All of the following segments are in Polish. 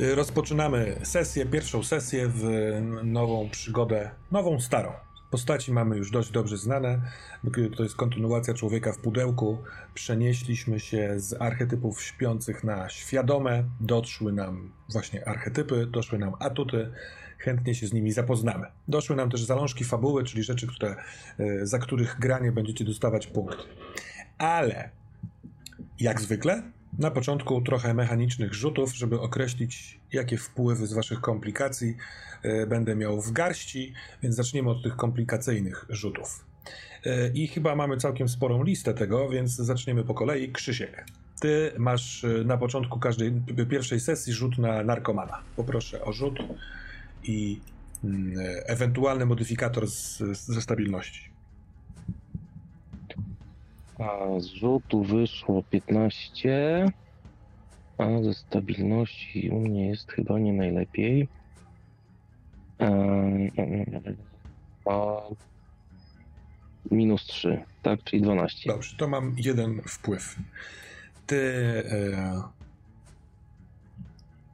Y, rozpoczynamy sesję, pierwszą sesję w nową przygodę, nową, starą. Postaci mamy już dość dobrze znane. To jest kontynuacja człowieka w pudełku. Przenieśliśmy się z archetypów śpiących na świadome. Doszły nam właśnie archetypy, doszły nam atuty. Chętnie się z nimi zapoznamy. Doszły nam też zalążki fabuły, czyli rzeczy, które, y, za których granie będziecie dostawać punkt. Ale jak zwykle na początku trochę mechanicznych rzutów, żeby określić, jakie wpływy z Waszych komplikacji e, będę miał w garści, więc zaczniemy od tych komplikacyjnych rzutów. E, I chyba mamy całkiem sporą listę tego, więc zaczniemy po kolei. Krzysiek, ty masz e, na początku każdej pierwszej sesji rzut na narkomana. Poproszę o rzut i mm, ewentualny modyfikator z, ze stabilności. A z rzutu wyszło 15, a ze stabilności u mnie jest chyba nie najlepiej. A minus 3, tak, czyli 12. Dobrze, to mam jeden wpływ. Ty e,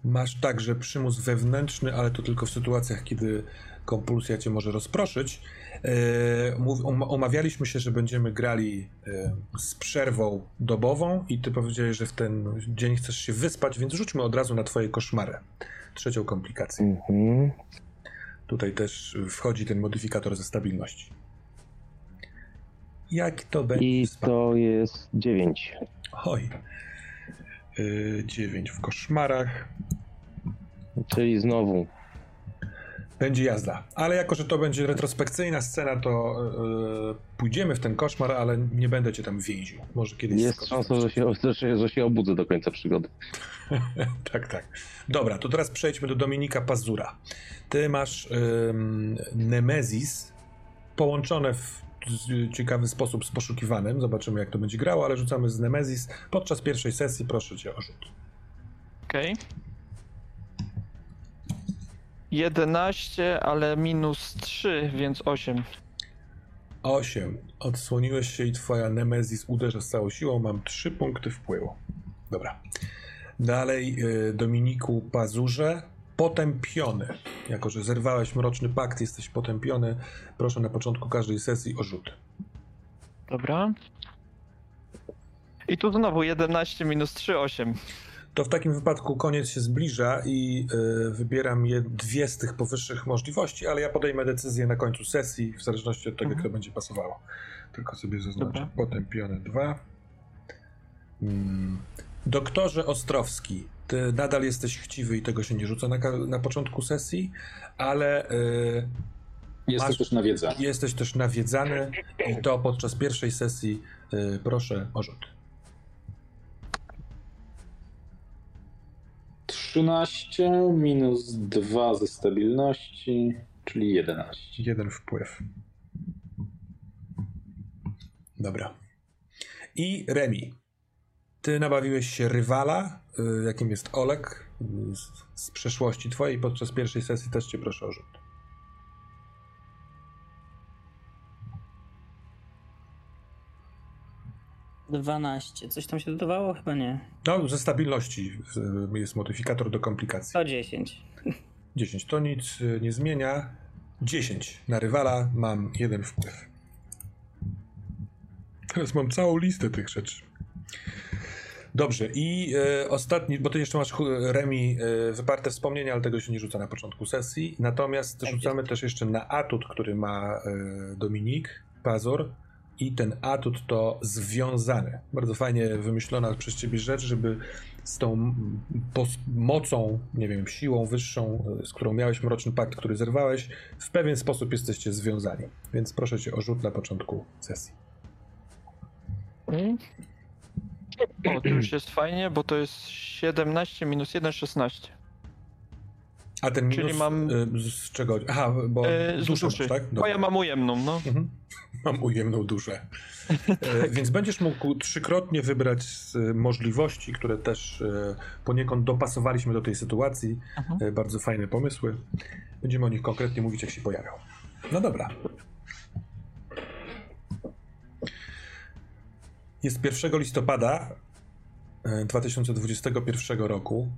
masz także przymus wewnętrzny, ale to tylko w sytuacjach, kiedy kompulsja cię może rozproszyć. E, omawialiśmy się, że będziemy grali e, z przerwą dobową i ty powiedziałeś, że w ten dzień chcesz się wyspać, więc rzućmy od razu na twoje koszmary. Trzecią komplikację. Mhm. Tutaj też wchodzi ten modyfikator ze stabilności. Jak to będzie? I to jest 9. Oj. 9 e, w koszmarach. Czyli znowu będzie jazda. Ale jako, że to będzie retrospekcyjna scena, to yy, pójdziemy w ten koszmar, ale nie będę cię tam więził. Może kiedyś Jest szansa, że się, że, że się obudzę do końca przygody. tak, tak. Dobra, to teraz przejdźmy do Dominika Pazura. Ty masz yy, Nemezis połączone w ciekawy sposób z poszukiwanym. Zobaczymy, jak to będzie grało, ale rzucamy z Nemezis. Podczas pierwszej sesji proszę cię o rzut. Okej. Okay. 11, ale minus 3, więc 8. 8. Odsłoniłeś się i twoja Nemezis uderza z całą siłą. Mam 3 punkty wpływu. Dobra. Dalej y, Dominiku Pazurze. Potępiony. Jako, że zerwałeś mroczny pakt, jesteś potępiony. Proszę na początku każdej sesji o rzut. Dobra. I tu znowu 11 minus 3, 8 to w takim wypadku koniec się zbliża i y, wybieram je dwie z tych powyższych możliwości, ale ja podejmę decyzję na końcu sesji, w zależności od tego, mhm. kto będzie pasowało. Tylko sobie zaznaczę. Dobra. Potępione dwa. Hmm. Doktorze Ostrowski, ty nadal jesteś chciwy i tego się nie rzuca na, na początku sesji, ale. Y, jesteś masz, też nawiedzany. Jesteś też nawiedzany i to podczas pierwszej sesji y, proszę o rzut. 13 minus 2 ze stabilności, czyli 11. Jeden wpływ. Dobra. I Remi. Ty nabawiłeś się rywala, y, jakim jest Olek, z, z przeszłości twojej. Podczas pierwszej sesji też cię proszę o rzut. 12. Coś tam się dodawało? Chyba nie. No, ze stabilności jest modyfikator do komplikacji. To 10. 10. To nic y, nie zmienia. 10. Na rywala mam jeden wpływ. Teraz mam całą listę tych rzeczy. Dobrze, i e, ostatni, bo ty jeszcze masz Remi e, wyparte wspomnienia, ale tego się nie rzuca na początku sesji. Natomiast tak rzucamy jest. też jeszcze na atut, który ma e, Dominik Pazor i ten atut to związany. Bardzo fajnie wymyślona przez ciebie rzecz, żeby z tą mocą, nie wiem, siłą wyższą, z którą miałeś mroczny pakt, który zerwałeś, w pewien sposób jesteście związani. Więc proszę cię o rzut na początku sesji. Hmm? O, to już jest fajnie, bo to jest 17 minus 1, 16. A ten minus Czyli mam... Y, z czego? Aha, bo e, z duszy, tak? Dobra. Bo ja mam ujemną, no. Mhm. Mam ujemną duszę. E, więc będziesz mógł trzykrotnie wybrać z możliwości, które też e, poniekąd dopasowaliśmy do tej sytuacji. Mhm. E, bardzo fajne pomysły. Będziemy o nich konkretnie mówić, jak się pojawią. No dobra. Jest 1 listopada 2021 roku.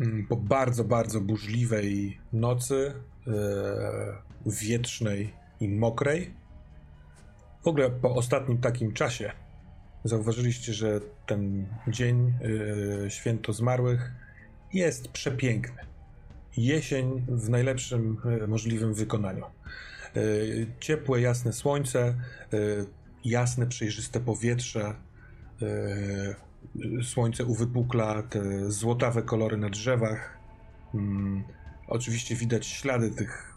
mm, po bardzo, bardzo burzliwej nocy, e, wietrznej i mokrej. W ogóle po ostatnim takim czasie zauważyliście, że ten dzień e, święto zmarłych jest przepiękny. Jesień w najlepszym e, możliwym wykonaniu. E, ciepłe, jasne słońce, e, jasne, przejrzyste powietrze, e, słońce uwypukla te złotawe kolory na drzewach. Oczywiście widać ślady tych,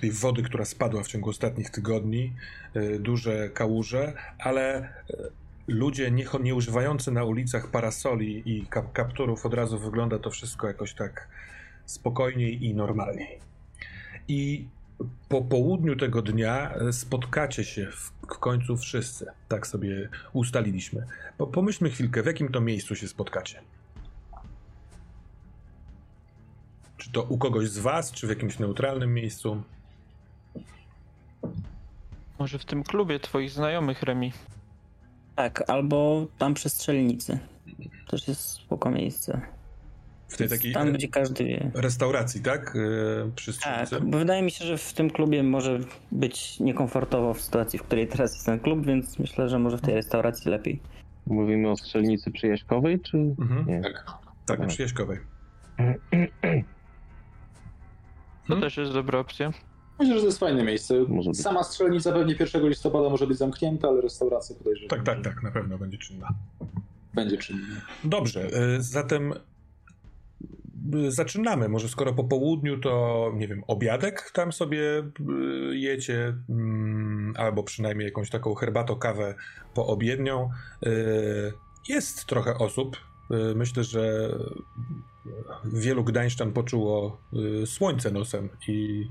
tej wody, która spadła w ciągu ostatnich tygodni, e, duże kałuże, ale e, ludzie nie, nie używający na ulicach parasoli i kap kapturów od razu wygląda to wszystko jakoś tak spokojniej i normalniej. I po południu tego dnia e, spotkacie się w, w końcu wszyscy. Tak sobie ustaliliśmy. Po, pomyślmy chwilkę, w jakim to miejscu się spotkacie. Czy to u kogoś z was, czy w jakimś neutralnym miejscu? Może w tym klubie twoich znajomych, Remi. Tak, albo tam przy strzelnicy. Też jest spoko miejsce. W tej takiej Tam, gdzie każdy wie. restauracji, tak? Yy, Przy Tak, strzelnicy? bo wydaje mi się, że w tym klubie może być niekomfortowo w sytuacji, w której teraz jest ten klub, więc myślę, że może w tej restauracji lepiej. Mówimy o strzelnicy przyjaźkowej, czy Mhm. nie? Tak. Tak, na Przyjaźkowej. To Hmm? też jest dobra opcja. Myślę, że to jest fajne miejsce. Może być. Sama strzelnica pewnie 1 listopada może być zamknięta, ale restauracja podejrzewam. Tak, tak, tak, na pewno będzie czynna. Będzie czynna. Dobrze, y, zatem y, zaczynamy. Może skoro po południu, to nie wiem, obiadek tam sobie y, jecie, mm, albo przynajmniej jakąś taką herbatą, kawę poobiednią. Jest trochę osób. Myślę, że wielu gdańszczan poczuło y, słońce nosem i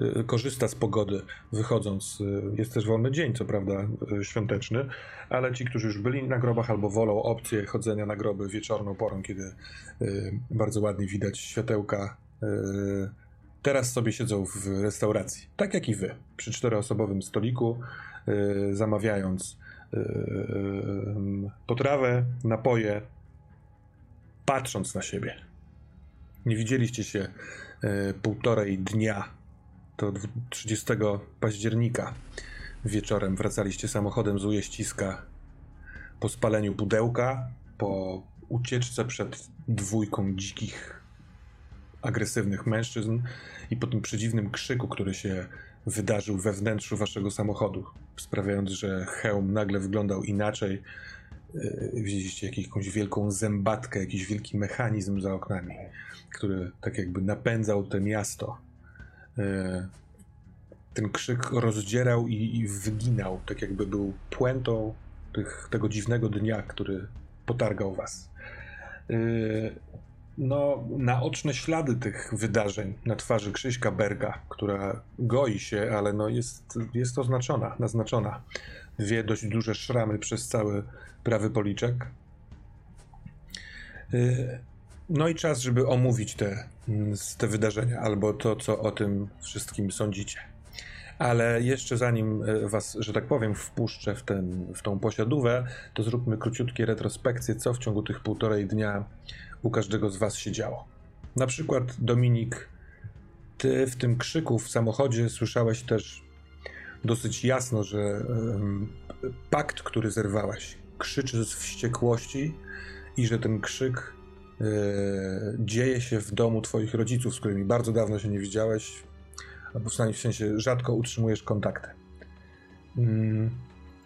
y, korzysta z pogody wychodząc. Y, Jest też wolny dzień, co prawda świąteczny, ale ci, którzy już byli na grobach albo wolą opcję chodzenia na groby wieczorną porą, kiedy bardzo ładnie widać światełka, teraz sobie siedzą w restauracji. Tak jak i wy, przy czteroosobowym stoliku, zamawiając potrawę, napoje, patrząc na siebie. Nie widzieliście się y, półtorej dnia. To dwu- 30 października wieczorem wracaliście samochodem z ujeździska po spaleniu pudełka, po ucieczce przed dwójką dzikich, agresywnych mężczyzn i po tym przedziwnym krzyku, który się wydarzył we wnętrzu waszego samochodu, sprawiając, że hełm nagle wyglądał inaczej. Yy, Widzieliście jakąś wielką zębatkę, jakiś wielki mechanizm za oknami, który tak jakby napędzał to miasto. Yy, Ten krzyk rozdzierał i, i wyginał, tak jakby był puentą tych, tego dziwnego dnia, który potargał was. Yy, No, naoczne ślady tych wydarzeń na twarzy Krzyśka Berga, która goi się, ale no jest, jest oznaczona, naznaczona. Dwie dość duże szramy przez cały prawy policzek. No i czas, żeby omówić te, te wydarzenia, albo to, co o tym wszystkim sądzicie. Ale jeszcze zanim e, was, że tak powiem, wpuszczę w, ten, w tą posiadówę, to zróbmy króciutkie retrospekcje, co w ciągu tych półtorej dnia u każdego z was się działo. Na przykład, Dominik, ty w tym krzyku w samochodzie słyszałeś też dosyć jasno, że em, pakt, który zerwałeś, krzyczy z wściekłości i że ten krzyk dzieje się w domu twoich rodziców, z którymi bardzo dawno się nie widziałeś, albo w sensie rzadko utrzymujesz kontakty. Mm,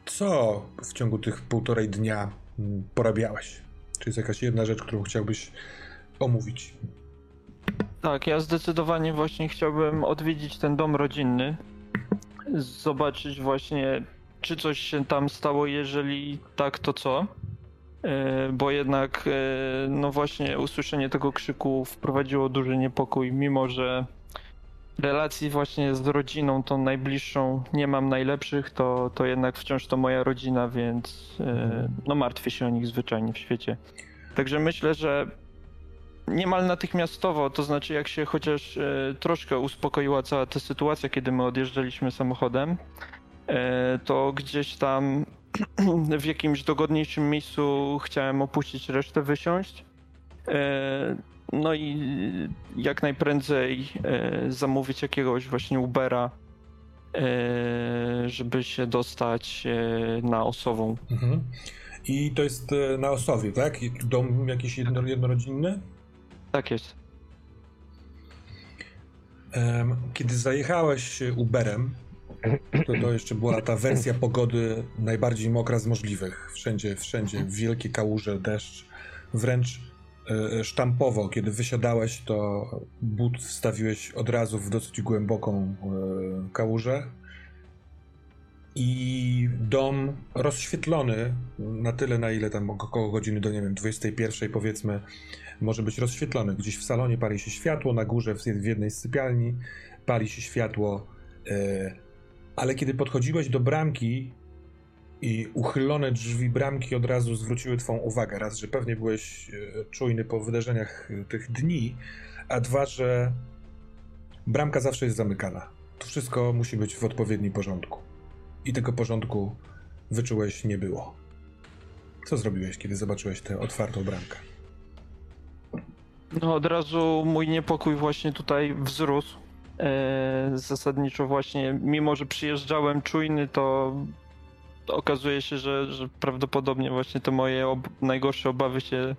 Co w ciągu tych półtorej dnia mm, porabiałeś? Czy jest jakaś jedna rzecz, którą chciałbyś omówić? Tak, ja zdecydowanie właśnie chciałbym odwiedzić ten dom rodzinny. Zobaczyć właśnie, czy coś się tam stało, jeżeli tak, to co. E, Bo jednak, e, no właśnie, usłyszenie tego krzyku wprowadziło duży niepokój, mimo że relacji właśnie z rodziną, tą najbliższą, nie mam najlepszych, to, to jednak wciąż to moja rodzina, więc e, no martwię się o nich zwyczajnie w świecie. Także myślę, że niemal natychmiastowo, to znaczy jak się chociaż troszkę uspokoiła cała ta sytuacja, kiedy my odjeżdżaliśmy samochodem, to gdzieś tam w jakimś dogodniejszym miejscu chciałem opuścić resztę, wysiąść. E, no i jak najprędzej e, zamówić jakiegoś właśnie Ubera, e, żeby się dostać na Osową. Mhm. I to jest na Osowie, tak? Dom jakiś jedno, jednorodzinny? Tak jest. Kiedy zajechałeś Uberem, to to jeszcze była ta wersja pogody najbardziej mokra z możliwych. Wszędzie, wszędzie wielkie kałuże, deszcz. Wręcz e, sztampowo, kiedy wysiadałeś, to but wstawiłeś od razu w dosyć głęboką e, kałużę. I dom rozświetlony na tyle, na ile tam około godziny do, nie wiem, 21 powiedzmy, może być rozświetlony. Gdzieś w salonie pali się światło, na górze w, jednej z sypialni pali się światło. e, ale kiedy podchodziłeś do bramki i uchylone drzwi bramki od razu zwróciły twą uwagę. Raz, że pewnie byłeś e, czujny po wydarzeniach e, tych dni, a dwa, że bramka zawsze jest zamykana. To wszystko musi być w odpowiednim porządku. I tego porządku wyczułeś nie było. Co zrobiłeś, kiedy zobaczyłeś tę otwartą bramkę? No od razu mój niepokój właśnie tutaj wzrósł. E, zasadniczo właśnie, mimo że przyjeżdżałem czujny, to okazuje się, że, że prawdopodobnie właśnie te moje ob najgorsze obawy się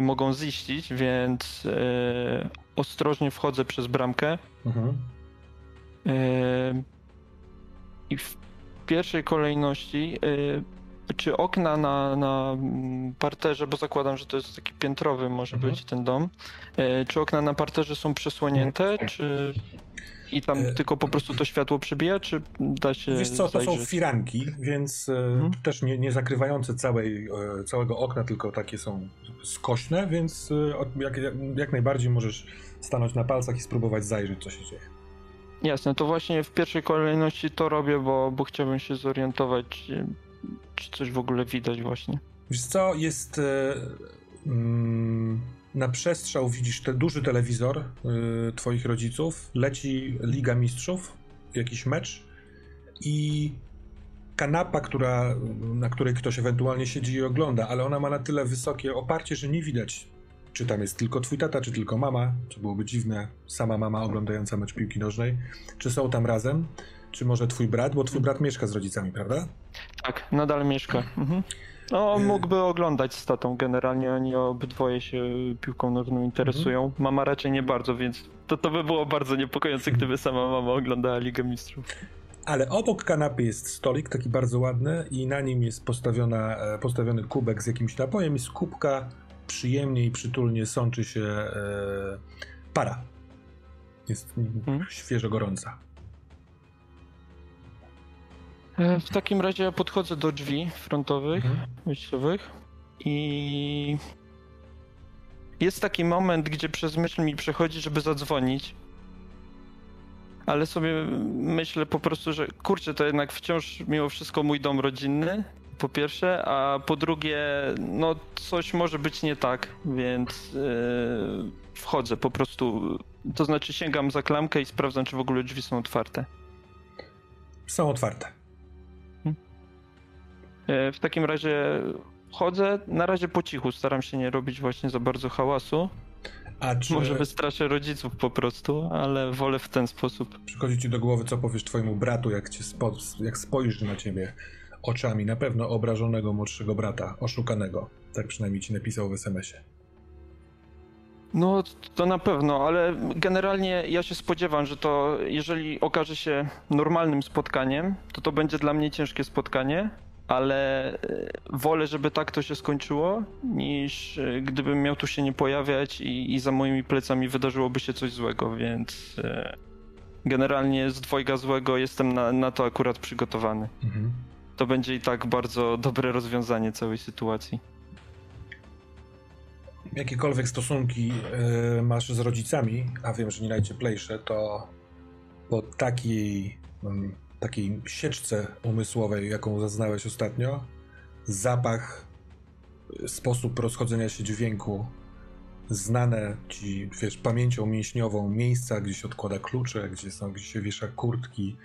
mogą ziścić, więc e, ostrożnie wchodzę przez bramkę. Mhm. E, I w pierwszej kolejności, czy okna na, na mm, parterze, bo zakładam, że to jest taki piętrowy może Mhm. być ten dom, e, czy okna na parterze są przesłonięte, czy i tam E, tylko po prostu to światło przybija, czy da się Wiesz co, to są firanki, więc e, Mhm. też nie, nie zakrywające całej, e, całego okna, tylko takie są skośne, więc jak, jak najbardziej możesz stanąć na palcach i spróbować zajrzeć, co się dzieje. Jasne, to właśnie w pierwszej kolejności to robię, bo, bo chciałbym się zorientować, czy, coś w ogóle widać właśnie. Wiesz co, jest e, mm, na przestrzał widzisz ten duży telewizor e, twoich rodziców, leci Liga Mistrzów, jakiś mecz i kanapa, która, na której ktoś ewentualnie siedzi i ogląda, ale ona ma na tyle wysokie oparcie, że nie widać, czy tam jest tylko twój tata, czy tylko mama, co byłoby dziwne, sama mama oglądająca mecz piłki nożnej, czy są tam razem, czy może twój brat, bo twój brat mieszka z rodzicami, prawda? Tak, nadal mieszka. Mhm. No, on E. mógłby oglądać z tatą. Generalnie oni obydwoje się piłką nożną interesują. Mama raczej nie bardzo, więc to, to by było bardzo niepokojące, gdyby sama mama oglądała Ligę Mistrzów. Ale obok kanapy jest stolik, taki bardzo ładny, i na nim jest postawiona, e, postawiony kubek z jakimś napojem, i z kubka przyjemnie i przytulnie sączy się e, para. Jest Mhm. świeżo gorąca. E, W takim razie ja podchodzę do drzwi frontowych, Mhm. wyjściowych i jest taki moment, gdzie przez myśl mi przechodzi, żeby zadzwonić. Ale sobie myślę po prostu, że kurczę, to jednak wciąż mimo wszystko mój dom rodzinny, po pierwsze, a po drugie, no coś może być nie tak, więc yy, wchodzę po prostu, to znaczy sięgam za klamkę i sprawdzam, czy w ogóle drzwi są otwarte. Są otwarte. E, W takim razie chodzę na razie po cichu, staram się nie robić właśnie za bardzo hałasu. A czy Może wystraszę rodziców po prostu, ale wolę w ten sposób. przychodzi ci do głowy, co powiesz twojemu bratu, jak, cię spo, jak spojrzy na ciebie oczami na pewno obrażonego młodszego brata, oszukanego? Tak przynajmniej ci napisał w SMS-ie. No to na pewno, ale generalnie ja się spodziewam, że to jeżeli okaże się normalnym spotkaniem, to to będzie dla mnie ciężkie spotkanie, ale e, wolę, żeby tak to się skończyło, niż e, gdybym miał tu się nie pojawiać i, i za moimi plecami wydarzyłoby się coś złego, więc e, generalnie z dwojga złego jestem na, na to akurat przygotowany. Mhm. To będzie i tak bardzo dobre rozwiązanie całej sytuacji. jakiekolwiek stosunki e, masz z rodzicami, a wiem, że nie najcieplejsze, to po takiej, mm, takiej sieczce umysłowej, jaką zaznałeś ostatnio, zapach, e, sposób rozchodzenia się dźwięku, znane ci, wiesz, pamięcią mięśniową miejsca, gdzie się odkłada klucze, gdzie są, gdzie się wiesza kurtki,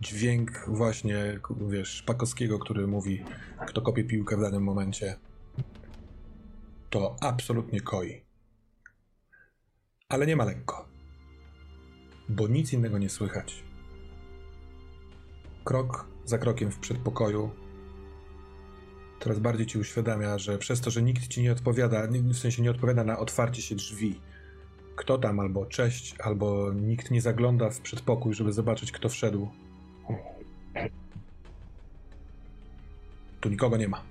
dźwięk właśnie, wiesz, Szpakowskiego, który mówi, kto kopie piłkę w danym momencie to absolutnie koi. ale nie ma lekko, bo nic innego nie słychać. Krok za krokiem w przedpokoju coraz bardziej ci uświadamia, że przez to, że nikt ci nie odpowiada, w sensie nie odpowiada na otwarcie się drzwi, kto tam, albo cześć, albo nikt nie zagląda w przedpokój, żeby zobaczyć, kto wszedł. Tu nikogo nie ma.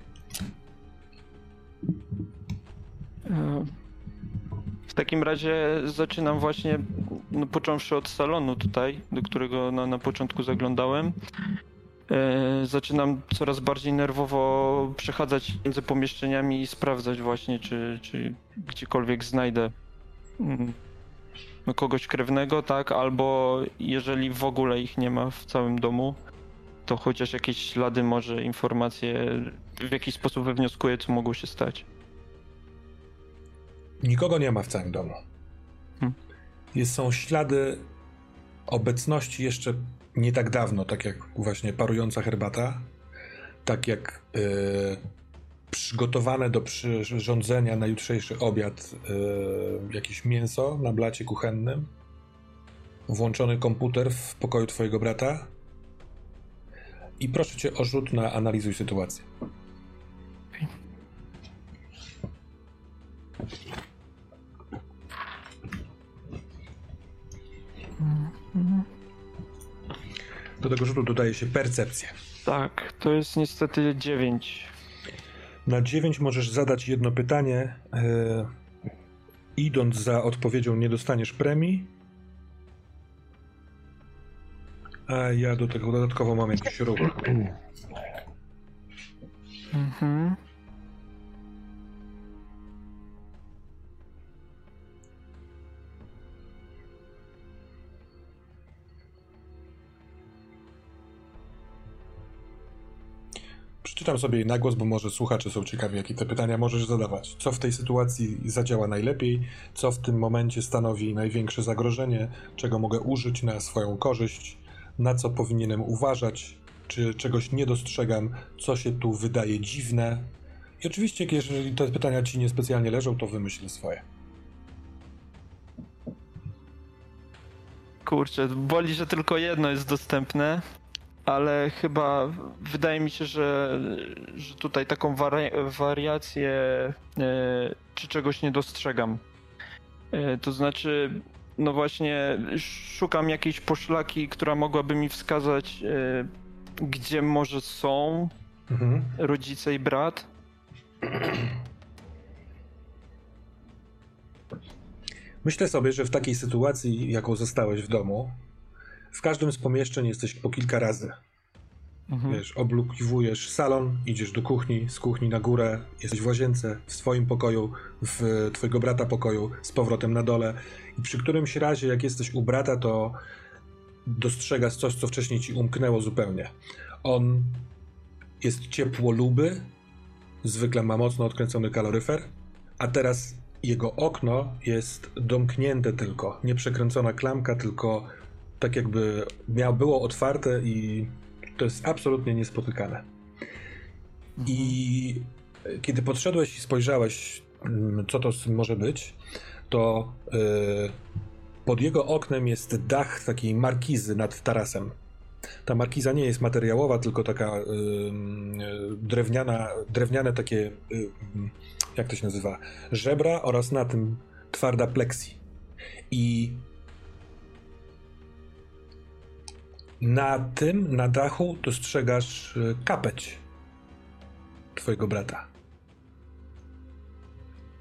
W takim razie zaczynam właśnie, no, począwszy od salonu tutaj, do którego na, na początku zaglądałem. E, zaczynam coraz bardziej nerwowo przechadzać między pomieszczeniami i sprawdzać właśnie, czy, czy gdziekolwiek znajdę mm, no, kogoś krewnego, tak, albo jeżeli w ogóle ich nie ma w całym domu, to chociaż jakieś ślady, może informacje, w jaki sposób wywnioskuję, co mogło się stać. Nikogo nie ma w całym domu. Hmm. Jest, są ślady obecności jeszcze nie tak dawno, tak jak właśnie parująca herbata, tak jak y, przygotowane do przyrządzenia na jutrzejszy obiad y, jakieś mięso na blacie kuchennym, włączony komputer w pokoju twojego brata i proszę cię o rzut na analizuj sytuację. Do tego rzutu dodaje się percepcja. Tak, to jest niestety 9. Na 9 możesz zadać jedno pytanie. E, idąc za odpowiedzią, nie dostaniesz premii. A ja do tego dodatkowo mam jakiś ruch. Mhm. Przeczytam sobie jej na głos, bo może słuchacze są ciekawi, jakie te pytania możesz zadawać. Co w tej sytuacji zadziała najlepiej? Co w tym momencie stanowi największe zagrożenie? Czego mogę użyć na swoją korzyść? Na co powinienem uważać? Czy czegoś nie dostrzegam? Co się tu wydaje dziwne? I oczywiście, jeżeli te pytania ci niespecjalnie leżą, to wymyśl swoje. Kurczę, boli, że tylko jedno jest dostępne, ale chyba wydaje mi się, że, że tutaj taką wari wariację e, czy czegoś nie dostrzegam. E, to znaczy, no właśnie, szukam jakiejś poszlaki, która mogłaby mi wskazać, e, gdzie może są Mhm. rodzice i brat. Myślę sobie, że w takiej sytuacji, jaką zostałeś w domu, w każdym z pomieszczeń jesteś po kilka razy. Mhm. Wiesz, oblukiwujesz salon, idziesz do kuchni, z kuchni na górę, jesteś w łazience, w swoim pokoju, w twojego brata pokoju, z powrotem na dole. I przy którymś razie, jak jesteś u brata, to dostrzegasz coś, co wcześniej ci umknęło zupełnie. On jest ciepłoluby, zwykle ma mocno odkręcony kaloryfer, a teraz jego okno jest domknięte tylko, nie przekręcona klamka, tylko tak jakby miał, było otwarte i to jest absolutnie niespotykane. I kiedy podszedłeś i spojrzałeś, mm, co to może być, to yy, pod jego oknem jest dach takiej markizy nad tarasem. Ta markiza nie jest materiałowa, tylko taka yy, drewniana, drewniane takie, yy, jak to się nazywa, żebra oraz na tym twarda plexi. I na tym, na dachu dostrzegasz y, kapeć twojego brata.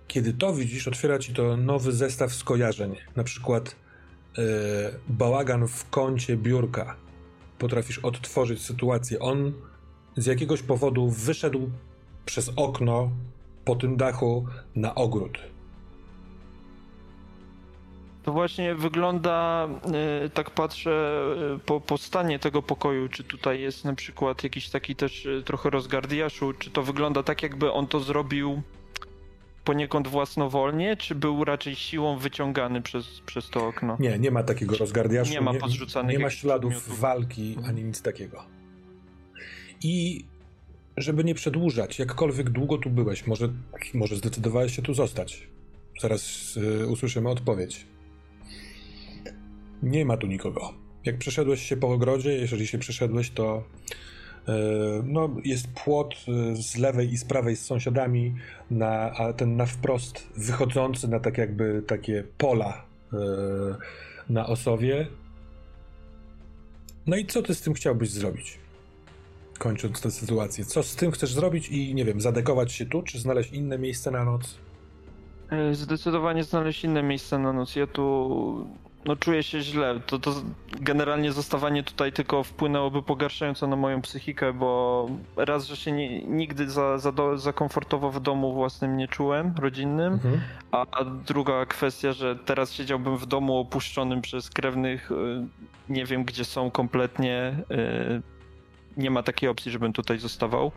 Kiedy to widzisz, otwiera ci to nowy zestaw skojarzeń. Na przykład yy, bałagan w kącie biurka. Potrafisz odtworzyć sytuację. On z jakiegoś powodu wyszedł przez okno po tym dachu na ogród. To właśnie wygląda, e, tak patrzę e, po, po stanie tego pokoju, czy tutaj jest na przykład jakiś taki też e, trochę rozgardiaszu, czy to wygląda tak jakby on to zrobił poniekąd własnowolnie, czy był raczej siłą wyciągany przez, przez to okno? Nie, nie ma takiego rozgardiaszu. Nie ma podrzucanych Nie ma jakichś śladów przedmiotów. walki ani nic takiego. I żeby nie przedłużać, jakkolwiek długo tu byłeś, może, może zdecydowałeś się tu zostać. Zaraz y, usłyszymy odpowiedź. Nie ma tu nikogo. Jak przeszedłeś się po ogrodzie, jeżeli się przeszedłeś, to e, no, jest płot e, z lewej i z prawej z sąsiadami, na, a ten na wprost wychodzący na tak jakby takie pola e, na Osowie. No i co ty z tym chciałbyś zrobić? Kończąc tę sytuację. Co z tym chcesz zrobić i nie wiem, zadekować się tu, czy znaleźć inne miejsce na noc? Zdecydowanie znaleźć inne miejsce na noc. Ja tu no, czuję się źle. To, to generalnie zostawanie tutaj tylko wpłynęłoby pogarszająco na moją psychikę, bo raz, że się nie, nigdy za, za, do, za komfortowo w domu własnym nie czułem, rodzinnym, Mhm. a, a druga kwestia, że teraz siedziałbym w domu opuszczonym przez krewnych, y, nie wiem gdzie są kompletnie. y, Nie ma takiej opcji, żebym tutaj zostawał.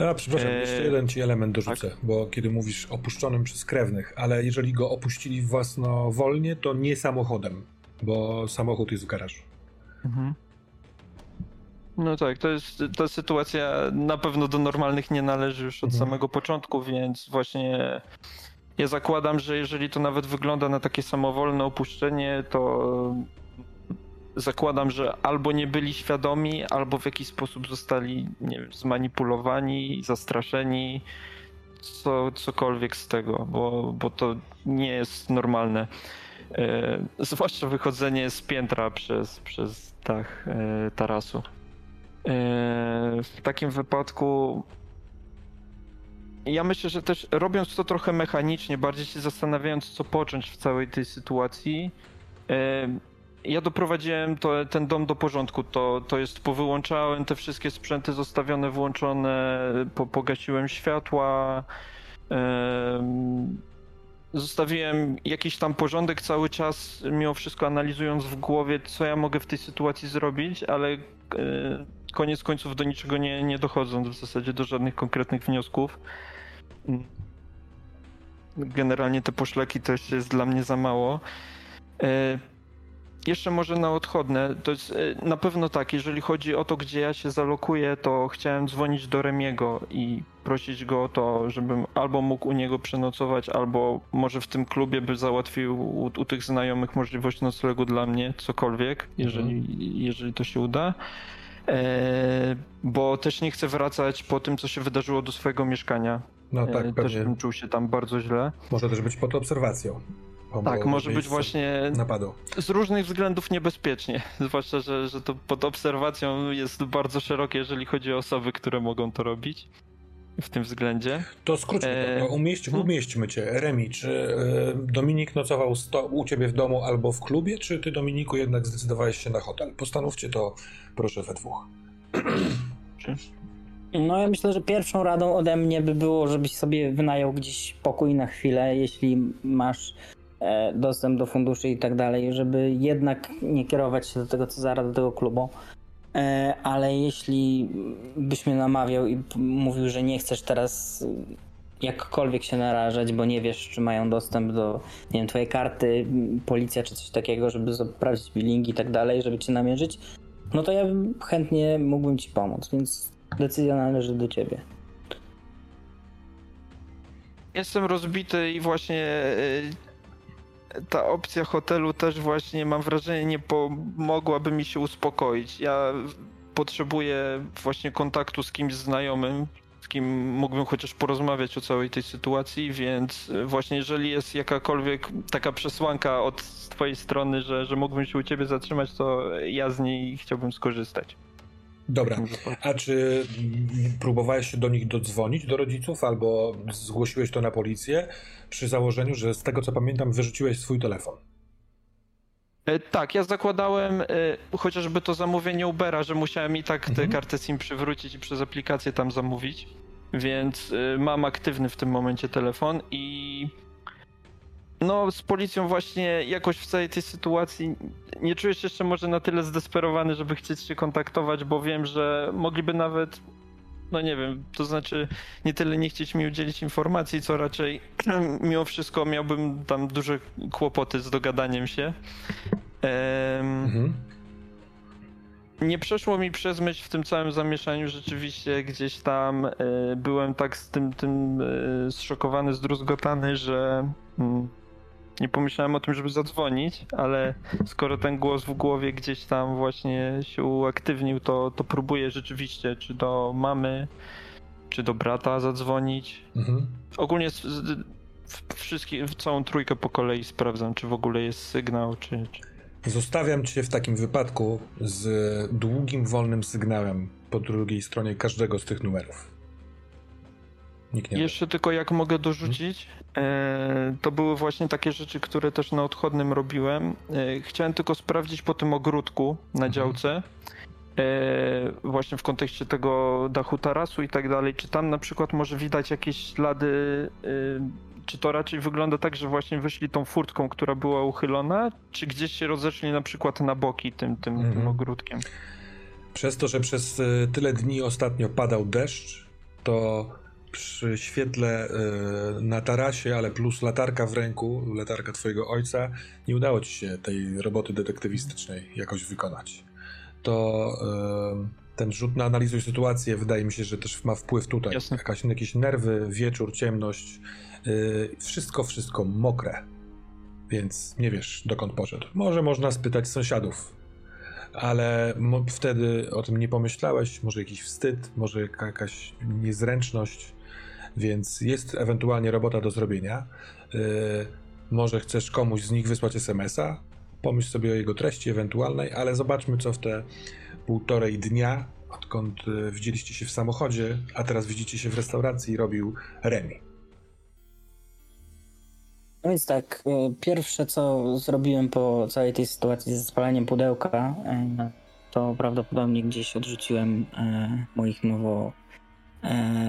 A, przepraszam, Eee, jeszcze jeden ci element dorzucę, bo kiedy mówisz opuszczonym przez krewnych, ale jeżeli go opuścili własnowolnie, to nie samochodem, bo samochód jest w garażu. No tak, to jest ta sytuacja na pewno do normalnych nie należy już od Mhm. samego początku, więc właśnie ja zakładam, że jeżeli to nawet wygląda na takie samowolne opuszczenie, to zakładam, że albo nie byli świadomi, albo w jakiś sposób zostali nie wiem, zmanipulowani, zastraszeni, co, cokolwiek z tego, bo, bo to nie jest normalne. E, zwłaszcza wychodzenie z piętra przez, przez dach e, tarasu. E, w takim wypadku ja myślę, że też robiąc to trochę mechanicznie, bardziej się zastanawiając, co począć w całej tej sytuacji, e, ja doprowadziłem to, ten dom do porządku. To, to jest, powyłączałem te wszystkie sprzęty zostawione, włączone, po, pogasiłem światła. em, Zostawiłem jakiś tam porządek cały czas, mimo wszystko analizując w głowie, co ja mogę w tej sytuacji zrobić, ale e, koniec końców do niczego nie, nie dochodząc w zasadzie do żadnych konkretnych wniosków. Generalnie te poszlaki też jest dla mnie za mało. E, Jeszcze może na odchodne, to jest e, na pewno tak, jeżeli chodzi o to, gdzie ja się zalokuję, to chciałem dzwonić do Remiego i prosić go o to, żebym albo mógł u niego przenocować, albo może w tym klubie by załatwił u, u tych znajomych możliwość noclegu dla mnie, cokolwiek, jeżeli, jeżeli to się uda. E, bo też nie chcę wracać po tym, co się wydarzyło do swojego mieszkania. No tak, e, też pewnie. bym czuł się tam bardzo źle. Może też być pod obserwacją. Tak, może być właśnie Napadu. z różnych względów niebezpiecznie. Zwłaszcza, że, że to pod obserwacją jest bardzo szerokie, jeżeli chodzi o osoby, które mogą to robić. W tym względzie. To skróćmy to, to umieść, hmm. umieśćmy cię. Remi, czy e, Dominik nocował sto, u ciebie w domu albo w klubie, czy ty, Dominiku, jednak zdecydowałeś się na hotel? Postanówcie to, proszę, we dwóch. No ja myślę, że pierwszą radą ode mnie by było, żebyś sobie wynajął gdzieś pokój na chwilę, jeśli masz e, dostęp do funduszy i tak dalej, żeby jednak nie kierować się do tego Cezara, do tego klubu. E, ale jeśli byś mnie namawiał i mówił, że nie chcesz teraz jakkolwiek się narażać, bo nie wiesz, czy mają dostęp do, nie wiem, twojej karty, policja czy coś takiego, żeby sprawdzić billing i tak dalej, żeby cię namierzyć, no to ja chętnie mógłbym ci pomóc, więc decyzja należy do ciebie. Jestem rozbity i właśnie e, ta opcja hotelu też właśnie mam wrażenie nie pomogłaby mi się uspokoić. Ja potrzebuję właśnie kontaktu z kimś znajomym, z kim mógłbym chociaż porozmawiać o całej tej sytuacji, więc właśnie jeżeli jest jakakolwiek taka przesłanka od twojej strony, że, że mógłbym się u ciebie zatrzymać, to ja z niej chciałbym skorzystać. Dobra. A czy próbowałeś się do nich dodzwonić, do rodziców, albo zgłosiłeś to na policję, przy założeniu, że z tego co pamiętam, wyrzuciłeś swój telefon? E, Tak, ja zakładałem e, chociażby to zamówienie Ubera, że musiałem i tak tę Mhm. kartę SIM przywrócić i przez aplikację tam zamówić, więc e, mam aktywny w tym momencie telefon i no z policją właśnie jakoś w całej tej sytuacji nie czuję się jeszcze może na tyle zdesperowany, żeby chcieć się kontaktować, bo wiem, że mogliby nawet no nie wiem, to znaczy nie tyle nie chcieć mi udzielić informacji, co raczej mimo wszystko miałbym tam duże kłopoty z dogadaniem się. Em, Mhm. nie przeszło mi przez myśl w tym całym zamieszaniu rzeczywiście gdzieś tam e, byłem tak z tym, tym e, zszokowany, zdruzgotany, że mm, nie pomyślałem o tym, żeby zadzwonić, ale skoro ten głos w głowie gdzieś tam właśnie się uaktywnił, to, to próbuję rzeczywiście, czy do mamy, czy do brata zadzwonić. Mhm. Ogólnie z, z, wszystkie, całą trójkę po kolei sprawdzam, czy w ogóle jest sygnał, czy... czy... Zostawiam cię w takim wypadku z długim, wolnym sygnałem po drugiej stronie każdego z tych numerów. Nikt nie Jeszcze tylko jak mogę dorzucić, e, to były właśnie takie rzeczy, które też na odchodnym robiłem. E, chciałem tylko sprawdzić po tym ogródku na Mhm. działce, e, właśnie w kontekście tego dachu tarasu i tak dalej, czy tam na przykład może widać jakieś ślady, czy to raczej wygląda tak, że właśnie wyszli tą furtką, która była uchylona, czy gdzieś się rozeszli na przykład na boki tym, tym, tym Mhm. ogródkiem. Przez to, że przez tyle dni ostatnio padał deszcz, to przy świetle y, na tarasie, ale plus latarka w ręku, latarka twojego ojca, nie udało ci się tej roboty detektywistycznej jakoś wykonać. To y, ten rzut na analizuj sytuację wydaje mi się, że też ma wpływ tutaj. Jasne. Jakaś, jakieś nerwy, wieczór, ciemność, y, wszystko, wszystko mokre. Więc nie wiesz, dokąd poszedł. Może można spytać sąsiadów, ale wtedy o tym nie pomyślałeś, może jakiś wstyd, może jaka- jakaś niezręczność, więc jest ewentualnie robota do zrobienia. Yy, może chcesz komuś z nich wysłać SMS-a, pomyśl sobie o jego treści ewentualnej, ale zobaczmy, co w te półtorej dnia, odkąd yy, widzieliście się w samochodzie, a teraz widzicie się w restauracji, robił Remi. No więc tak, y, pierwsze co zrobiłem po całej tej sytuacji ze spalaniem pudełka, y, to prawdopodobnie gdzieś odrzuciłem y, moich nowo, y,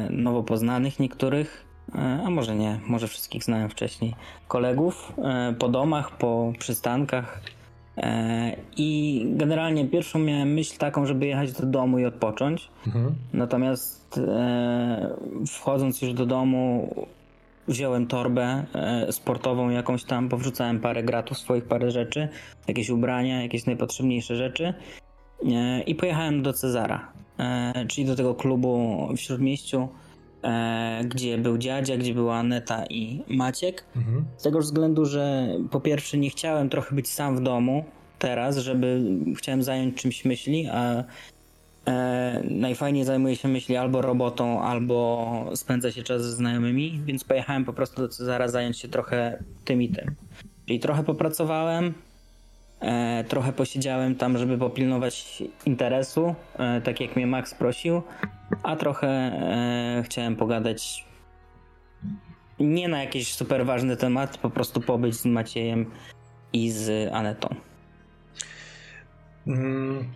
nowo poznanych niektórych, y, a może nie, może wszystkich znałem wcześniej, kolegów y, po domach, po przystankach. I generalnie pierwszą miałem myśl taką, żeby jechać do domu i odpocząć. Mhm. Natomiast e, wchodząc już do domu, wziąłem torbę e, sportową jakąś tam, powrzucałem parę gratów swoich, parę rzeczy, jakieś ubrania, jakieś najpotrzebniejsze rzeczy e, i pojechałem do Cezara, e, czyli do tego klubu w Śródmieściu, e, gdzie był dziadzia, gdzie była Aneta i Maciek. Mhm. Z tego względu, że po pierwsze nie chciałem trochę być sam w domu teraz, żeby chciałem zająć czymś myśli, a e, najfajniej zajmuje się myśli albo robotą, albo spędza się czas ze znajomymi, więc pojechałem po prostu do Cezara zająć się trochę tym i tym. Czyli trochę popracowałem, e, trochę posiedziałem tam, żeby popilnować interesu, e, tak jak mnie Max prosił, a trochę e, chciałem pogadać nie na jakiś super ważny temat, po prostu pobyć z Maciejem i z Anetą. Mm,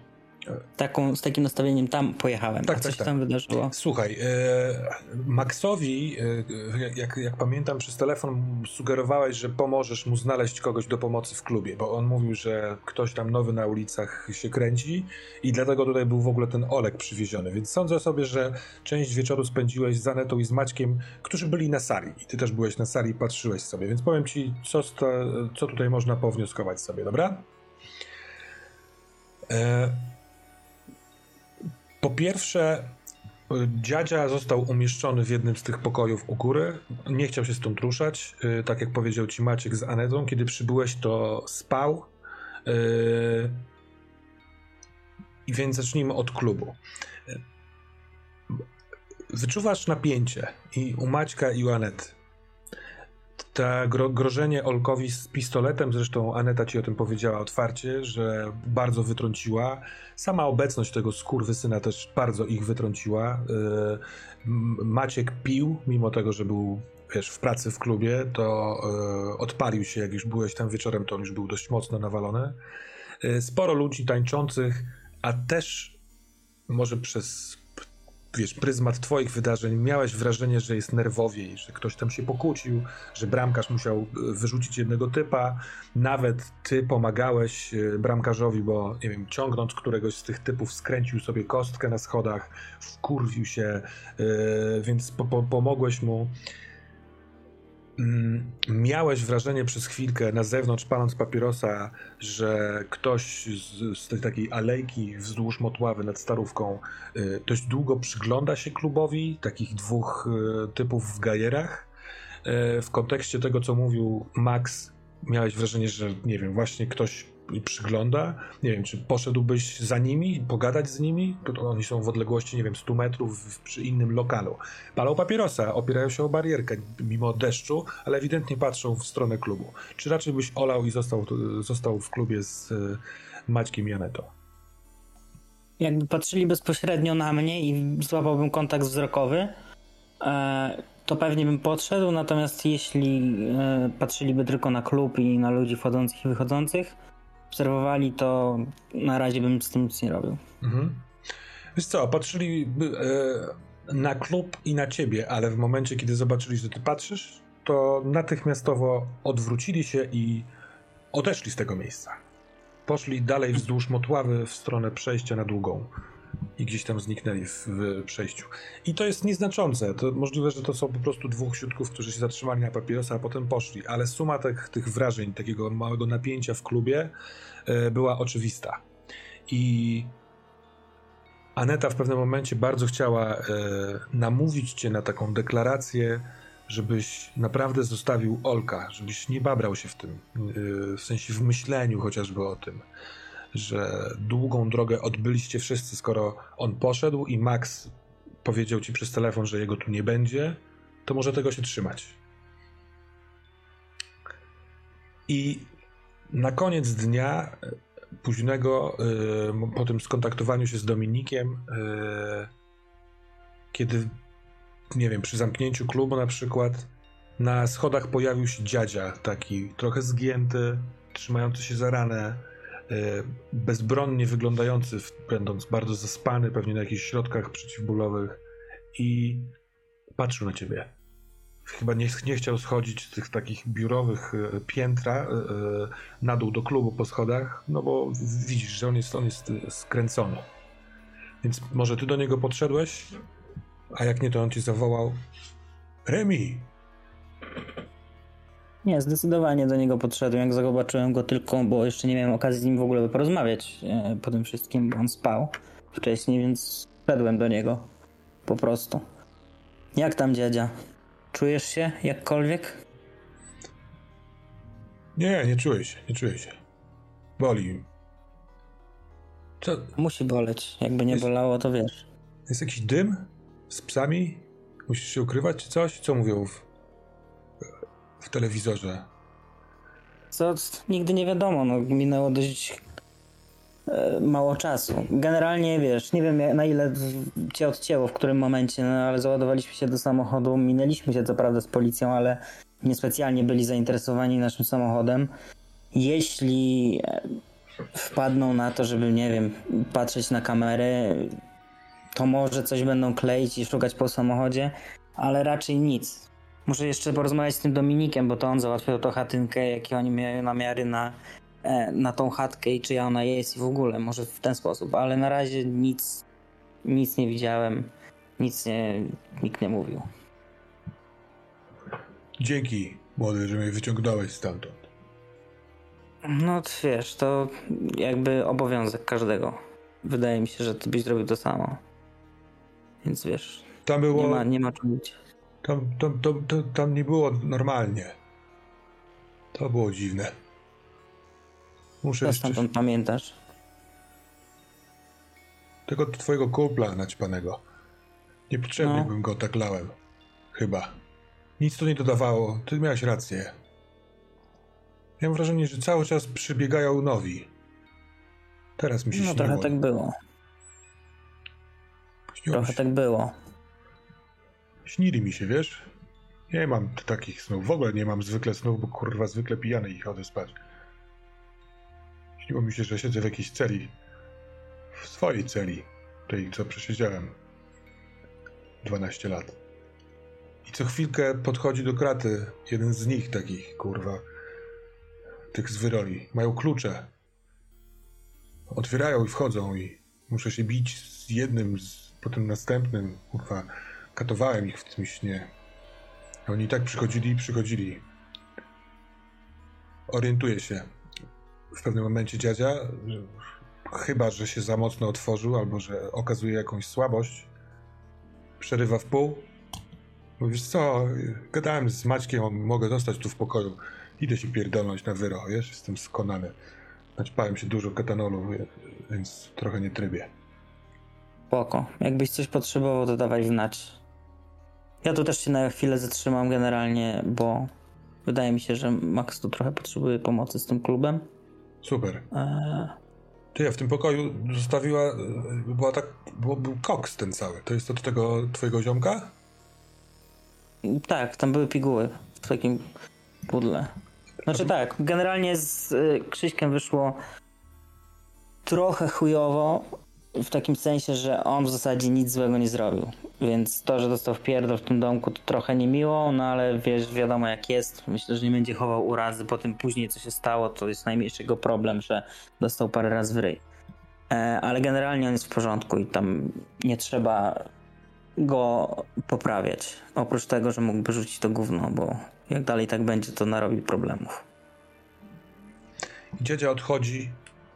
Taką, z takim nastawieniem tam pojechałem. Tak, A coś tak, tak. tam wydarzyło? Słuchaj, e, Maxowi, e, jak, jak pamiętam przez telefon, sugerowałeś, że pomożesz mu znaleźć kogoś do pomocy w klubie, bo on mówił, że ktoś tam nowy na ulicach się kręci i dlatego tutaj był w ogóle ten Olek przywieziony, więc sądzę sobie, że część wieczoru spędziłeś z Anetą i z Maćkiem, którzy byli na sali i ty też byłeś na sali i patrzyłeś sobie, więc powiem ci, co, sta, co tutaj można pownioskować sobie, dobra? E, po pierwsze, y, dziadzia został umieszczony w jednym z tych pokojów u góry. Nie chciał się stąd ruszać. Y, Tak jak powiedział ci Maciek z Anetą, kiedy przybyłeś, to spał. Y, I więc zacznijmy od klubu. Y, Wyczuwasz napięcie i u Maćka i u Anety. Ta gro, grożenie Olkowi z pistoletem, zresztą Aneta ci o tym powiedziała otwarcie, że bardzo wytrąciła. Sama obecność tego skurwysyna też bardzo ich wytrąciła. M- Maciek pił, mimo tego, że był wiesz, w pracy w klubie, to yy, odpalił się, jak już byłeś tam wieczorem, to on już był dość mocno nawalony. Yy, Sporo ludzi tańczących, a też może przez wiesz, pryzmat twoich wydarzeń miałeś wrażenie, że jest nerwowiej, że ktoś tam się pokłócił, że bramkarz musiał y, wyrzucić jednego typa. Nawet ty pomagałeś y, bramkarzowi, bo nie wiem, ciągnąc któregoś z tych typów skręcił sobie kostkę na schodach, wkurwił się, y, więc po, po, pomogłeś mu. Mm, Miałeś wrażenie przez chwilkę na zewnątrz, paląc papierosa, że ktoś z, z tej takiej alejki wzdłuż Motławy nad Starówką y, dość długo przygląda się klubowi, takich dwóch y, typów w gajerach. Y, W kontekście tego, co mówił Max, miałeś wrażenie, że nie wiem, właśnie ktoś przygląda. Nie wiem, czy poszedłbyś za nimi, pogadać z nimi? Oni są w odległości, nie wiem, 100 metrów przy innym lokalu. Palą papierosa, opierają się o barierkę mimo deszczu, ale ewidentnie patrzą w stronę klubu. Czy raczej byś olał i został, został w klubie z y, Maćkiem Janeto? Jakby patrzyli bezpośrednio na mnie i złapałbym kontakt wzrokowy, e, to pewnie bym podszedł, natomiast jeśli e, patrzyliby tylko na klub i na ludzi wchodzących i wychodzących, obserwowali, to na razie bym z tym nic nie robił. Mhm. Wiesz co, patrzyli e, na klub i na ciebie, ale w momencie, kiedy zobaczyli, że ty patrzysz, to natychmiastowo odwrócili się i odeszli z tego miejsca. Poszli dalej wzdłuż motławy w stronę przejścia na długą i gdzieś tam zniknęli w, w, przejściu. I to jest nieznaczące. To możliwe, że to są po prostu dwóch siódków, którzy się zatrzymali na papierosa, a potem poszli, ale suma tych, tych wrażeń, takiego małego napięcia w klubie e, była oczywista. I Aneta w pewnym momencie bardzo chciała e, namówić cię na taką deklarację, żebyś naprawdę zostawił Olka, żebyś nie babrał się w tym, e, w sensie w myśleniu chociażby o tym że długą drogę odbyliście wszyscy, skoro on poszedł i Max powiedział ci przez telefon, że jego tu nie będzie, to może tego się trzymać. I na koniec dnia e, późnego, e, po tym skontaktowaniu się z Dominikiem, e, kiedy, nie wiem, przy zamknięciu klubu na przykład, na schodach pojawił się dziadzia, taki trochę zgięty, trzymający się za ranę, bezbronnie wyglądający, będąc bardzo zaspany, pewnie na jakichś środkach przeciwbólowych i patrzył na ciebie. Chyba nie, nie chciał schodzić z tych takich biurowych e, piętra e, na dół do klubu po schodach, no bo widzisz, że on jest, on jest skręcony. Więc może ty do niego podszedłeś, a jak nie, to on ci zawołał Remi, nie, zdecydowanie do niego podszedłem, jak zobaczyłem go tylko, bo jeszcze nie miałem okazji z nim w ogóle porozmawiać e, po tym wszystkim, bo on spał wcześniej, więc szedłem do niego. Po prostu. Jak tam dziadzia? Czujesz się jakkolwiek? Nie, nie czuję się, nie czuję się. Boli. Co? Musi boleć. Jakby nie jest, bolało, to wiesz. Jest jakiś dym z psami? Musisz się ukrywać czy coś? Co mówią w w telewizorze? Co? Nigdy nie wiadomo. No, minęło dość e, mało czasu. Generalnie wiesz, nie wiem na ile cię odcięło, w którym momencie, no, ale załadowaliśmy się do samochodu. Minęliśmy się co prawda z policją, ale niespecjalnie byli zainteresowani naszym samochodem. Jeśli e, wpadną na to, żeby, nie wiem, patrzeć na kamery, to może coś będą kleić i szukać po samochodzie, ale raczej nic. Muszę jeszcze porozmawiać z tym Dominikiem, bo to on załatwiał tą chatynkę, jakie oni miały namiary na, e, na tą chatkę i czyja ona jest i w ogóle, może w ten sposób, ale na razie nic, nic nie widziałem, nic nie, nikt nie mówił. Dzięki, młody, że mnie wyciągnąłeś stamtąd. No wiesz, to jakby obowiązek każdego. Wydaje mi się, że ty byś zrobił to samo. Więc wiesz, Tam było... nie ma, nie ma czym być. Tam, tam, tam, tam nie było normalnie. To było dziwne. Muszę Co jeszcze... stamtąd pamiętasz? Tego twojego kupla naćpanego. Niepotrzebnie no. bym go tak lałem. Chyba. Nic to nie dodawało. Ty miałeś rację. Miałem wrażenie, że cały czas przybiegają nowi. Teraz mi się No śniło. trochę tak było. Śniło trochę się. tak było. Śnili mi się, wiesz? Nie mam takich snów. W ogóle nie mam zwykle snów, bo kurwa zwykle pijany i chodzę spać. Śniło mi się, że siedzę w jakiejś celi. W swojej celi. Tej, co przesiedziałem. 12 lat. I co chwilkę podchodzi do kraty jeden z nich takich, kurwa. Tych z wyroli. Mają klucze. Otwierają i wchodzą i muszę się bić z jednym, z, potem następnym, kurwa Katowałem ich w tym śnie. Oni tak przychodzili i przychodzili. Orientuję się. W pewnym momencie dziadzia, że chyba, że się za mocno otworzył, albo że okazuje jakąś słabość, przerywa w pół. Mówisz co, gadałem z Maćkiem, mogę zostać tu w pokoju. Idę się pierdolnąć na wyro, wiesz, jestem skonany. Naćpałem się dużo ketanolu, więc trochę nie trybię. Spoko. Jakbyś coś potrzebował, to dawaj znać. Ja tu też się na chwilę zatrzymam generalnie, bo wydaje mi się, że Max tu trochę potrzebuje pomocy z tym klubem. Super. Eee, Ty, ja w tym pokoju zostawiła, e, była tak, było, był koks ten cały. To jest od tego twojego ziomka? tak, tam były piguły w takim pudle. Znaczy tak, generalnie z y, Krzyśkiem wyszło trochę chujowo, w takim sensie, że on w zasadzie nic złego nie zrobił. Więc to, że dostał w pierdol w tym domku, to trochę nie miło, no ale wiesz, wiadomo jak jest. Myślę, że nie będzie chował urazy po tym później, co się stało. To jest najmniejszy jego problem, że dostał parę razy w ryj. E, ale generalnie on jest w porządku i tam nie trzeba go poprawiać. Oprócz tego, że mógłby rzucić to gówno, bo jak dalej tak będzie, to narobi problemów. I odchodzi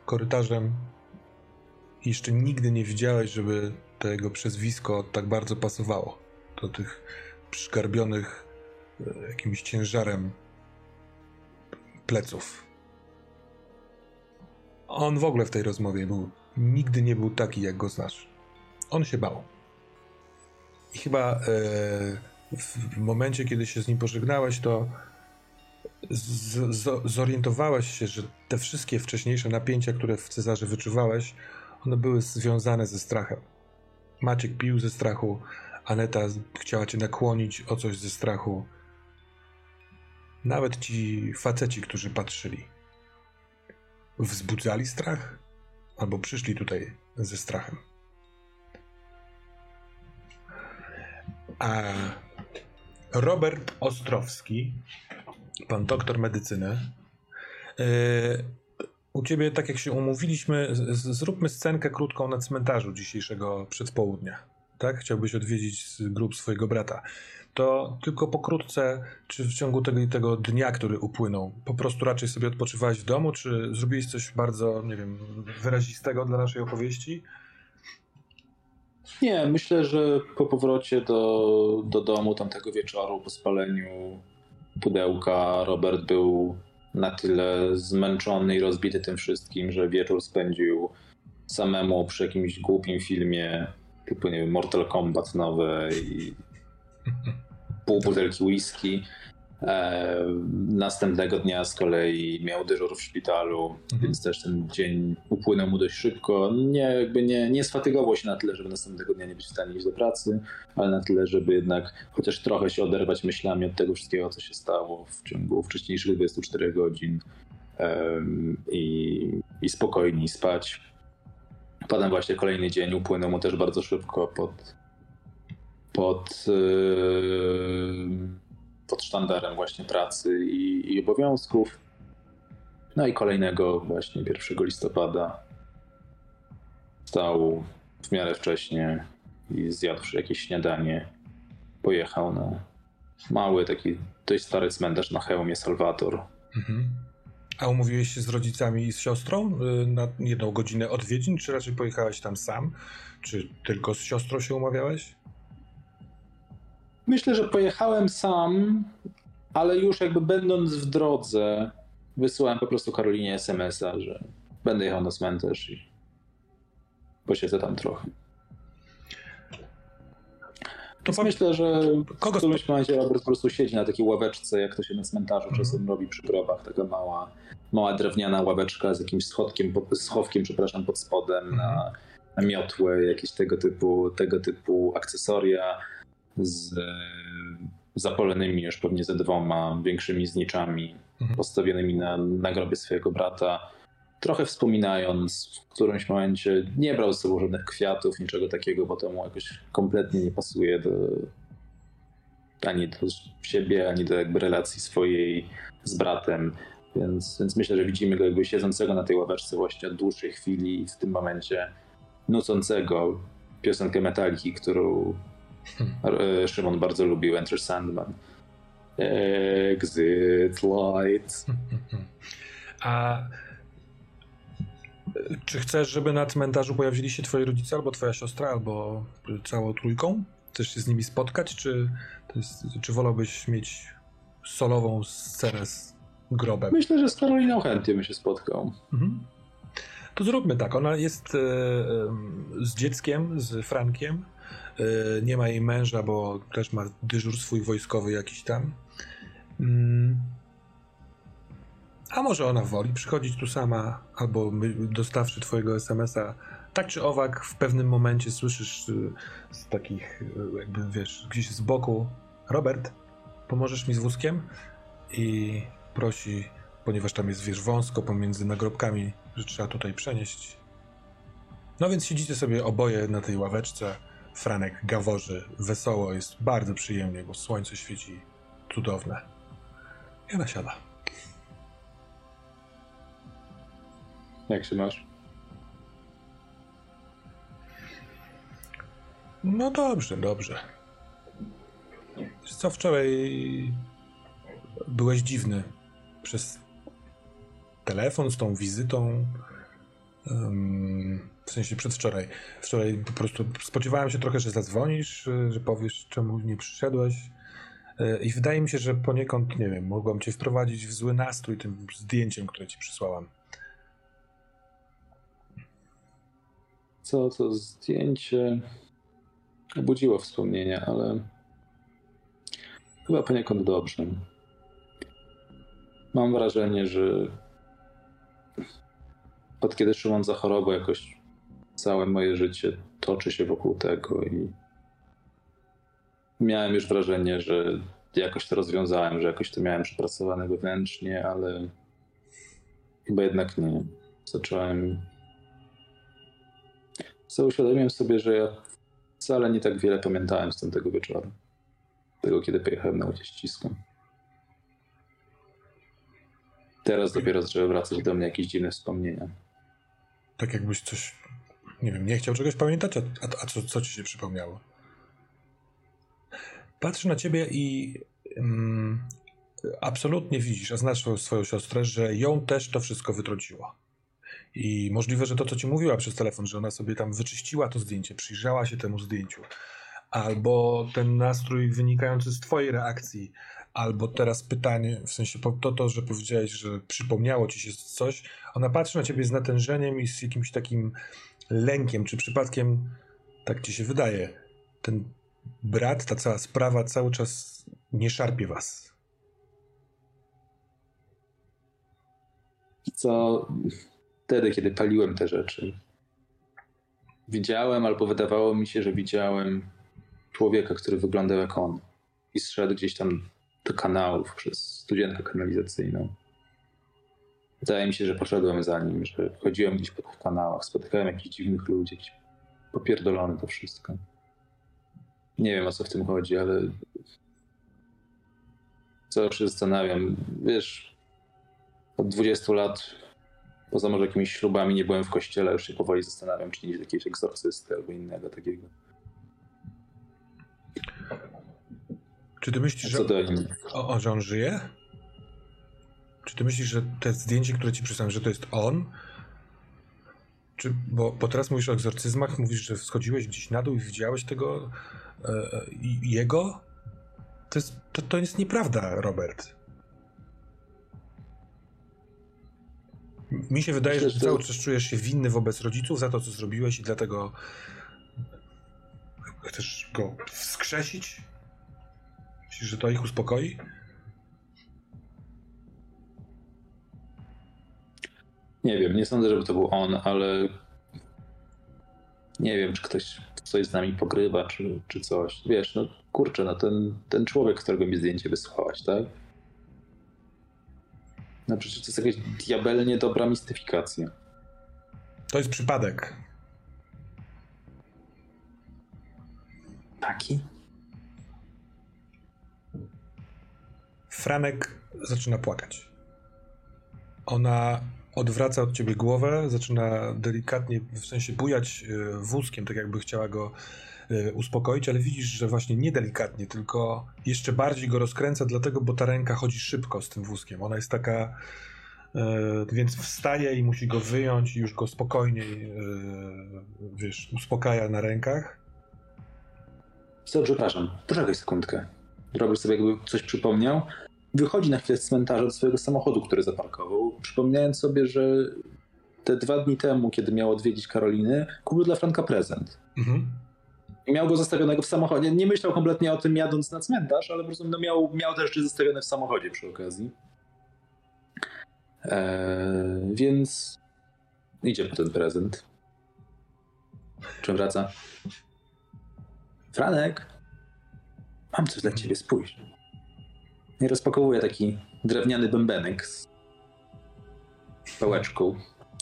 korytarzem. Jeszcze nigdy nie widziałeś, żeby to jego przezwisko tak bardzo pasowało do tych przygarbionych e, jakimś ciężarem pleców. On w ogóle w tej rozmowie był, nigdy nie był taki, jak go znasz. On się bał. I chyba e, w momencie, kiedy się z nim pożegnałeś, to z, z, zorientowałeś się, że te wszystkie wcześniejsze napięcia, które w Cezarze wyczuwałeś, one były związane ze strachem. Maciek pił ze strachu, Aneta chciała cię nakłonić o coś ze strachu. Nawet ci faceci, którzy patrzyli, wzbudzali strach albo przyszli tutaj ze strachem. A Robert Ostrowski, pan doktor medycyny, yy, u ciebie, tak jak się umówiliśmy, zróbmy scenkę krótką na cmentarzu dzisiejszego przedpołudnia. Tak? Chciałbyś odwiedzić grób swojego brata. To tylko pokrótce, czy w ciągu tego, tego dnia, który upłynął, po prostu raczej sobie odpoczywałeś w domu, czy zrobiłeś coś bardzo, nie wiem, wyrazistego dla naszej opowieści? Nie, myślę, że po powrocie do, do domu tamtego wieczoru, po spaleniu pudełka, Robert był na tyle zmęczony i rozbity tym wszystkim, że wieczór spędził samemu przy jakimś głupim filmie typu, nie wiem, Mortal Kombat nowe i pół butelki whisky. E, następnego dnia z kolei miał dyżur w szpitalu, mhm. więc też ten dzień upłynął mu dość szybko. Nie, jakby nie, nie sfatygował się na tyle, żeby następnego dnia nie być w stanie iść do pracy, ale na tyle, żeby jednak chociaż trochę się oderwać myślami od tego wszystkiego, co się stało w ciągu wcześniejszych 24 godzin i, i spokojniej spać. Potem właśnie kolejny dzień upłynął mu też bardzo szybko pod pod yy, pod sztandarem właśnie pracy i, i obowiązków. No i kolejnego właśnie 1 listopada stał w miarę wcześnie i zjadłszy jakieś śniadanie, pojechał na mały, taki dość stary cmentarz na hełmie Salvator. Mhm. A umówiłeś się z rodzicami i z siostrą y, na jedną godzinę odwiedzin, czy raczej pojechałeś tam sam? Czy tylko z siostrą się umawiałeś? Myślę, że pojechałem sam, ale już jakby będąc w drodze, wysyłałem po prostu Karolinie SMS-a, że będę jechał na cmentarz i posiedzę tam trochę. To Więc myślę, że kogo w którymś momencie Robert po prostu siedzi na takiej ławeczce, jak to się na cmentarzu mhm. czasem robi przy grobach, taka mała, mała drewniana ławeczka z jakimś schodkiem, schowkiem, przepraszam, pod spodem mhm. na, na miotłę, jakieś tego typu, tego typu akcesoria z e, zapalonymi już pewnie ze dwoma większymi zniczami mhm. postawionymi na, na grobie swojego brata. Trochę wspominając, w którymś momencie nie brał ze sobą żadnych kwiatów, niczego takiego, bo to mu jakoś kompletnie nie pasuje do, ani do siebie, ani do jakby relacji swojej z bratem. Więc, więc myślę, że widzimy go jakby siedzącego na tej ławeczce właśnie od dłuższej chwili i w tym momencie nucącego piosenkę Metaliki, którą Hmm. Szymon bardzo lubił Enter Sandman. Exit light. A czy chcesz, żeby na cmentarzu pojawili się twoi rodzice, albo twoja siostra, albo całą trójką? Chcesz się z nimi spotkać, czy, jest, czy wolałbyś mieć solową scenę z grobem. Myślę, że z Karoliną chętnie bym się spotkał. Mhm. To zróbmy tak. Ona jest e, e, z dzieckiem, z Frankiem. E, nie ma jej męża, bo też ma dyżur swój wojskowy jakiś tam. Mm. A może ona woli przychodzić tu sama, albo dostawszy twojego SMS-a. Tak czy owak, w pewnym momencie słyszysz y, z takich, y, jakby wiesz, gdzieś z boku: Robert, pomożesz mi z wózkiem? I prosi, ponieważ tam jest, wiesz, wąsko pomiędzy nagrobkami, że trzeba tutaj przenieść. No więc siedzicie sobie oboje na tej ławeczce. Franek gaworzy, wesoło, jest bardzo przyjemnie, bo słońce świeci cudowne. I ona siada. Jak się masz? No dobrze, dobrze. Wiesz co, wczoraj byłeś dziwny przez telefon z tą wizytą. Um, w sensie przedwczoraj. Wczoraj po prostu spodziewałem się trochę, że zadzwonisz, że powiesz, czemu nie przyszedłeś. E, I wydaje mi się, że poniekąd, nie wiem, mogłam cię wprowadzić w zły nastrój tym zdjęciem, które ci przysłałam. Co to zdjęcie obudziło wspomnienia, ale chyba poniekąd dobrze. Mam wrażenie, że od kiedy Szymon zachorował, jakoś całe moje życie toczy się wokół tego i miałem już wrażenie, że jakoś to rozwiązałem, że jakoś to miałem przepracowane wewnętrznie, ale chyba jednak nie. Zacząłem. Co uświadomiłem sobie, że ja wcale nie tak wiele pamiętałem z tamtego wieczoru. Tego, kiedy pojechałem na łodzie ściską. Teraz dopiero zaczęły wracać do mnie jakieś dziwne wspomnienia. Tak jakbyś coś, nie wiem, nie chciał czegoś pamiętać, a, a, a co, co ci się przypomniało? Patrzę na ciebie i mm, absolutnie widzisz, a znasz swoją, swoją siostrę, że ją też to wszystko wytrąciło. I możliwe, że to, co ci mówiła przez telefon, że ona sobie tam wyczyściła to zdjęcie, przyjrzała się temu zdjęciu, albo ten nastrój wynikający z twojej reakcji, albo teraz pytanie, w sensie to, to, że powiedziałeś, że przypomniało ci się coś, ona patrzy na ciebie z natężeniem i z jakimś takim lękiem, czy przypadkiem, tak ci się wydaje, ten brat, ta cała sprawa cały czas nie szarpie was. Co wtedy, kiedy paliłem te rzeczy, widziałem albo wydawało mi się, że widziałem człowieka, który wyglądał jak on i zszedł gdzieś tam do kanałów przez studienkę kanalizacyjną. Wydaje mi się, że poszedłem za nim, że chodziłem gdzieś po tych kanałach, spotykałem jakichś dziwnych ludzi, jakiś popierdolony to wszystko. Nie wiem o co w tym chodzi, ale zawsze się zastanawiam. Wiesz, od 20 lat, poza może jakimiś ślubami, nie byłem w kościele, już się powoli zastanawiam, czy nie jest jakiegoś egzorcysty albo innego takiego. Czy ty myślisz, że, o, o, że on żyje? Czy ty myślisz, że te zdjęcie, które ci przysłałem, że to jest on? Czy, bo, bo teraz mówisz o egzorcyzmach, mówisz, że schodziłeś gdzieś na dół i widziałeś tego e, e jego? To jest, to, to jest nieprawda, Robert. Mi się wydaje, Myślę, że cały czas czujesz się winny wobec rodziców za to, co zrobiłeś i dlatego chcesz go wskrzesić? Myślisz, że to ich uspokoi? Nie wiem, nie sądzę, żeby to był on, ale nie wiem, czy ktoś coś z nami pogrywa, czy, czy coś. Wiesz, no kurczę, no ten, ten człowiek, którego mi zdjęcie wysłałaś, tak? No przecież to jest jakaś diabelnie dobra mistyfikacja. To jest przypadek. Taki? Franek zaczyna płakać. Ona odwraca od ciebie głowę, zaczyna delikatnie, w sensie bujać e, wózkiem, tak jakby chciała go e, uspokoić, ale widzisz, że właśnie nie delikatnie, tylko jeszcze bardziej go rozkręca, dlatego, bo ta ręka chodzi szybko z tym wózkiem. Ona jest taka, e, więc wstaje i musi go wyjąć i już go spokojniej, wiesz, uspokaja na rękach. Co, przepraszam, poczekaj sekundkę. Robert sobie jakby coś przypomniał, wychodzi na chwilę z cmentarza do swojego samochodu, który zaparkował, przypominając sobie, że te dwa dni temu, kiedy miał odwiedzić Karoliny, kupił dla Franka prezent. Mhm. I miał go zostawionego w samochodzie. Nie myślał kompletnie o tym jadąc na cmentarz, ale po prostu no miał, miał też zostawione w samochodzie przy okazji. Eee, więc idzie po ten prezent. Czym wraca? Franek, mam coś dla ciebie, spójrz. I rozpakowuje taki drewniany bębenek z pałeczką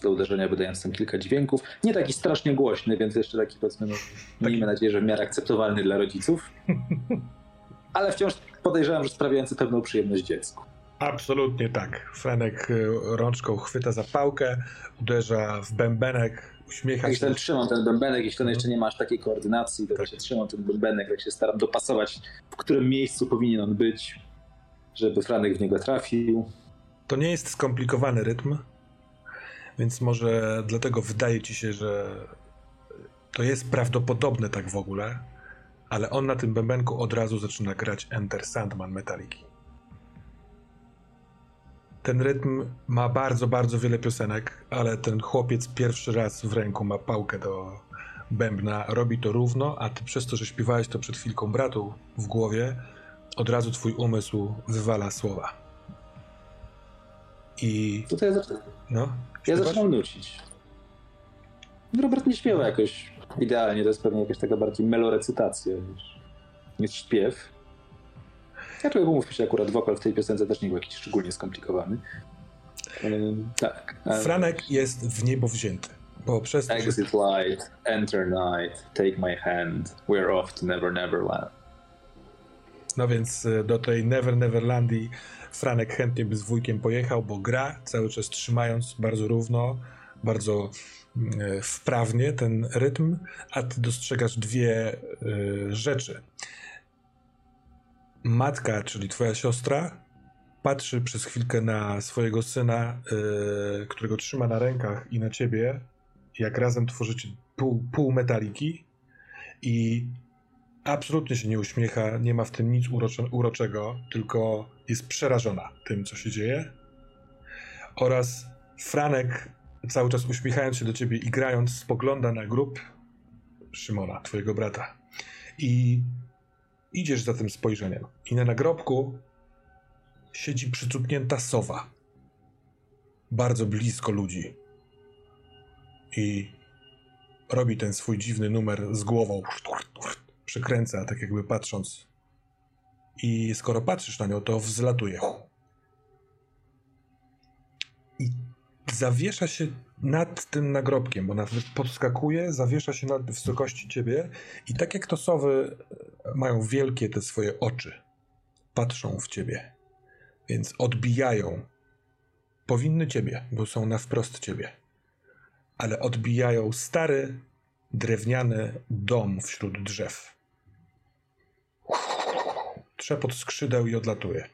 do uderzenia, wydając tam kilka dźwięków. Nie taki strasznie głośny, więc jeszcze taki powiedzmy, no, miejmy nadzieję, że w miarę akceptowalny dla rodziców. Ale wciąż podejrzewam, że sprawiający pewną przyjemność dziecku. Absolutnie tak. Franek y, rączką chwyta za pałkę, uderza w bębenek, uśmiecha Jeśli się. ten trzymam ten bębenek, jeśli ten jeszcze nie masz takiej koordynacji, to właśnie trzymam ten bębenek, jak się staram dopasować, w którym miejscu powinien on być, żeby Franek w niego trafił. To nie jest skomplikowany rytm, więc może dlatego wydaje ci się, że to jest prawdopodobne tak w ogóle, ale on na tym bębenku od razu zaczyna grać Enter Sandman Metaliki. Ten rytm ma bardzo, bardzo wiele piosenek, ale ten chłopiec pierwszy raz w ręku ma pałkę do bębna, robi to równo, a ty przez to, że śpiewałeś to przed chwilką bratu w głowie, od razu twój umysł wywala słowa. I to ja, zacznę, no, ja zaczynam nucić. Robert nie śpiewa jakoś idealnie, to jest pewnie jakaś taka bardziej melorecytacja niż, niż śpiew. Ja człowiek umówmy się, akurat wokal w tej piosence też nie był jakiś szczególnie skomplikowany. Ym, tak. Franek jest w niebo wzięty, bo przez to, Exit light, enter night, take my hand, we're off to never never land. No więc y, do tej Never Neverlandii Franek chętnie by z wujkiem pojechał, bo gra cały czas trzymając bardzo równo, bardzo y, wprawnie ten rytm, a ty dostrzegasz dwie y, rzeczy. Matka, czyli twoja siostra, patrzy przez chwilkę na swojego syna, y, którego trzyma na rękach i na ciebie, jak razem tworzycie pół, pół metaliki i absolutnie się nie uśmiecha, nie ma w tym nic urocze, uroczego, tylko jest przerażona tym, co się dzieje. Oraz Franek, cały czas uśmiechając się do ciebie i grając, spogląda na grób Szymona, twojego brata. I idziesz za tym spojrzeniem. I na nagrobku siedzi przycupnięta sowa. Bardzo blisko ludzi. I robi ten swój dziwny numer z głową przekręca, tak jakby patrząc. I skoro patrzysz na nią, to wzlatuje. I zawiesza się nad tym nagrobkiem, bo podskakuje, zawiesza się nad wysokości ciebie i tak jak to sowy mają wielkie te swoje oczy, patrzą w ciebie, więc odbijają. Powinny ciebie, bo są na wprost ciebie, ale odbijają stary, drewniany dom wśród drzew. Trzepot skrzydeł i odlatuje.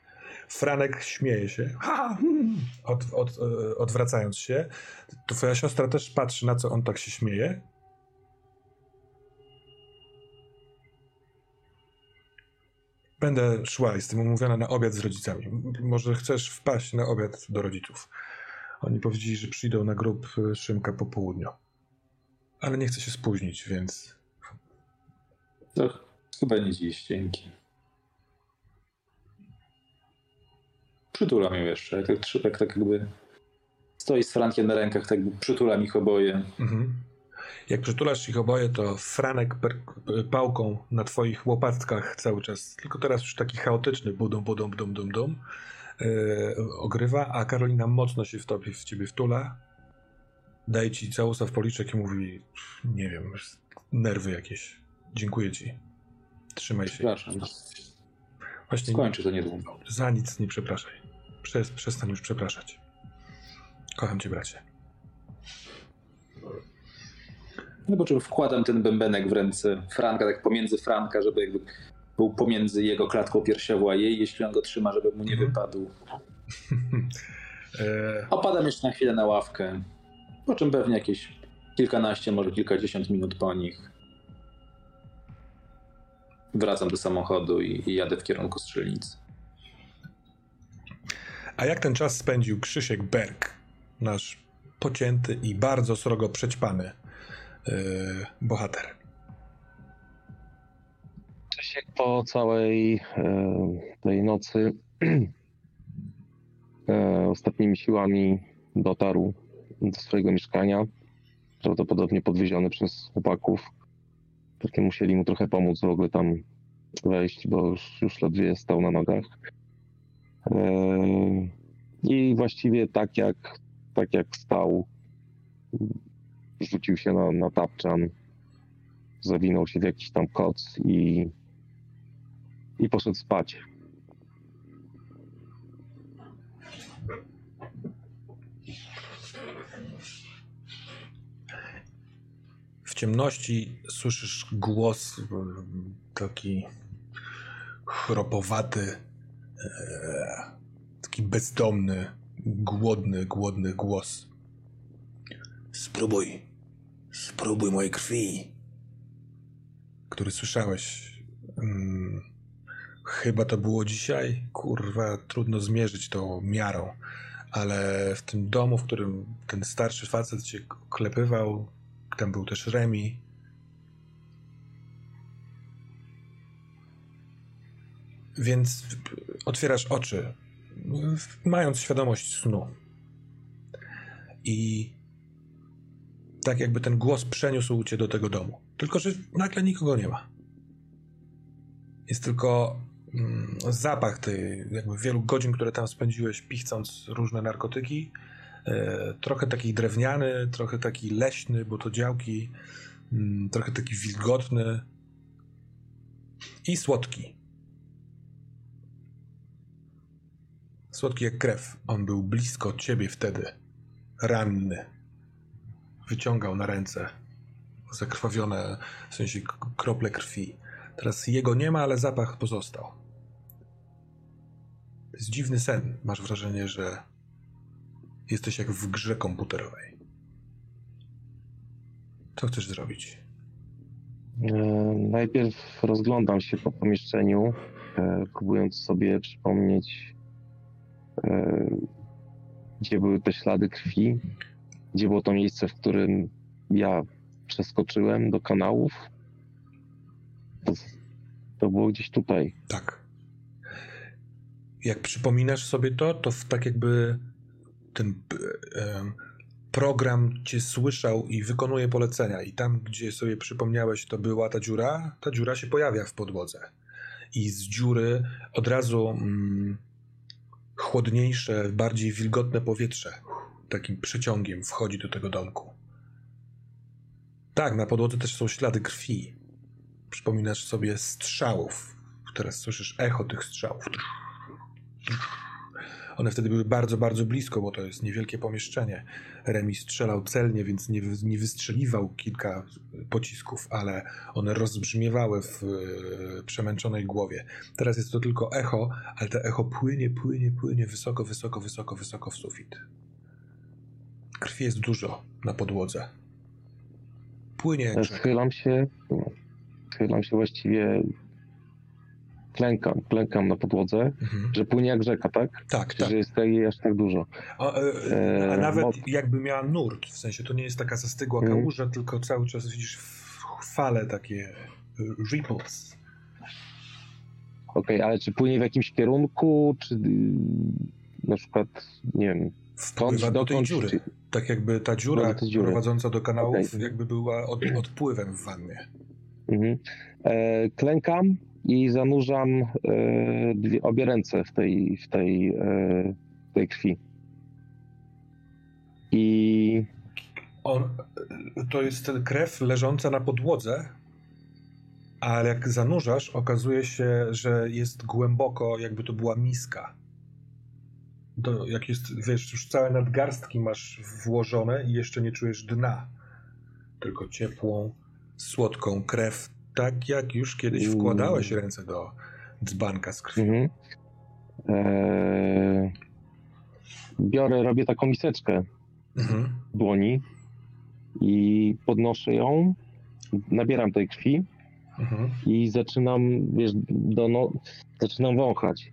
Franek śmieje się, ha, hmm, od, od, e, odwracając się. Twoja siostra też patrzy, na co on tak się śmieje. Będę szła, jestem umówiona na obiad z rodzicami. Może chcesz wpaść na obiad do rodziców. Oni powiedzieli, że przyjdą na grób e, Szymka po południu. Ale nie chcę się spóźnić, więc To chyba nie dziś, dzięki. Przytulam ją jeszcze, jak tak, jak tak jakby stoi z Frankiem na rękach, tak przytulam ich oboje. Mhm. Jak przytulasz ich oboje, to Franek pałką na twoich łopatkach cały czas, tylko teraz już taki chaotyczny budum, budum, dum, dum, dum, yy, ogrywa, a Karolina mocno się w tobie, w ciebie wtula, daje ci całusa w policzek i mówi, nie wiem, nerwy jakieś. Dziękuję ci. Trzymaj się. Przepraszam, Właśnie skończę to niedługo. za nic nie przepraszaj. Przez, przestań już przepraszać. Kocham cię, bracie. No po czym wkładam ten bębenek w ręce Franka, tak pomiędzy Franka, żeby jakby był pomiędzy jego klatką piersiową a jej, jeśli on go trzyma, żeby mu nie Mhm. wypadł. E, Opadam jeszcze na chwilę na ławkę, po czym pewnie jakieś kilkanaście, może kilkadziesiąt minut po nich wracam do samochodu i, i jadę w kierunku strzelnicy. A jak ten czas spędził Krzysiek Berg, nasz pocięty i bardzo srogo przećpany yy, bohater? Krzysiek po całej e, tej nocy e, ostatnimi siłami dotarł do swojego mieszkania. Prawdopodobnie podwieziony przez chłopaków. Pewnie musieli mu trochę pomóc w ogóle tam wejść, bo już, już ledwie stał na nogach. E, I właściwie tak jak, tak jak stał, rzucił się na, na tapczan, zawinął się w jakiś tam koc i, i poszedł spać. W ciemności słyszysz głos taki chropowaty, taki bezdomny, głodny, głodny głos. Spróbuj, spróbuj mojej krwi, który słyszałeś. Mm, chyba to było dzisiaj. Kurwa, trudno zmierzyć to miarą, ale w tym domu, w którym ten starszy facet cię klepywał, tam był też Remi. Więc otwierasz oczy, mając świadomość snu. I tak jakby ten głos przeniósł cię do tego domu. Tylko, że nagle nikogo nie ma. Jest tylko mm, zapach tej, jakby wielu godzin, które tam spędziłeś, pichcąc różne narkotyki. E, trochę taki drewniany, trochę taki leśny, bo to działki, mm, trochę taki wilgotny i słodki. Słodki jak krew. On był blisko ciebie wtedy. Ranny. Wyciągał na ręce zakrwawione, w sensie krople krwi. Teraz jego nie ma, ale zapach pozostał. To jest dziwny sen. Masz wrażenie, że jesteś jak w grze komputerowej. Co chcesz zrobić? E, Najpierw rozglądam się po pomieszczeniu, e, próbując sobie przypomnieć, gdzie były te ślady krwi, gdzie było to miejsce, w którym ja przeskoczyłem do kanałów. To, to było gdzieś tutaj. Tak. Jak przypominasz sobie to, to tak jakby ten e, program cię słyszał i wykonuje polecenia. I tam, gdzie sobie przypomniałeś, to była ta dziura, ta dziura się pojawia w podłodze. I z dziury od razu mm, chłodniejsze, bardziej wilgotne powietrze takim przeciągiem wchodzi do tego domku. Tak, na podłodze też są ślady krwi. Przypominasz sobie strzałów. Teraz słyszysz echo tych strzałów. One wtedy były bardzo, bardzo blisko, bo to jest niewielkie pomieszczenie. Remi strzelał celnie, więc nie, nie wystrzeliwał kilka pocisków, ale one rozbrzmiewały w e, przemęczonej głowie. Teraz jest to tylko echo, ale to echo płynie, płynie, płynie wysoko, wysoko, wysoko, wysoko w sufit. Krwi jest dużo na podłodze. Płynie rzeka. Schylam się, schylam się właściwie, klękam, klękam na podłodze, Mhm. że płynie jak rzeka, tak? Tak, tak. Że jest jej aż tak dużo. A, e, a E, nawet no- jakby miała nurt, w sensie to nie jest taka zastygła Mhm. kałuża, tylko cały czas widzisz fale takie e, ripples. Okej, ale czy płynie w jakimś kierunku, czy y, na przykład, nie wiem, Wpływa do tej dokądś, dziury. czy, Tak jakby ta dziura tej dziury. prowadząca do kanałów Okej. jakby była od, odpływem w wannie. mhm. e, klękam i zanurzam e, dwie, obie ręce w tej, w tej, e, w tej krwi. I On, to jest krew leżąca na podłodze, ale jak zanurzasz, okazuje się, że jest głęboko, jakby to była miska. To jak jest, wiesz, już całe nadgarstki masz włożone i jeszcze nie czujesz dna. Tylko ciepłą, słodką krew, tak jak już kiedyś Mm. wkładałeś ręce do dzbanka z krwią. mhm. e, biorę, robię taką miseczkę Mhm. w dłoni i podnoszę ją, nabieram tej krwi Mhm. i zaczynam, wiesz, do no, zaczynam wąchać.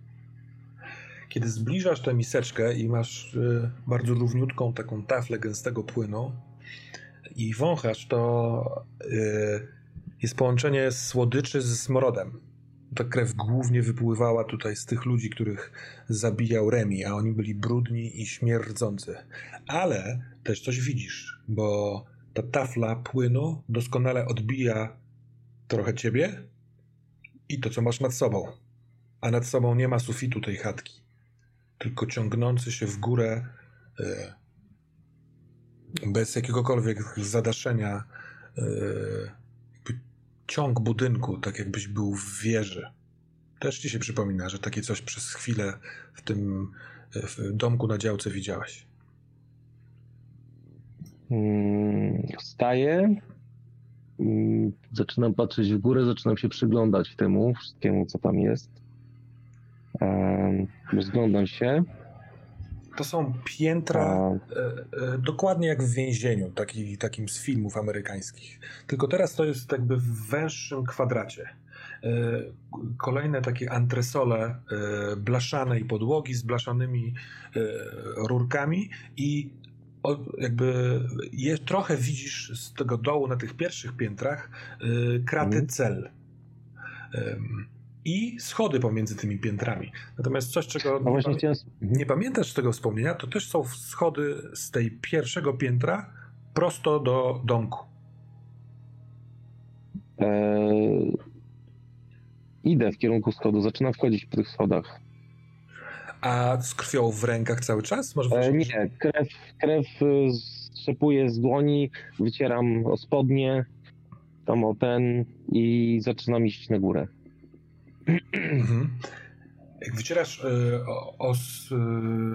Kiedy zbliżasz tę miseczkę i masz y, bardzo równiutką taką taflę gęstego płynu i wąchasz, to y, jest połączenie słodyczy z smrodem. Ta krew głównie wypływała tutaj z tych ludzi, których zabijał Remi, a oni byli brudni i śmierdzący. Ale też coś widzisz, bo ta tafla płynu doskonale odbija trochę ciebie i to, co masz nad sobą. A nad sobą nie ma sufitu tej chatki, tylko ciągnący się w górę y, bez jakiegokolwiek zadaszenia y, ciąg budynku, tak jakbyś był w wieży. Też ci się przypomina, że takie coś przez chwilę w tym w domku na działce widziałeś. Mm, Wstaję, mm, zaczynam patrzeć w górę, zaczynam się przyglądać temu wszystkiemu, co tam jest. Rozglądam się. To są piętra e, e, dokładnie jak w więzieniu, taki, takim z filmów amerykańskich. Tylko teraz to jest jakby w węższym kwadracie. E, Kolejne takie antresole e, blaszanej podłogi z blaszanymi e, rurkami i o, jakby je, trochę widzisz z tego dołu na tych pierwszych piętrach e, kraty Mhm. cel. I schody pomiędzy tymi piętrami. Natomiast coś, czego no nie, pamię- chciałem... nie pamiętasz tego wspomnienia, to też są schody z tej pierwszego piętra prosto do domku. E, idę w kierunku schodu, zaczynam wchodzić po tych schodach. A z krwią w rękach cały czas? Może E, że- nie, krew, krew y, strzepuję z dłoni, wycieram o spodnie, tam o ten i zaczynam iść na górę. Mhm. Jak wycierasz y, o, y,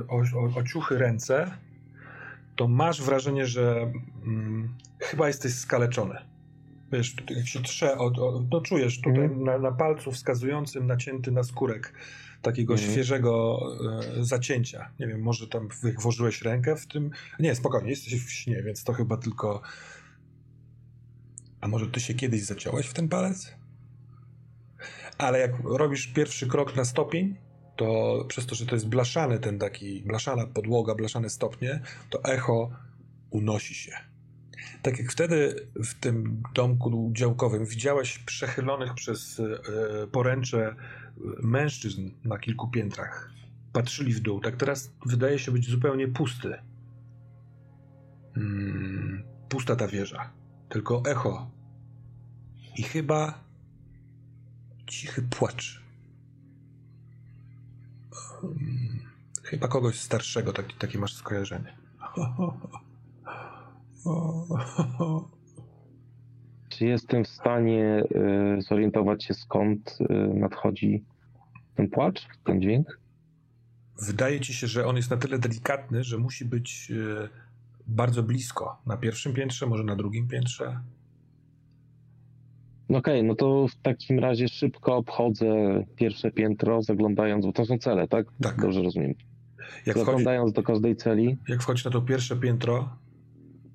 o, o, o ciuchy ręce, to masz wrażenie, że mm, chyba jesteś skaleczony. Wiesz, jak się trze, o, o, no czujesz tutaj Mhm. na, na palcu wskazującym nacięty na skórek takiego Mhm. świeżego e, zacięcia. Nie wiem, może tam włożyłeś rękę w tym. Nie, spokojnie, jesteś w śnie, więc to chyba tylko. A może ty się kiedyś zaciąłeś w ten palec? Ale jak robisz pierwszy krok na stopień, to przez to, że to jest blaszany ten taki, blaszana podłoga, blaszane stopnie, to echo unosi się. Tak jak wtedy w tym domku działkowym widziałeś przechylonych przez e, poręcze e, mężczyzn na kilku piętrach. Patrzyli w dół. Tak teraz wydaje się być zupełnie pusty. Mm, pusta ta wieża. Tylko echo. I chyba cichy płacz. Chyba kogoś starszego, taki, takie masz skojarzenie. Czy jestem w stanie y, zorientować się skąd y, nadchodzi ten płacz, ten dźwięk? Wydaje ci się, że on jest na tyle delikatny, że musi być e, bardzo blisko. Na pierwszym piętrze, może na drugim piętrze. No Okej, no to w takim razie szybko obchodzę pierwsze piętro, zaglądając, bo to są cele, tak? Tak. Dobrze rozumiem. Jak wchodzi, Zaglądając do każdej celi, jak wchodzi na to pierwsze piętro,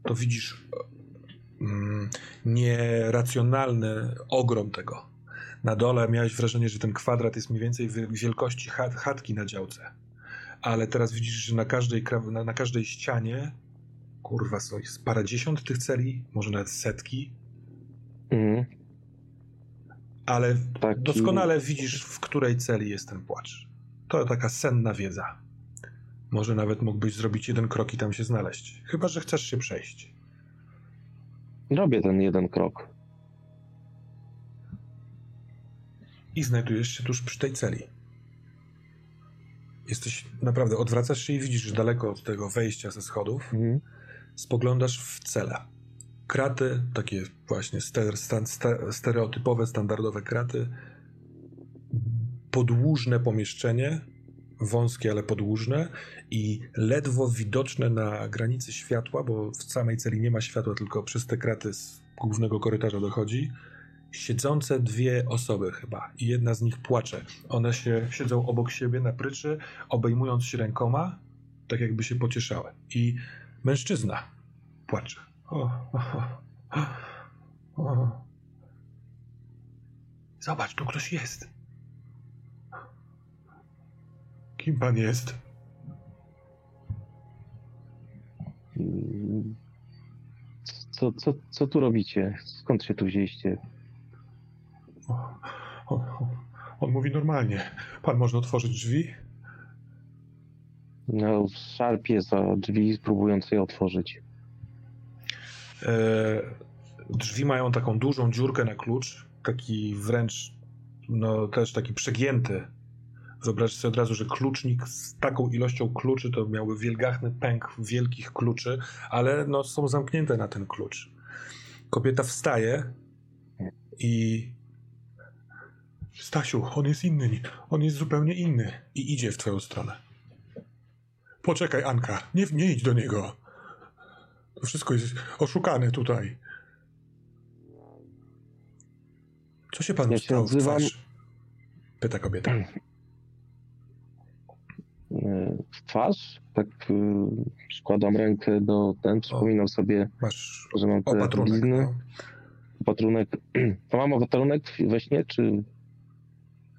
to widzisz mm, nieracjonalny ogrom tego. Na dole miałeś wrażenie, że ten kwadrat jest mniej więcej wi- wielkości chat, chatki na działce. Ale teraz widzisz, że na każdej, na, na każdej ścianie, kurwa, są jest parędziesiąt tych celi, może nawet setki, mhm, ale taki, doskonale widzisz, w której celi jest ten płacz. To taka senna wiedza. Może nawet mógłbyś zrobić jeden krok i tam się znaleźć. Chyba, że chcesz się przejść. robię ten jeden krok. I znajdujesz się tuż przy tej celi. Jesteś naprawdę, odwracasz się i widzisz, że daleko od tego wejścia ze schodów Mhm. spoglądasz w celę. Kraty, takie właśnie stereotypowe, standardowe kraty. Podłużne pomieszczenie, wąskie, ale podłużne i ledwo widoczne na granicy światła, bo w samej celi nie ma światła, tylko przez te kraty z głównego korytarza dochodzi. Siedzące dwie osoby chyba i jedna z nich płacze. One się siedzą obok siebie na pryczy, obejmując się rękoma, tak jakby się pocieszały. I mężczyzna płacze. O, o, o, o. Zobacz, tu ktoś jest. Kim pan jest? Mm, Co, co, co tu robicie? Skąd się tu wzięliście? On, on, on mówi normalnie. Pan może otworzyć drzwi? No, szarpie za drzwi, próbując je otworzyć. E, drzwi mają taką dużą dziurkę na klucz, taki wręcz, no też taki przegięty. Wyobraź sobie od razu, że klucznik z taką ilością kluczy to miałby wielgachny pęk wielkich kluczy, ale no są zamknięte na ten klucz. Kobieta wstaje i Stasiu, on jest inny, on jest zupełnie inny i idzie w twoją stronę. Poczekaj, Anka, nie, nie idź do niego. To wszystko jest oszukane tutaj. Co się panu Ja stało w odzywam- twarz? Pyta kobieta. E, W twarz, tak y, przykładam rękę do ten, przypominam sobie, Masz że mam te opatrunek. blizny. No. Opatrunek. To mam opatrunek we śnie, czy...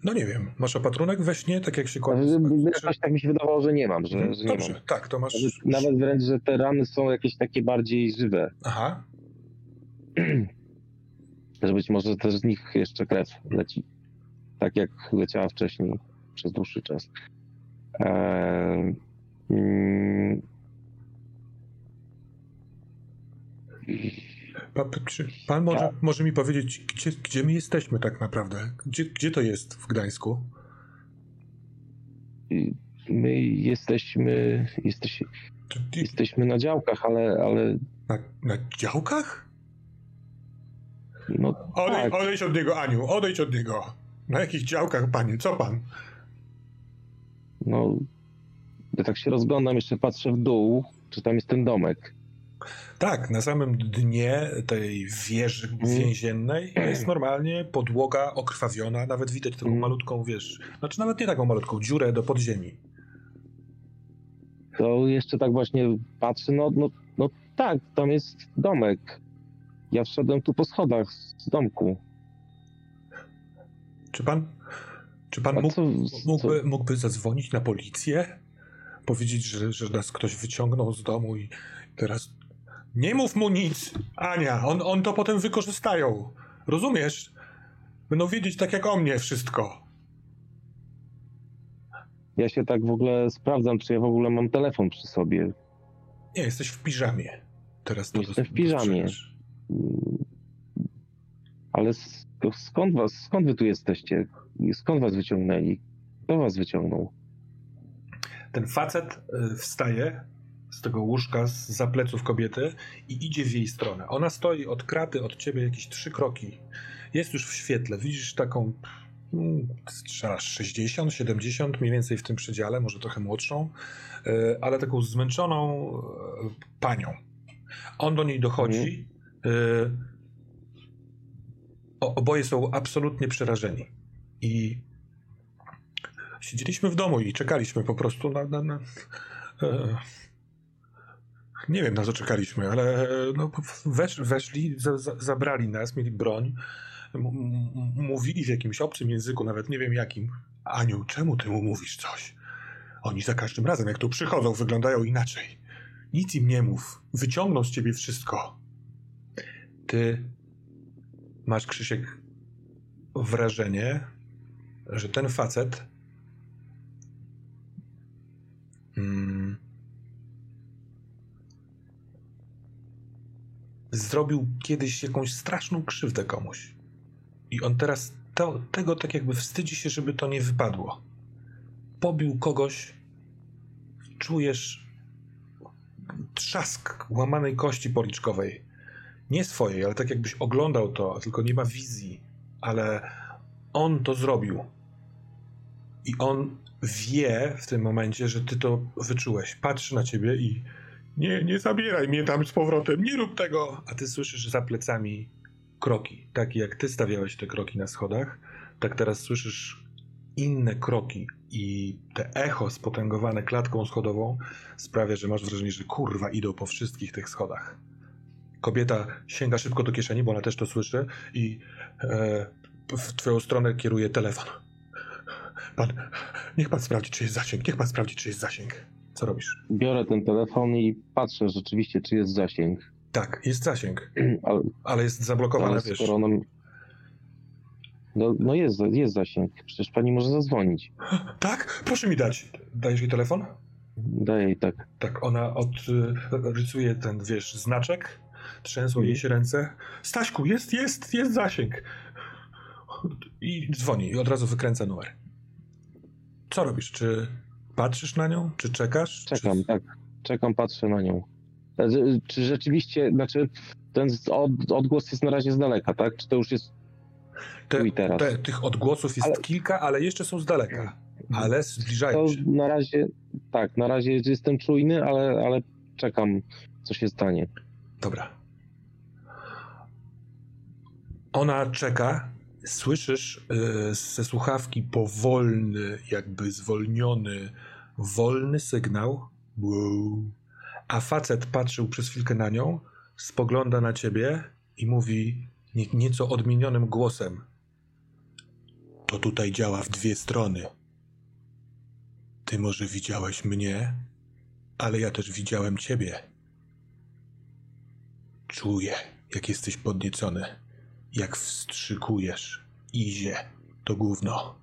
no nie wiem, masz opatrunek we śnie, tak jak się kładzie Jakoś tak mi się wydawało, że nie mam, że, że nie Dobrze, mam. tak, to masz... Nawet, nawet wręcz, że te rany są jakieś takie bardziej żywe. Aha, Że być może też z nich jeszcze krew leci. Tak jak leciała wcześniej przez dłuższy czas. Eee, mm, pan, czy pan może, Tak. może mi powiedzieć, gdzie, gdzie my jesteśmy tak naprawdę? Gdzie, gdzie to jest w Gdańsku? my jesteśmy, jesteś, jesteśmy na działkach, ale, ale Na, na działkach? no Odej, tak, Odejdź od niego, Aniu, odejdź od niego. Na jakich działkach, panie? Co pan? no ja tak się rozglądam, jeszcze patrzę w dół, czy tam jest ten domek. Tak, na samym dnie tej wieży Mhm. więziennej jest normalnie podłoga okrwawiona, nawet widać taką Mhm. malutką, wiesz, znaczy nawet nie taką malutką, dziurę do podziemi. To jeszcze tak właśnie patrzę, no, no, no tak, tam jest domek. Ja wszedłem tu po schodach z domku. Czy pan, czy pan mógł, co, mógłby, mógłby zadzwonić na policję? Powiedzieć, że, że nas ktoś wyciągnął z domu i teraz... Nie mów mu nic, Ania, on, on to potem wykorzystają. Rozumiesz? Będą wiedzieć tak jak o mnie wszystko. Ja się tak w ogóle sprawdzam, czy ja w ogóle mam telefon przy sobie. Nie, jesteś w piżamie. Teraz to Jestem w piżamie. dostrzegasz. Ale sk- skąd was, skąd wy tu jesteście? Skąd was wyciągnęli? Kto was wyciągnął? Ten facet y, wstaje z tego łóżka, z za pleców kobiety i idzie w jej stronę. Ona stoi od kraty, od ciebie jakieś trzy kroki. Jest już w świetle. Widzisz taką strzelasz 60, 70, mniej więcej w tym przedziale, może trochę młodszą, y, ale taką zmęczoną y, panią. On do niej dochodzi. y, o- Oboje są absolutnie przerażeni. I siedzieliśmy w domu i czekaliśmy po prostu na. na, na e, nie wiem na co czekaliśmy, ale no, wesz, weszli, za, za, zabrali nas, mieli broń, mówili w jakimś obcym języku, nawet nie wiem jakim. Aniu, czemu ty mu mówisz coś? Oni za każdym razem, jak tu przychodzą, wyglądają inaczej. Nic im nie mów. Wyciągną z ciebie wszystko. Ty masz, Krzysiek, wrażenie, że ten facet mm, zrobił kiedyś jakąś straszną krzywdę komuś. I on teraz to, tego tak jakby wstydzi się, żeby to nie wypadło. Pobił kogoś, czujesz trzask łamanej kości policzkowej. Nie swojej, ale tak jakbyś oglądał to, tylko nie ma wizji. Ale on to zrobił. I on wie w tym momencie, że ty to wyczułeś. Patrzy na ciebie i nie, nie zabieraj mnie tam z powrotem, nie rób tego. A ty słyszysz za plecami kroki. Takie jak ty stawiałeś te kroki na schodach, tak teraz słyszysz inne kroki i te echo spotęgowane klatką schodową sprawia, że masz wrażenie, że kurwa idą po wszystkich tych schodach. Kobieta sięga szybko do kieszeni, bo ona też to słyszy i e, w twoją stronę kieruje telefon. Pan, niech pan sprawdzi, czy jest zasięg. Niech pan sprawdzi, czy jest zasięg. Co robisz? Biorę ten telefon i patrzę rzeczywiście, czy jest zasięg. Tak, jest zasięg, Ale, ale jest zablokowana, ale wiesz. No, no jest, jest zasięg. Przecież pani może zadzwonić. Tak? Proszę mi dać. Dajesz jej telefon? Daję jej tak. Tak, ona od, y, rysuje ten, wiesz, znaczek. Trzęsą jej się ręce. Staśku, jest, jest, jest zasięg. I dzwoni i od razu wykręca numer. Co robisz? Czy patrzysz na nią? Czy czekasz? Czekam, Czy... tak. Czekam, patrzę na nią. E, z- Czy rzeczywiście, znaczy ten od, odgłos jest na razie z daleka, tak? Czy to już jest Te, teraz? te, tych odgłosów jest Ale- kilka, ale jeszcze są z daleka. Ale zbliżają się. na razie, tak, na razie jestem czujny, ale, ale czekam, co się stanie. Dobra. Ona czeka. Słyszysz y, ze słuchawki powolny, jakby zwolniony, wolny sygnał. A facet patrzył przez chwilkę na nią, spogląda na ciebie i mówi nie, nieco odmienionym głosem. To tutaj działa w dwie strony. Ty może widziałeś mnie, ale ja też widziałem ciebie. Czuję, jak jesteś podniecony, jak wstrzykujesz. Izie, to gówno.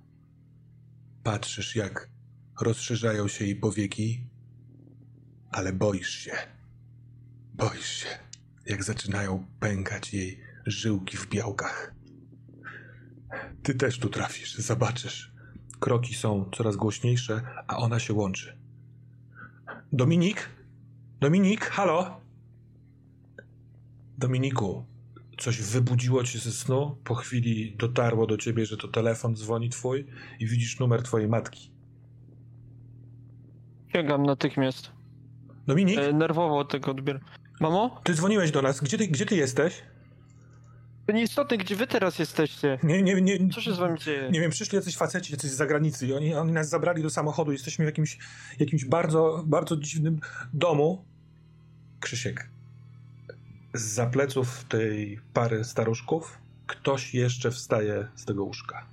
Patrzysz, jak rozszerzają się jej powieki, ale boisz się. Boisz się, jak zaczynają pękać jej żyłki w białkach. Ty też tu trafisz, zobaczysz. Kroki są coraz głośniejsze, a ona się łączy. Dominik? Dominik, halo? Dominiku, coś wybudziło cię ze snu? Po chwili dotarło do ciebie, że to telefon dzwoni twój i widzisz numer twojej matki. Biegam natychmiast. Dominik, E, nerwowo tego odbieram. Mamo? ty dzwoniłeś do nas. Gdzie ty, gdzie ty jesteś? To nieistotne, gdzie wy teraz jesteście? Nie, nie, nie. Co się z wami dzieje? Nie wiem, przyszli jacyś faceci, jacyś z zagranicy i oni, oni nas zabrali do samochodu. Jesteśmy w jakimś, jakimś bardzo, bardzo dziwnym domu. Krzysiek, z pleców tej pary staruszków ktoś jeszcze wstaje z tego łóżka.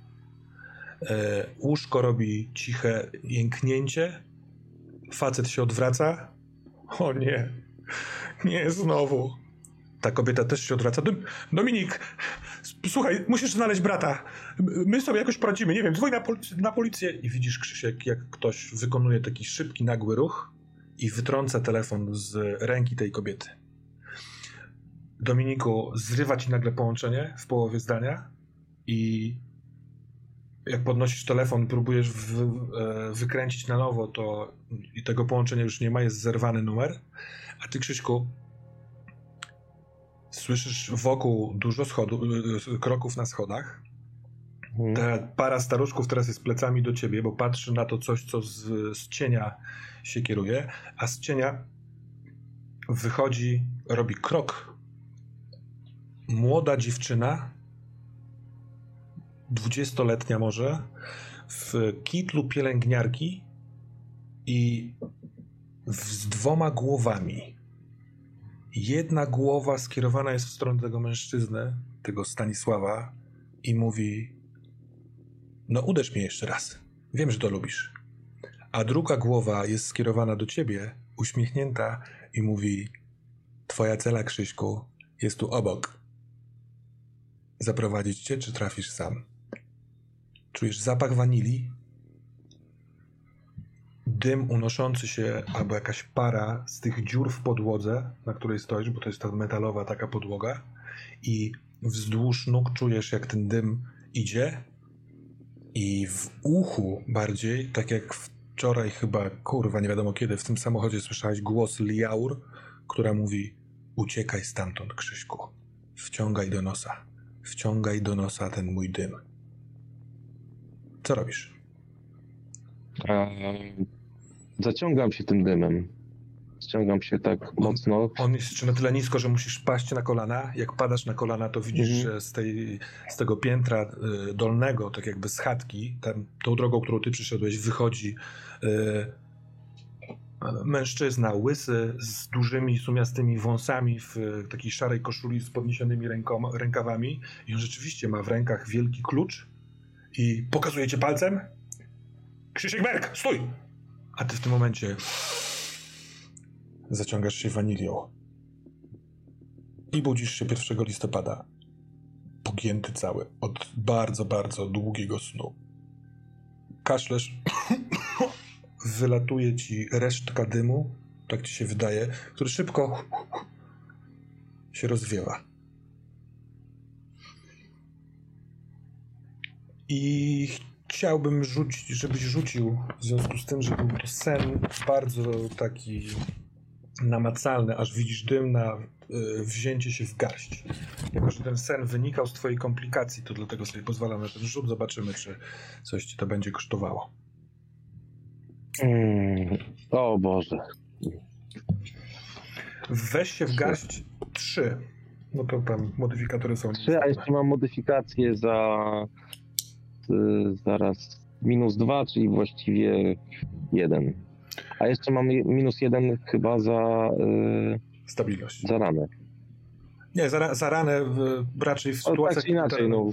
E, łóżko robi ciche jęknięcie. Facet się odwraca. O nie, nie znowu. Ta kobieta też się odwraca. Dom- Dominik, słuchaj, musisz znaleźć brata. My sobie jakoś poradzimy. Nie wiem, dzwoń na, polic- na policję. I widzisz, Krzysiek, jak ktoś wykonuje taki szybki, nagły ruch i wytrąca telefon z ręki tej kobiety. Dominiku, zrywa ci nagle połączenie w połowie zdania i jak podnosisz telefon, próbujesz w, e, wykręcić na nowo, to i tego połączenia już nie ma, jest zerwany numer. A ty, Krzyśku, słyszysz wokół dużo schodu, e, kroków na schodach. Mhm. Ta para staruszków teraz jest plecami do ciebie, bo patrzy na to coś, co z, z cienia się kieruje, a z cienia wychodzi, robi krok. Młoda dziewczyna, dwudziestoletnia może, w kitlu pielęgniarki i z dwoma głowami. Jedna głowa skierowana jest w stronę tego mężczyzny, tego Stanisława, i mówi: No, uderz mnie jeszcze raz. Wiem, że to lubisz. A druga głowa jest skierowana do ciebie, uśmiechnięta, i mówi: Twoja cela, Krzyśku, jest tu obok. Zaprowadzić cię, czy trafisz sam? Czujesz zapach wanilii? Dym unoszący się, albo jakaś para z tych dziur w podłodze, na której stoisz, bo to jest ta metalowa taka podłoga, i wzdłuż nóg czujesz, jak ten dym idzie, i w uchu bardziej, tak jak wczoraj chyba, kurwa, nie wiadomo kiedy, w tym samochodzie słyszałeś głos Liaur, która mówi: Uciekaj stamtąd, Krzyśku. Wciągaj do nosa. Wciągaj do nosa ten mój dym. Co robisz? Zaciągam się tym dymem. Ściągam się tak mocno. On jest jeszcze na tyle nisko, że musisz paść na kolana. Jak padasz na kolana, to widzisz, Mhm. że z, tej, z tego piętra y, dolnego, tak jakby z chatki, tam, tą drogą, którą ty przyszedłeś, wychodzi y, mężczyzna łysy z dużymi, sumiastymi wąsami w takiej szarej koszuli z podniesionymi rękoma, rękawami. I on rzeczywiście ma w rękach wielki klucz i pokazuje cię palcem. Krzysiek Berg, stój! A ty w tym momencie zaciągasz się wanilią i budzisz się 1 listopada, pogięty cały od bardzo, bardzo długiego snu. Kaszlesz, wylatuje ci resztka dymu, tak ci się wydaje, który szybko się rozwiewa. I chciałbym rzucić, żebyś rzucił, w związku z tym, że był sen bardzo taki namacalny, aż widzisz dym na y, wzięcie się w garść. Jako, że ten sen wynikał z twojej komplikacji, to dlatego sobie pozwalam na ten rzut. Zobaczymy, czy coś ci to będzie kosztowało. Mm, o Boże. Weź się w garść 3. No to tam modyfikatory są. Trzy, a jeszcze mam modyfikację za zaraz minus dwa, czyli właściwie jeden. A jeszcze mam minus jeden chyba za, y, Stabilność. za ranę. Nie, za, za ranę w, raczej w O, sytuacjach... tak czy inaczej, no.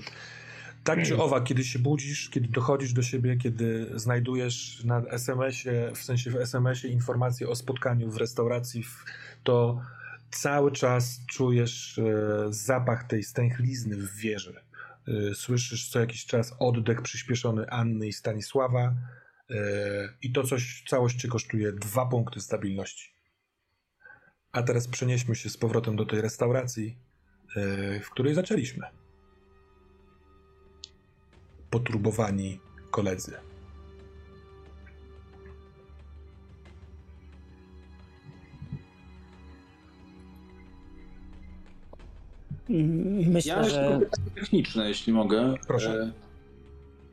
Tak czy owak, kiedy się budzisz, kiedy dochodzisz do siebie, kiedy znajdujesz na SMS-ie, w sensie w SMS-ie informację o spotkaniu w restauracji, to cały czas czujesz e, zapach tej stęchlizny w wieży. E, słyszysz co jakiś czas oddech przyspieszony Anny i Stanisława e, i to coś, całość cię kosztuje dwa punkty stabilności. A teraz przenieśmy się z powrotem do tej restauracji, e, w której zaczęliśmy poturbowani koledzy. Mm, Ja Myślę, mam jeszcze że pytanie techniczne, jeśli mogę. Proszę. E,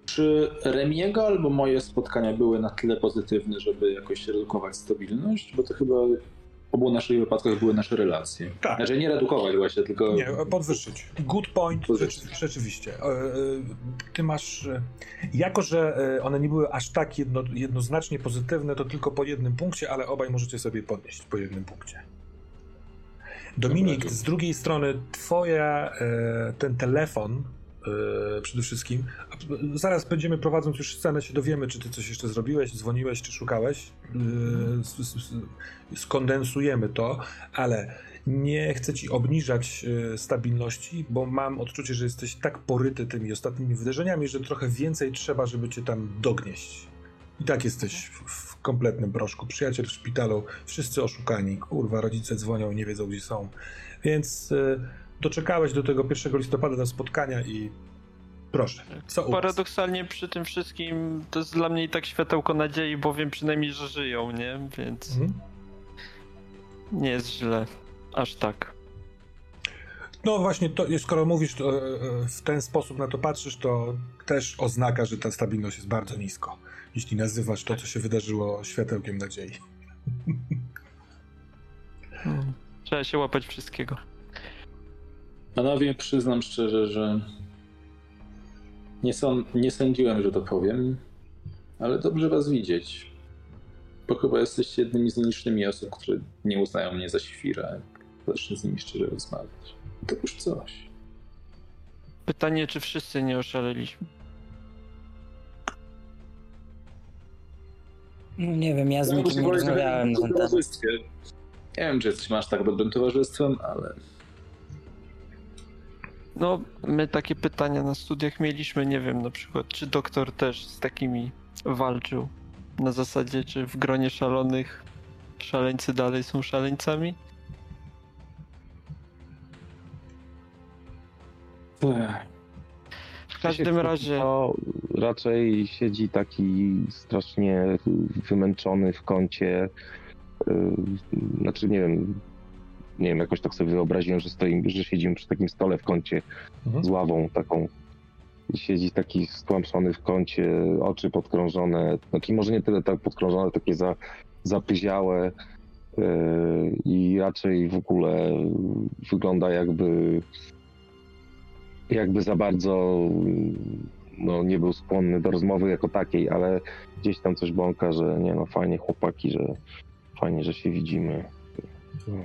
Czy Remiego albo moje spotkania były na tyle pozytywne, żeby jakoś redukować stabilność? Bo to chyba w obu naszych wypadkach były nasze relacje. Tak. Znaczy nie redukować właśnie, tylko... Nie, podwyższyć. Good point, Podwyższyć. rzeczy, rzeczywiście. E, e, Ty masz, jako że one nie były aż tak jedno, jednoznacznie pozytywne, to tylko po jednym punkcie, ale obaj możecie sobie podnieść po jednym punkcie. Dominik, z drugiej strony twoja, e, ten telefon e, przede wszystkim, zaraz będziemy prowadząc już scenę, się dowiemy, czy ty coś jeszcze zrobiłeś, dzwoniłeś, czy szukałeś, E, s- s- skondensujemy to, ale nie chcę ci obniżać e, stabilności, bo mam odczucie, że jesteś tak poryty tymi ostatnimi wydarzeniami, że trochę więcej trzeba, żeby cię tam dognieść. I tak jesteś w, w kompletnym proszku. Przyjaciel w szpitalu, wszyscy oszukani. Kurwa, rodzice dzwonią, nie wiedzą gdzie są. Więc e, doczekałeś do tego 1 listopada do spotkania i proszę, co u? Paradoksalnie przy tym wszystkim to jest dla mnie i tak światełko nadziei, bo wiem przynajmniej, że żyją, nie? Więc Mhm. nie jest źle. Aż tak. No właśnie, to, skoro mówisz to, e, e, w ten sposób na to patrzysz, to też oznaka, że ta stabilność jest bardzo nisko. Jeśli nazywasz to, co się wydarzyło, światełkiem nadziei. Hmm. Trzeba się łapać wszystkiego. Panowie, przyznam szczerze, że nie, są, nie sądziłem, że to powiem, ale dobrze was widzieć. Bo chyba jesteście jednymi z nielicznymi osób, które nie uznają mnie za świrę. Zacznę z nimi szczerze rozmawiać. To już coś. Pytanie, czy wszyscy nie oszaleliśmy? Nie wiem, ja z nikim muszę nie rozmawiałem na ten w temat. towarzystwie. Nie wiem, czy jesteśmy aż tak dobrym towarzystwem, ale No, my takie pytania na studiach mieliśmy, nie wiem, na przykład, czy doktor też z takimi walczył? Na zasadzie, czy w gronie szalonych szaleńcy dalej są szaleńcami? W każdym razie, To raczej siedzi taki strasznie wymęczony w kącie. Yy, Znaczy, nie wiem, nie wiem, jakoś tak sobie wyobraziłem, że, stoimy, że siedzimy przy takim stole w kącie Mhm. z ławą taką. I siedzi taki stłamszony w kącie, oczy podkrążone, znaczy może nie tyle tak podkrążone, takie za, zapyziałe yy, i raczej w ogóle wygląda jakby jakby za bardzo no, nie był skłonny do rozmowy jako takiej, ale gdzieś tam coś bąka, że nie no fajnie chłopaki, że fajnie, że się widzimy. No,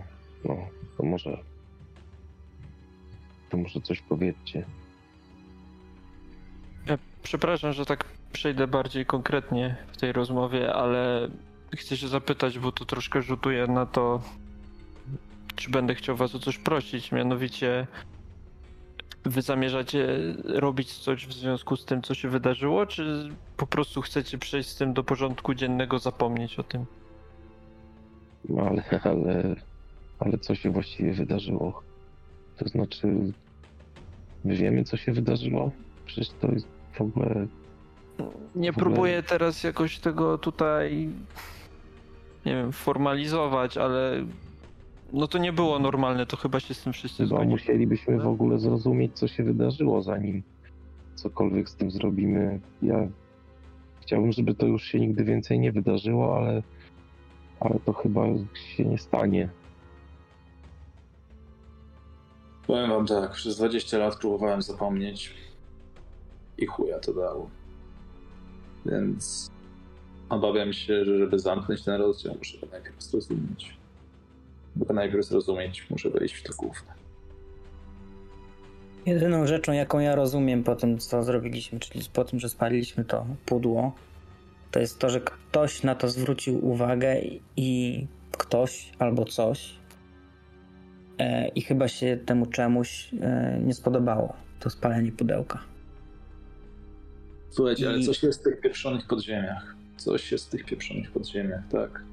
no to może to może coś powiedzcie. ja przepraszam, że tak przejdę bardziej konkretnie w tej rozmowie, ale chcę się zapytać, bo to troszkę rzutuje na to, czy będę chciał was o coś prosić, mianowicie wy zamierzacie robić coś w związku z tym, co się wydarzyło, czy po prostu chcecie przejść z tym do porządku dziennego, zapomnieć o tym? No ale, ale, ale co się właściwie wydarzyło? To znaczy, my wiemy, co się wydarzyło? Przecież to jest w ogóle. Nie W ogóle- próbuję teraz jakoś tego tutaj, nie wiem, formalizować, ale no to nie było normalne, to chyba się z tym wszyscy Chyba zgodzimy. musielibyśmy w ogóle zrozumieć, co się wydarzyło, zanim cokolwiek z tym zrobimy. Ja chciałbym, żeby to już się nigdy więcej nie wydarzyło, ale, ale to chyba się nie stanie. Powiem wam tak, przez 20 lat próbowałem zapomnieć i chuja to dało. Więc obawiam się, że żeby zamknąć ten rozdział, muszę go najpierw zrozumieć. Bo go najpierw zrozumieć, muszę wejść w to główne. Jedyną rzeczą, jaką ja rozumiem po tym, co zrobiliśmy, czyli po tym, że spaliliśmy to pudło, to jest to, że ktoś na to zwrócił uwagę i- ktoś albo coś e, i chyba się temu czemuś e, nie spodobało to spalenie pudełka. Słuchajcie, ale I- coś jest w tych pieprzonych podziemiach. Coś jest w tych pieprzonych podziemiach, tak.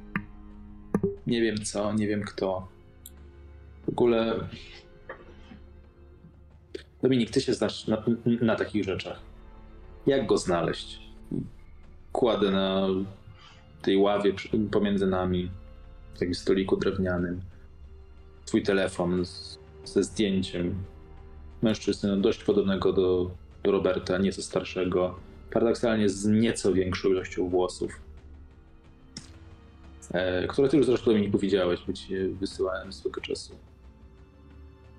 Nie wiem co, nie wiem kto. W ogóle... Dominik, ty się znasz na, na takich rzeczach. Jak go znaleźć? Kładę na tej ławie pomiędzy nami, w takim stoliku drewnianym, twój telefon z, ze zdjęciem mężczyzny no, dość podobnego do, do Roberta, nieco starszego, paradoksalnie z nieco większą ilością włosów, które ty już zresztą mi powiedziałeś, bo ci wysyłałem swego czasu.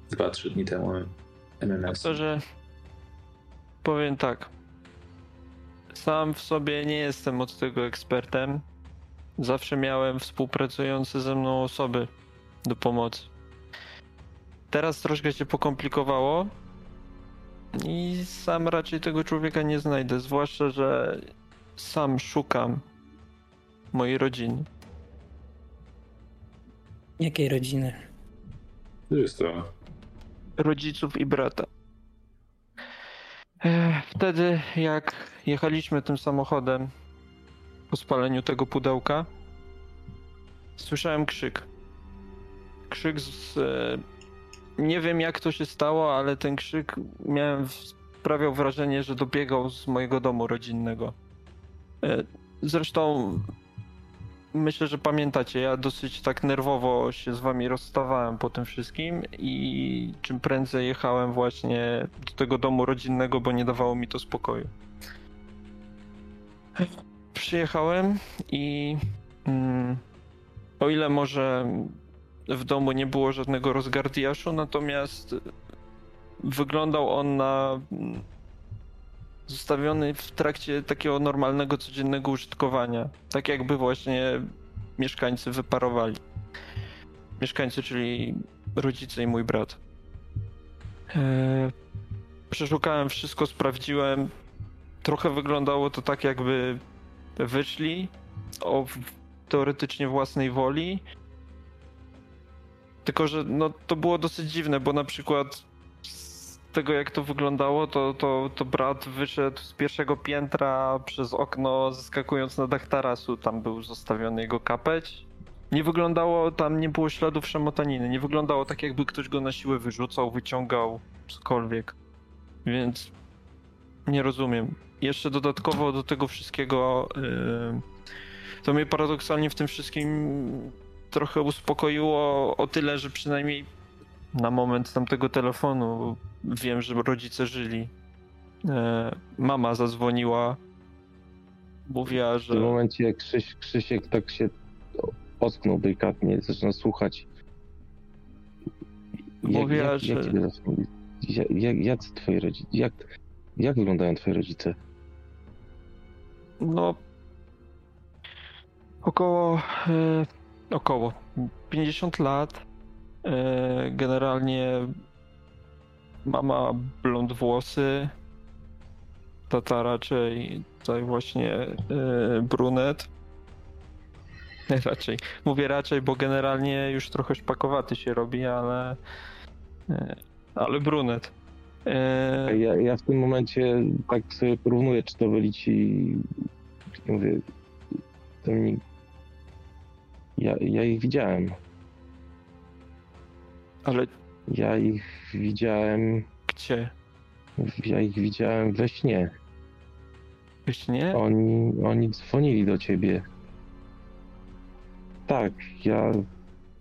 Dwa, trzy dni temu MMS. To, że powiem tak. Sam w sobie nie jestem od tego ekspertem. Zawsze miałem współpracujące ze mną osoby do pomocy. Teraz troszkę się pokomplikowało i sam raczej tego człowieka nie znajdę, zwłaszcza, że sam szukam mojej rodziny. Jakiej rodziny? To jest to. rodziców i brata. Ech, Wtedy, jak jechaliśmy tym samochodem po spaleniu tego pudełka, słyszałem krzyk. Krzyk z. e, Nie wiem, jak to się stało, ale ten krzyk miałem. Sprawiał wrażenie, że dobiegał z mojego domu rodzinnego. E, Zresztą myślę, że pamiętacie, ja dosyć tak nerwowo się z wami rozstawałem po tym wszystkim i czym prędzej jechałem właśnie do tego domu rodzinnego, bo nie dawało mi to spokoju. Przyjechałem i mm, o ile może w domu nie było żadnego rozgardiaszu, natomiast wyglądał on na zostawiony w trakcie takiego normalnego, codziennego użytkowania. Tak jakby właśnie mieszkańcy wyparowali. Mieszkańcy, czyli rodzice i mój brat. Eee, przeszukałem wszystko, sprawdziłem. Trochę wyglądało to tak, jakby wyszli o teoretycznie własnej woli. Tylko, że no, to było dosyć dziwne, bo na przykład tego jak to wyglądało, to, to, to brat wyszedł z pierwszego piętra przez okno, zeskakując na dach tarasu. Tam był zostawiony jego kapeć. Nie wyglądało, tam nie było śladów szamotaniny. Nie wyglądało tak, jakby ktoś go na siłę wyrzucał, wyciągał, cokolwiek. Więc nie rozumiem. Jeszcze dodatkowo do tego wszystkiego, yy, to mnie paradoksalnie w tym wszystkim trochę uspokoiło o tyle, że przynajmniej na moment tamtego telefonu wiem, że rodzice żyli. E, mama zadzwoniła. Mówiła, W że. tym momencie Krzyś, Krzysiek tak się ocknął delikatnie, zaczyna słuchać. Mówiła, jak, jak, że- jak, jak, jak twoje rodzice, jak, jak wyglądają twoje rodzice? No. Około. E, około 50 lat. E, generalnie mama blond włosy. tata raczej tutaj właśnie yy, brunet. Raczej. Mówię raczej, bo generalnie już trochę szpakowaty się robi, ale yy, ale brunet. Yy, Ja, ja w tym momencie tak sobie porównuję, czy to byli ci. Mówię. To mi, ja, ja ich widziałem. ale Ja ich widziałem. gdzie? Ja ich widziałem we śnie. Wiesz nie? Oni, oni dzwonili do ciebie. Tak, ja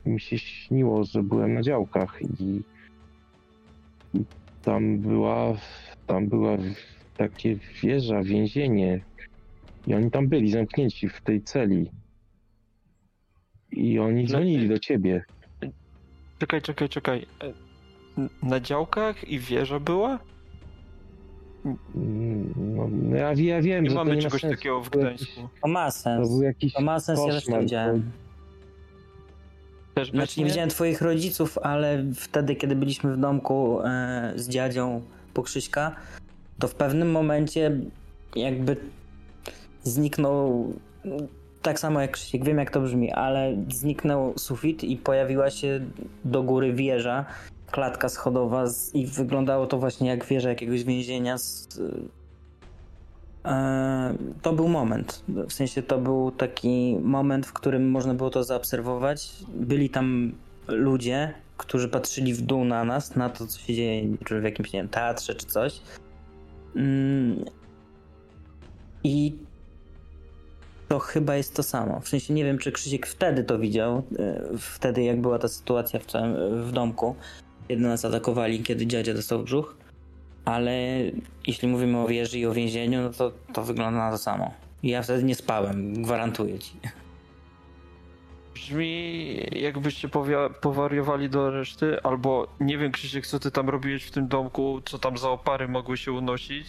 mi się śniło, że byłem na działkach i, i tam była tam była takie wieża, więzienie. I oni tam byli zamknięci w tej celi. I oni dzwonili do ciebie. Czekaj, czekaj, czekaj. E, Na działkach i wieża była? Mm, No, ja, ja wiem, Nie że mamy to nie czegoś ma takiego w To Gdańsku. To ma To sens. był jakiś To ma sens, ja też to widziałem. Też Znaczy nie widziałem twoich rodziców, ale wtedy, kiedy byliśmy w domku e, z dziadzią po Krzyśka, to w pewnym momencie jakby zniknął, tak samo jak Krzysiek, wiem jak to brzmi, ale zniknął sufit i pojawiła się do góry wieża, klatka schodowa z, i wyglądało to właśnie jak wieża jakiegoś więzienia z, E, To był moment. W sensie to był taki moment, w którym można było to zaobserwować. Byli tam ludzie, którzy patrzyli w dół na nas, na to, co się dzieje, czy w jakimś nie wiem, teatrze, czy coś. Mm. I to chyba jest to samo. W sensie nie wiem, czy Krzysiek wtedy to widział, e, wtedy jak była ta sytuacja w, całym, w domku, kiedy nas atakowali, kiedy dziadzia dostał brzuch. Ale jeśli mówimy o wieży i o więzieniu, no to to wygląda na to samo. Ja wtedy nie spałem, gwarantuję ci. Brzmi jakbyście powariowali do reszty, albo nie wiem Krzysiek, co ty tam robiłeś w tym domku, co tam za opary mogły się unosić.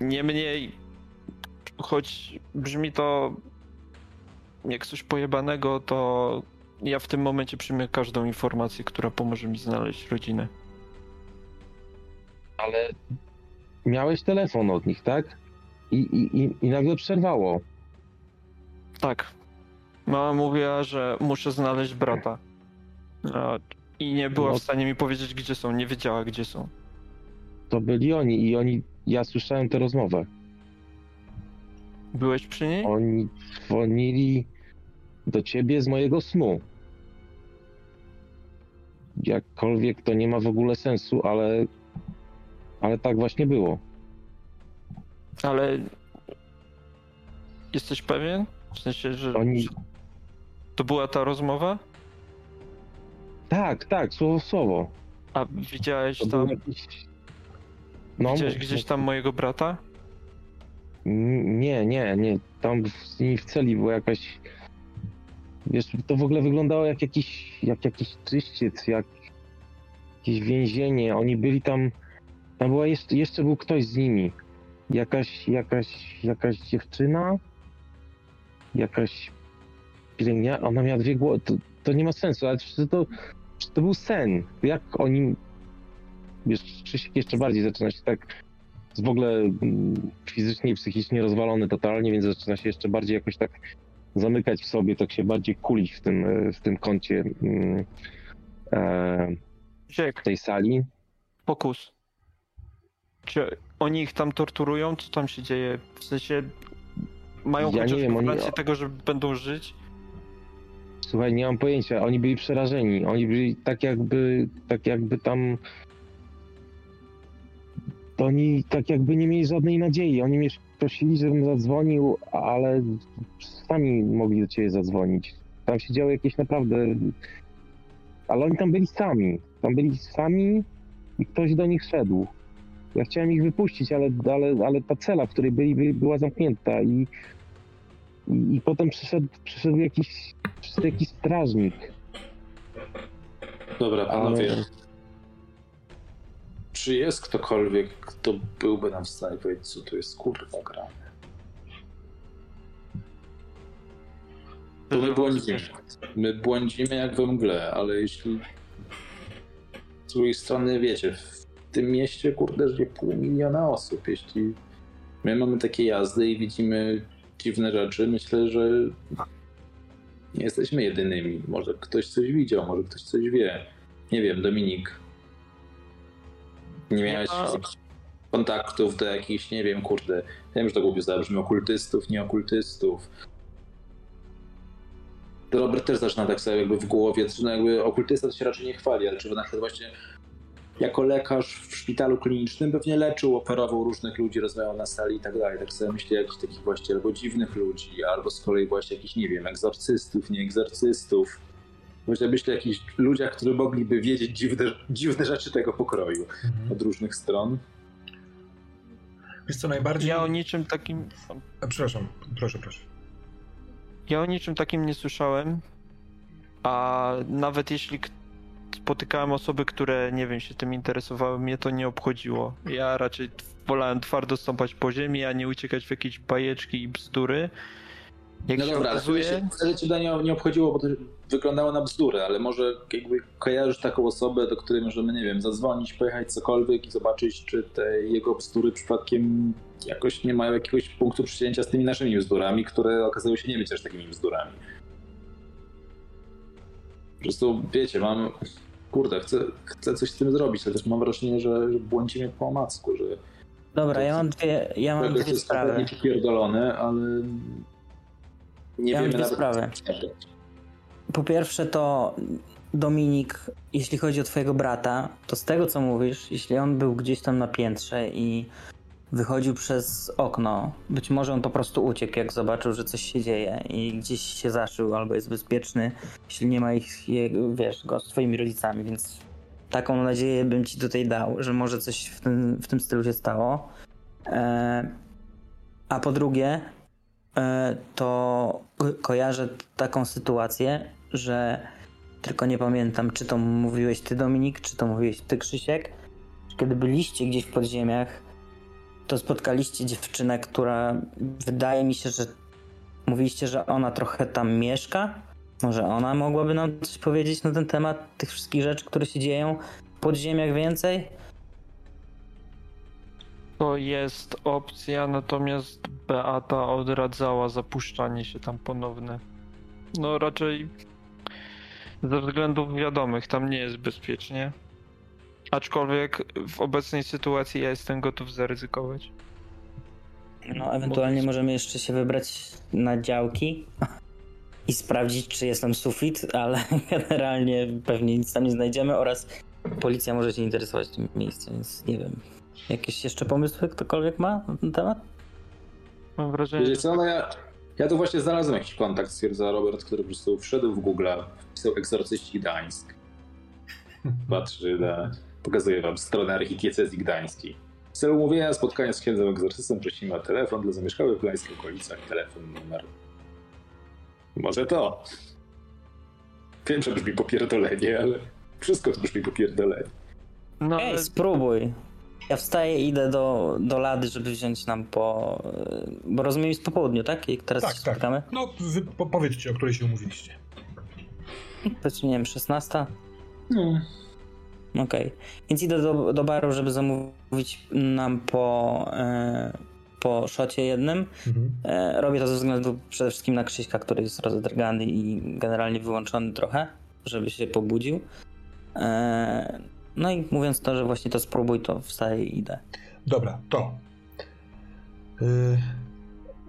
Niemniej, choć brzmi to jak coś pojebanego, to ja w tym momencie przyjmę każdą informację, która pomoże mi znaleźć rodzinę. Ale miałeś telefon od nich, tak? I, i, i, i nagle przerwało. Tak. Mama mówiła, że muszę znaleźć brata. I nie była No. w stanie mi powiedzieć, gdzie są. Nie wiedziała, gdzie są. To byli oni i oni, ja słyszałem tę rozmowę. Byłeś przy niej? Oni dzwonili do ciebie z mojego snu. Jakkolwiek to nie ma w ogóle sensu, ale, ale tak właśnie było. Ale jesteś pewien? W sensie, że Oni, to była ta rozmowa? tak, tak, słowo w słowo. A widziałeś To tam, jakiś... No, widziałeś gdzieś tam mojego brata? Nie, nie, nie. Tam w, w celi była jakaś. Wiesz, to w ogóle wyglądało jak jakiś, jak jakiś czyściec, jak jakieś więzienie. Oni byli tam. Tam była jeszcze, jeszcze był ktoś z nimi. Jakaś, jakaś, jakaś dziewczyna. Jakaś pielęgniarka. Ona miała dwie głowy. To, to nie ma sensu, ale przecież to, przecież to był sen. Jak oni. Wiesz, Krzysiek jeszcze bardziej zaczyna się tak jest w ogóle mm, fizycznie i psychicznie rozwalony totalnie, więc zaczyna się jeszcze bardziej jakoś tak zamykać w sobie, tak się bardziej kulić w tym, e, w tym kącie mm, e, Ziek, tej sali. pokus. Czy oni ich tam torturują? Co tam się dzieje? W sensie mają Ja chociaż nie wiem, oni- tego, że będą żyć? Słuchaj, nie mam pojęcia, oni byli przerażeni, oni byli tak jakby, tak jakby tam to oni tak jakby nie mieli żadnej nadziei, oni mnie prosili, żebym zadzwonił, ale sami mogli do ciebie zadzwonić. Tam się działy jakieś naprawdę, ale oni tam byli sami, tam byli sami i ktoś do nich szedł. Ja chciałem ich wypuścić, ale, ale, ale ta cela, w której byli, by- była zamknięta i, i, i potem przyszedł, przyszedł jakiś przyszedł jakiś strażnik. Dobra, panowie. Ale- Czy jest ktokolwiek, kto byłby nam w stanie powiedzieć, co tu jest kurwa grane? To my błądzimy. My błądzimy jak we mgle, ale jeśli z drugiej strony, wiecie, tym mieście, kurde, żyje pół miliona osób. Jeśli my mamy takie jazdy i widzimy dziwne rzeczy, myślę, że nie jesteśmy jedynymi. Może ktoś coś widział, może ktoś coś wie. Nie wiem, Dominik. Nie miałeś Ja- kontaktów do jakichś, nie wiem, kurde. Wiem, że to głupio zabrzmi, okultystów, nie okultystów. To Robert też zaczyna tak sobie jakby w głowie, czy no jakby okultysta to się raczej nie chwali, ale czy na przykład właśnie jako lekarz w szpitalu klinicznym pewnie leczył, operował różnych ludzi, rozmawiał na sali i tak dalej. Tak sobie myślę jakichś takich właśnie albo dziwnych ludzi, albo z kolei właśnie jakichś, nie wiem, egzorcystów, nie egzorcystów. Myślę, myślę o jakichś ludziach, którzy mogliby wiedzieć dziwne, dziwne rzeczy tego pokroju Mhm. od różnych stron. Wiesz co, najbardziej... Ja o niczym takim. A, Przepraszam, proszę, proszę. Ja o niczym takim nie słyszałem. A nawet jeśli spotykałem osoby, które nie wiem, się tym interesowały, mnie to nie obchodziło. Ja raczej wolałem twardo stąpać po ziemi, a nie uciekać w jakieś bajeczki i bzdury. Jak No się dobra, ale okazuje, wtedy, wtedy cię nie, nie obchodziło, bo to wyglądało na bzdurę, ale może jakby kojarzysz taką osobę, do której możemy, nie wiem, zadzwonić, pojechać cokolwiek i zobaczyć, czy te jego bzdury przypadkiem jakoś nie mają jakiegoś punktu przycięcia z tymi naszymi bzdurami, które okazały się nie być też takimi bzdurami. Po prostu, wiecie, mam... Kurde, chcę, chcę coś z tym zrobić, ale też mam wrażenie, że, że błądzimy po omacku, że Dobra, ja mam dwie, ja mam dwie jest sprawy. pierdolone, ale nie Ja wiemy nawet... sprawy. Po pierwsze to Dominik, jeśli chodzi o twojego brata, to z tego co mówisz, jeśli on był gdzieś tam na piętrze i wychodził przez okno, być może on po prostu uciekł, jak zobaczył, że coś się dzieje i gdzieś się zaszył albo jest bezpieczny, jeśli nie ma ich, wiesz, go z twoimi rodzicami, więc taką nadzieję bym ci tutaj dał, że może coś w tym, w tym stylu się stało. E, a po drugie, to ko- kojarzę taką sytuację, że tylko nie pamiętam, czy to mówiłeś ty Dominik, czy to mówiłeś ty Krzysiek, kiedy byliście gdzieś w podziemiach, to spotkaliście dziewczynę, która wydaje mi się, że mówiliście, że ona trochę tam mieszka. Może ona mogłaby nam coś powiedzieć na ten temat tych wszystkich rzeczy, które się dzieją w podziemiach więcej? To jest opcja, natomiast Beata odradzała zapuszczanie się tam ponowne. No raczej ze względów wiadomych, tam nie jest bezpiecznie. Aczkolwiek w obecnej sytuacji ja jestem gotów zaryzykować. No, ewentualnie możemy jeszcze się wybrać na działki i sprawdzić, czy jest tam sufit, ale generalnie pewnie nic tam nie znajdziemy oraz policja może się interesować tym miejscem, więc nie wiem. Jakieś jeszcze pomysły ktokolwiek ma na ten temat? Mam wrażenie, Wiecie że co, no ja, ja tu właśnie znalazłem jakiś kontakt, stwierdza Robert, który po prostu wszedł w Google, wpisał egzorcyści Gdańsk. Patrzy na... Pokazuję wam stronę archidiecezji gdańskiej. W celu umówienia spotkania z księdzem egzorcystą prosimy o telefon dla zamieszkałych w gdańskich okolicach. Telefon, numer. Może to. Wiem, że brzmi popierdolenie, ale wszystko brzmi popierdolenie. no, ale Ej, spróbuj. Ja wstaję i idę do, do lady, żeby wziąć nam po... Bo rozumiem jest po południu, tak? Jak teraz Tak, się tak. spotkamy? No, wy, po, powiedzcie, o której się umówiliście. Powiedzmy, nie wiem, 16? Hmm. Okej. Więc idę do, do baru, żeby zamówić nam po, e, po szocie jednym. Mhm. E, robię to ze względu przede wszystkim na Krzyśka, który jest rozdrgany i generalnie wyłączony trochę, żeby się pobudził. No i mówiąc to, że właśnie to spróbuj, to wstaję i idę. Dobra, to. Yy,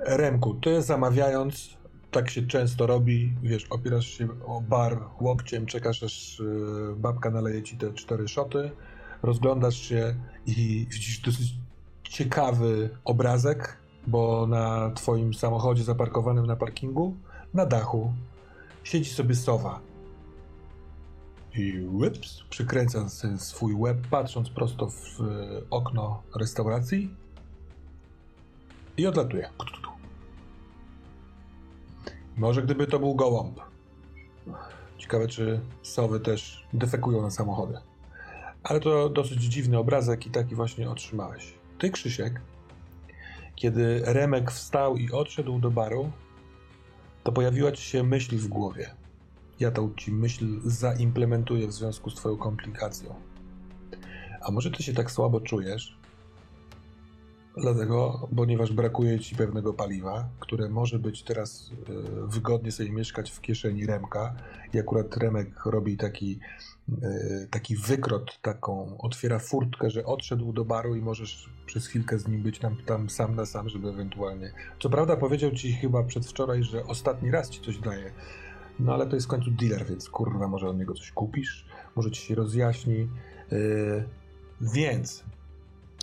Remku, ty zamawiając, tak się często robi, wiesz, opierasz się o bar łokciem, czekasz aż yy, babka naleje ci te cztery szoty, rozglądasz się i widzisz dosyć ciekawy obrazek, bo na twoim samochodzie zaparkowanym na parkingu, na dachu, siedzi sobie sowa. I łyps, przykręca ten swój łeb, patrząc prosto w e, okno restauracji i odlatuje. Może gdyby to był gołąb. Ciekawe, czy sowy też defekują na samochody. Ale to dosyć dziwny obrazek i taki właśnie otrzymałeś. Ty, Krzysiek, kiedy Remek wstał i odszedł do baru, to pojawiła ci się myśl w głowie. Ja tą ci myśl zaimplementuję w związku z twoją komplikacją. A może ty się tak słabo czujesz? Dlatego, ponieważ brakuje ci pewnego paliwa, które może być teraz y, wygodnie sobie mieszkać w kieszeni Remka i akurat Remek robi taki, y, taki wykrot, taką, otwiera furtkę, że odszedł do baru i możesz przez chwilkę z nim być tam, tam sam na sam, żeby ewentualnie... Co prawda powiedział ci chyba przedwczoraj, że ostatni raz ci coś daje, no ale to jest w końcu dealer, więc kurwa, może od niego coś kupisz, może ci się rozjaśni. Yy, więc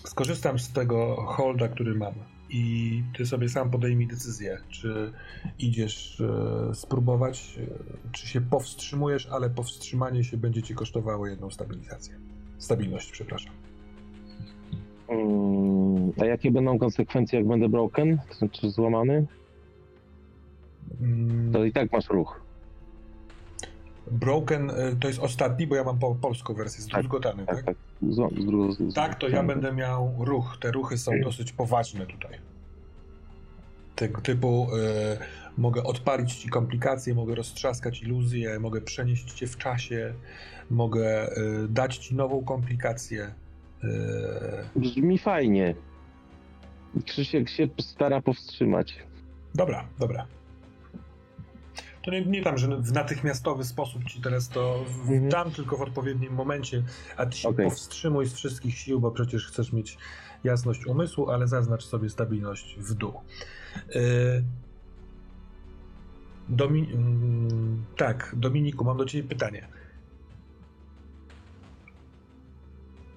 skorzystam z tego holda, który mam i ty sobie sam podejmij decyzję, czy idziesz e, spróbować, e, czy się powstrzymujesz, ale powstrzymanie się będzie ci kosztowało jedną stabilizację. Stabilność, przepraszam. Mm, a jakie będą konsekwencje, jak będę broken? To znaczy złamany? Mm, To i tak masz ruch. Broken e, to jest ostatni, bo ja mam po, polską wersję, Tak, zdruzgotany, tak? Tak, tak. Zło, zdru, z, Tak, to ja będę miał ruch. Te ruchy są dosyć poważne tutaj. Tego typu y, mogę odpalić ci komplikacje, mogę roztrzaskać iluzję, mogę przenieść cię w czasie, mogę y, dać ci nową komplikację. Y, Brzmi fajnie. Krzysiek się stara powstrzymać. dobra, dobra. To nie, nie tam, że w natychmiastowy sposób ci teraz to Mhm. dam, tylko w odpowiednim momencie, a ty się Okej. powstrzymuj z wszystkich sił, bo przecież chcesz mieć jasność umysłu, ale zaznacz sobie stabilność w dół. Yy, Domi- mm, tak, Dominiku, mam do ciebie pytanie.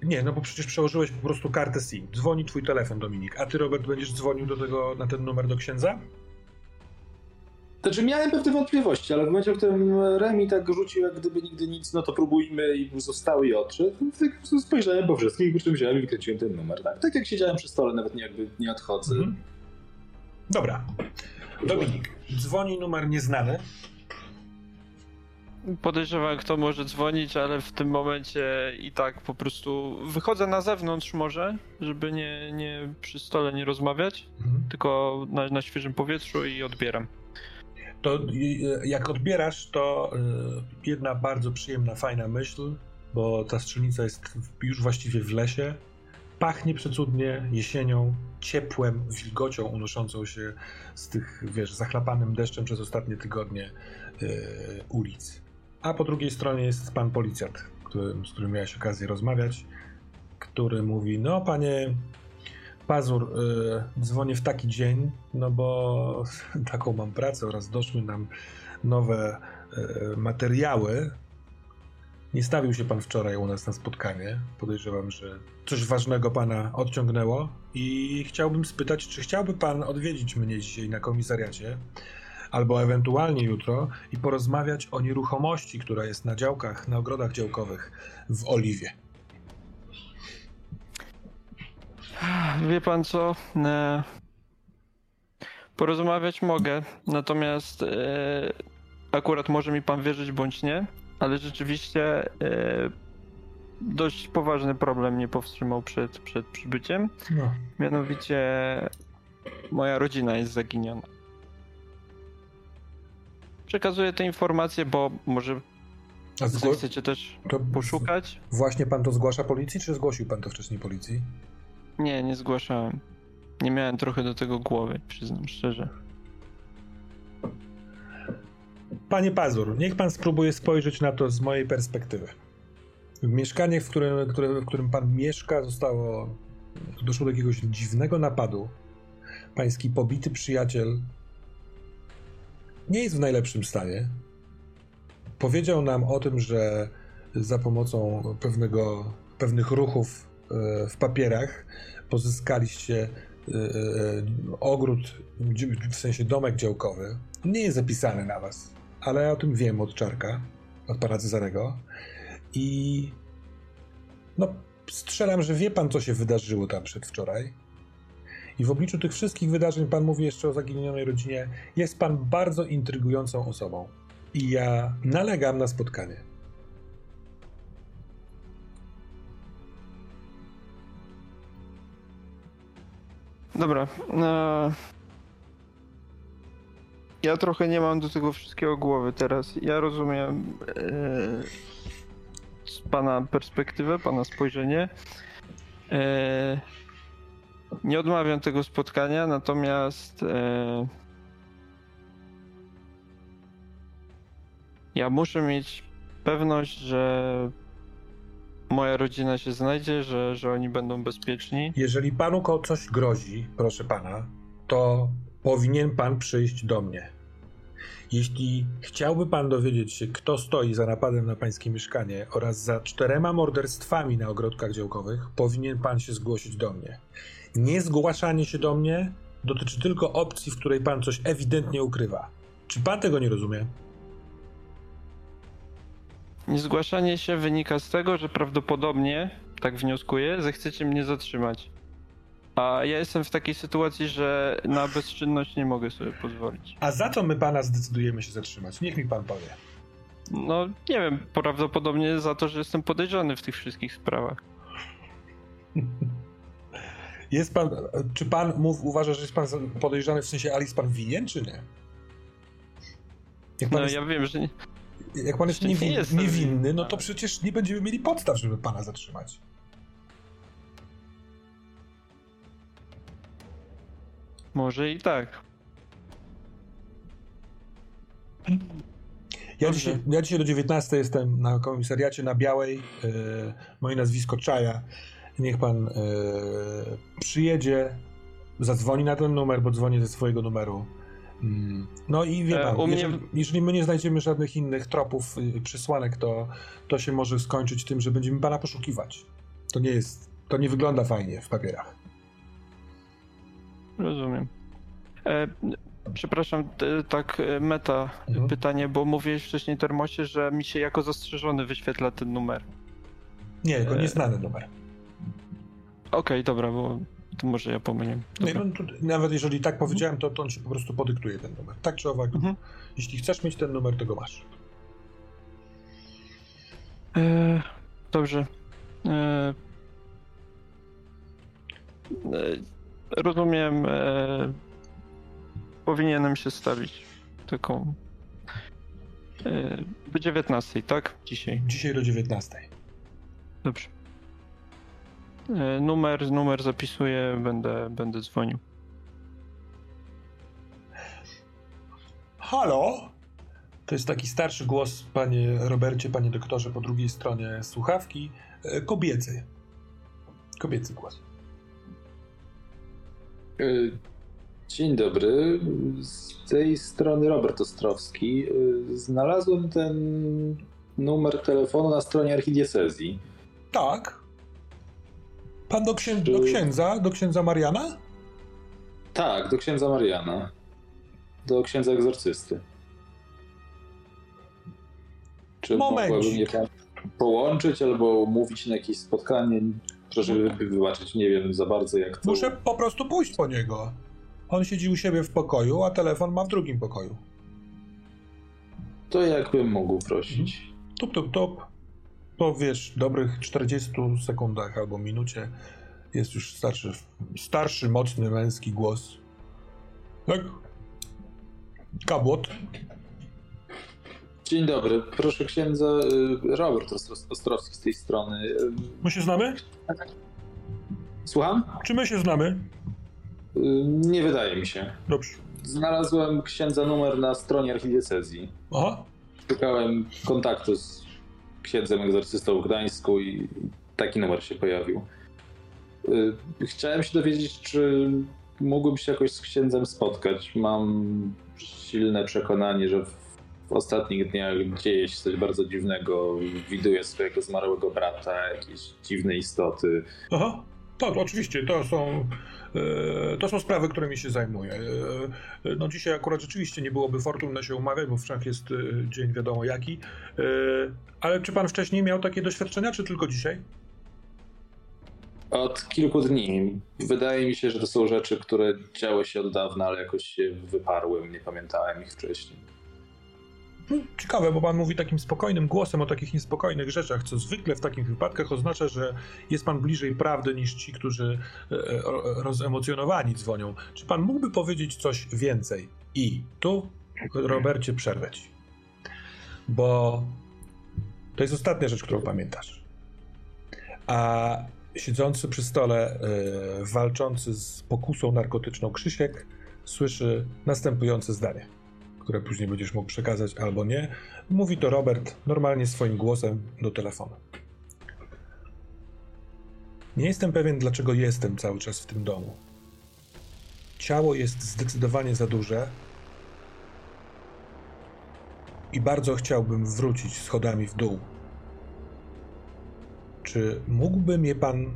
Nie, no bo przecież przełożyłeś po prostu kartę SIM. Dzwoni twój telefon, Dominik. A ty, Robert, będziesz dzwonił do tego, na ten numer do księdza? Znaczy miałem pewne wątpliwości, ale w momencie, w którym Remi tak rzucił, jak gdyby nigdy nic, no to próbujmy i został i odszedł, to tak spojrzałem po wszystkich, po czym wziąłem i wykręciłem ten numer. Tak, tak jak siedziałem przy stole, nawet nie, jakby nie odchodzę. Mhm. Dobra. Dominik, dzwoni numer nieznany. Podejrzewam, kto może dzwonić, ale w tym momencie i tak po prostu wychodzę na zewnątrz może, żeby nie, nie przy stole nie rozmawiać, Mhm. tylko na, na świeżym powietrzu i odbieram. To y, jak odbierasz, to y, jedna bardzo przyjemna, fajna myśl, bo ta strzelnica jest już właściwie w lesie. Pachnie przecudnie jesienią, ciepłem, wilgocią unoszącą się z tych, wiesz, zachlapanym deszczem przez ostatnie tygodnie y, ulic. A po drugiej stronie jest pan policjant, którym, z którym miałeś okazję rozmawiać, który mówi, no panie Pazur, y, dzwonię w taki dzień, no bo taką mam pracę oraz doszły nam nowe y, materiały. Nie stawił się pan wczoraj u nas na spotkanie. Podejrzewam, że coś ważnego pana odciągnęło i chciałbym spytać, czy chciałby pan odwiedzić mnie dzisiaj na komisariacie albo ewentualnie jutro i porozmawiać o nieruchomości, która jest na działkach, na ogrodach działkowych w Oliwie. Wie pan co? E, porozmawiać mogę, natomiast e, akurat może mi pan wierzyć bądź nie, ale rzeczywiście e, dość poważny problem mnie powstrzymał przed, przed przybyciem. No. Mianowicie moja rodzina jest zaginiona. Przekazuję te informacje, bo może A zgło- chcecie też to poszukać? Właśnie pan to zgłasza policji, czy zgłosił pan to wcześniej policji? Nie, nie zgłaszałem. Nie miałem trochę do tego głowy, przyznam szczerze. Panie Pazur, niech pan spróbuje spojrzeć na to z mojej perspektywy. Mieszkanie, w którym, które, w którym pan mieszka, zostało. doszło do jakiegoś dziwnego napadu. Pański pobity przyjaciel nie jest w najlepszym stanie. Powiedział nam o tym, że za pomocą pewnego, pewnych ruchów w papierach pozyskaliście e, e, ogród, w sensie domek działkowy. Nie jest zapisany na was, ale ja o tym wiem od Czarka, od pana Cezarego. I no, strzelam, że wie pan, co się wydarzyło tam przedwczoraj. I w obliczu tych wszystkich wydarzeń, pan mówi jeszcze o zaginionej rodzinie, jest pan bardzo intrygującą osobą. I ja nalegam na spotkanie. Dobra. E... Ja trochę nie mam do tego wszystkiego głowy teraz. Ja rozumiem. E... pana perspektywę, pana spojrzenie. E, nie odmawiam tego spotkania, natomiast e, ja muszę mieć pewność, że moja rodzina się znajdzie, że, że oni będą bezpieczni. Jeżeli panu coś grozi, proszę pana, to powinien pan przyjść do mnie. Jeśli chciałby pan dowiedzieć się, kto stoi za napadem na pańskie mieszkanie oraz za czterema morderstwami na ogrodkach działkowych, powinien pan się zgłosić do mnie. Niezgłaszanie się do mnie dotyczy tylko opcji, w której pan coś ewidentnie ukrywa. Czy pan tego nie rozumie? Niezgłaszanie się wynika z tego, że prawdopodobnie, tak wnioskuję, zechcecie mnie zatrzymać. A ja jestem w takiej sytuacji, że na bezczynność nie mogę sobie pozwolić. A za co my pana zdecydujemy się zatrzymać? Niech mi pan powie. No, nie wiem, prawdopodobnie za to, że jestem podejrzany w tych wszystkich sprawach. Jest pan, czy pan mów, uważa, że jest pan podejrzany w sensie, ale jest pan winien, czy nie? No, jest, ja wiem, że nie, jak pan jest nie niewin, jestem niewinny, winny, no to przecież nie będziemy mieli podstaw, żeby pana zatrzymać. może i tak. Ja dzisiaj, ja dzisiaj do 19 jestem na komisariacie na Białej. E, moje nazwisko Czaja. Niech pan e, przyjedzie, zadzwoni na ten numer, bo dzwonię ze swojego numeru. Mm, No i wie E, pan, u mnie- jeżeli, jeżeli my nie znajdziemy żadnych innych tropów, y, przesłanek, to, to się może skończyć tym, że będziemy pana poszukiwać. To nie jest, to nie wygląda fajnie w papierach. Rozumiem. E, przepraszam, tak e, meta Mhm. pytanie, bo mówiłeś wcześniej Termosie, że mi się jako zastrzeżony wyświetla ten numer. Nie, to E, nieznany numer. Okej, dobra, bo to może ja pomyliłem. Nie, no, nawet jeżeli tak powiedziałem, to, to on się po prostu podyktuje ten numer. Tak czy owak, Mhm. jeśli chcesz mieć ten numer, to go masz. E, dobrze. E, e, rozumiem. E, powinienem się stawić taką. E, do 19, tak? Dzisiaj. Dzisiaj do 19. Dobrze. E, numer, numer zapisuję, będę, będę dzwonił. Halo? To jest taki starszy głos, panie Robercie, panie doktorze, po drugiej stronie słuchawki. E, Kobiecy. Kobiecy głos. Y, Dzień dobry. Z tej strony Robert Ostrowski. Znalazłem ten numer telefonu na stronie archidiecezji. Tak. Pan do, księ... do księdza, do księdza Mariana? Tak, do księdza Mariana. Do księdza egzorcysty. Czy mogłaby mnie pan połączyć albo umówić na jakieś spotkanie? Proszę wy- wybaczyć, nie wiem za bardzo jak to... Muszę po prostu pójść po niego. On siedzi u siebie w pokoju, a telefon ma w drugim pokoju. To jakbym mógł prosić. Tup, tup, tup. Po wiesz, dobrych 40 sekundach albo minucie jest już starszy, starszy, mocny, męski głos. Tak? Kabłot. Dzień dobry, proszę księdza y, Robert Ostro- Ostrowski z tej strony. My się znamy? Słucham? Czy my się znamy? Y, Nie wydaje mi się. Dobrze. Znalazłem księdza numer na stronie archidiecezji. Aha. Szukałem kontaktu z księdzem egzorcystą w Gdańsku i taki numer się pojawił. Y, Chciałem się dowiedzieć, czy mógłbym się jakoś z księdzem spotkać. Mam silne przekonanie, że w ostatnich dniach dzieje się coś bardzo dziwnego. Widuję swojego zmarłego brata, jakieś dziwne istoty. Aha. Tak, oczywiście, to są, e, to są sprawy, którymi się zajmuję. E, e, no dzisiaj akurat rzeczywiście nie byłoby fortunne się umawiać, bo wszak jest dzień wiadomo jaki. Ale czy pan wcześniej miał takie doświadczenia, czy tylko dzisiaj? Od kilku dni. Wydaje mi się, że to są rzeczy, które działy się od dawna, ale jakoś się wyparłem, nie pamiętałem ich wcześniej. No, Ciekawe, bo pan mówi takim spokojnym głosem o takich niespokojnych rzeczach, co zwykle w takich wypadkach oznacza, że jest pan bliżej prawdy niż ci, którzy e, e, rozemocjonowani dzwonią. Czy pan mógłby powiedzieć coś więcej? I tu, Robercie, przerwę ci. Bo to jest ostatnia rzecz, którą pamiętasz. a siedzący przy stole, yy, walczący z pokusą narkotyczną Krzysiek słyszy następujące zdanie, które później będziesz mógł przekazać albo nie. Mówi to Robert normalnie swoim głosem do telefonu. Nie jestem pewien, dlaczego jestem cały czas w tym domu. Ciało jest zdecydowanie za duże i bardzo chciałbym wrócić schodami w dół. Czy mógłby mnie pan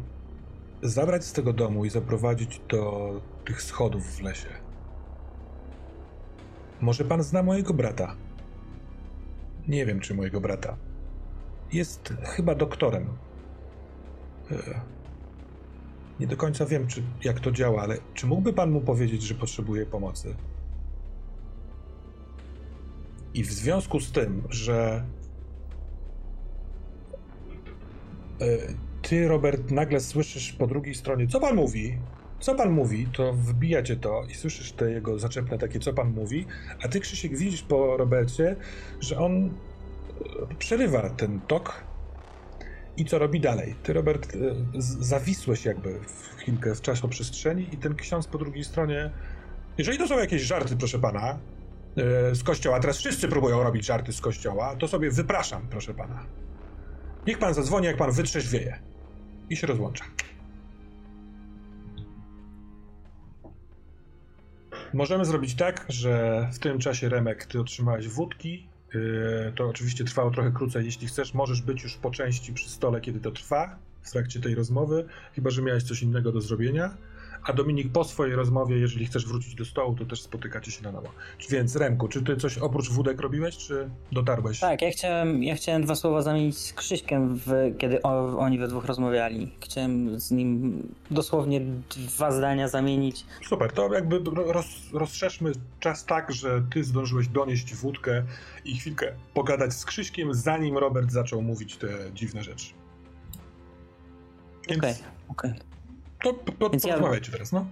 zabrać z tego domu i zaprowadzić do tych schodów w lesie? Może pan zna mojego brata? Nie wiem, czy mojego brata. Jest chyba doktorem. E, nie do końca wiem, czy, jak to działa, ale czy mógłby pan mu powiedzieć, że potrzebuje pomocy? I w związku z tym, że e, ty, Robert, nagle słyszysz po drugiej stronie, co pan mówi? Co pan mówi, to wbijacie to i słyszysz te jego zaczepne takie, co pan mówi, a ty, Krzysiek, widzisz po Robercie, że on e, przerywa ten tok i co robi dalej. Ty, Robert, e, zawisłeś jakby w chwilkę w czasoprzestrzeni i ten ksiądz po drugiej stronie, jeżeli to są jakieś żarty, proszę pana, e, z kościoła, teraz wszyscy próbują robić żarty z kościoła, to sobie wypraszam, proszę pana. Niech pan zadzwoni, jak pan wytrzeźwieje. I się rozłącza. Możemy zrobić tak, że w tym czasie, Remek, ty otrzymałeś wódki. Yy, to oczywiście trwało trochę krócej. Jeśli chcesz, możesz być już po części przy stole, kiedy to trwa, w trakcie tej rozmowy, chyba że miałeś coś innego do zrobienia. A Dominik, po swojej rozmowie, jeżeli chcesz wrócić do stołu, to też spotykacie się na nowo. Więc Remku, czy ty coś oprócz wódek robiłeś, czy dotarłeś? Tak, ja chciałem, ja chciałem dwa słowa zamienić z Krzyśkiem, w, kiedy o, oni we dwóch rozmawiali. Chciałem z nim dosłownie dwa zdania zamienić. Super, to jakby roz, rozszerzmy czas tak, że ty zdążyłeś donieść wódkę i chwilkę pogadać z Krzyśkiem, zanim Robert zaczął mówić te dziwne rzeczy. Okej, okej. Okay, okay. To, to Więc porozmawiajcie ja, teraz, no.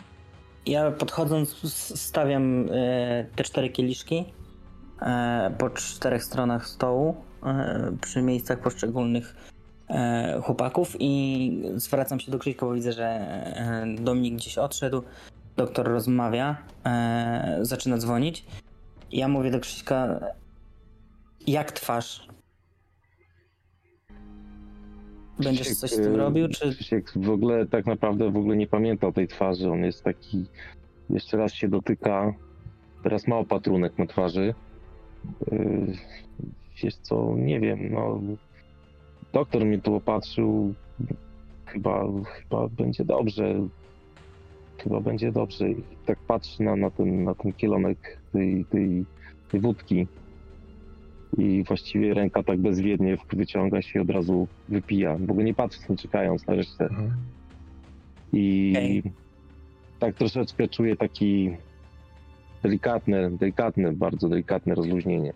Ja podchodząc stawiam e, te cztery kieliszki e, po czterech stronach stołu e, przy miejscach poszczególnych chłopaków i zwracam się do Krzyśka, bo widzę, że Dominik gdzieś odszedł. Doktor rozmawia, zaczyna dzwonić. Ja mówię do Krzyśka, jak twarz? Będziesz Krzysiek, coś z tym robił, czy... Krzysiek w ogóle tak naprawdę w ogóle nie pamiętał tej twarzy. On jest taki... Jeszcze raz się dotyka. Teraz ma opatrunek na twarzy. Yy, wiesz co, nie wiem, no... Doktor mnie tu opatrzył. Chyba, chyba będzie dobrze. Chyba będzie dobrze. I tak patrzy na, na, ten, na ten kielonek tej, tej, tej wódki i właściwie ręka tak bezwiednie wyciąga się i od razu wypija, w ogóle nie patrząc, nie czekając na resztę. Mhm. I okay. tak troszeczkę czuję taki delikatne, delikatne, bardzo delikatne rozluźnienie.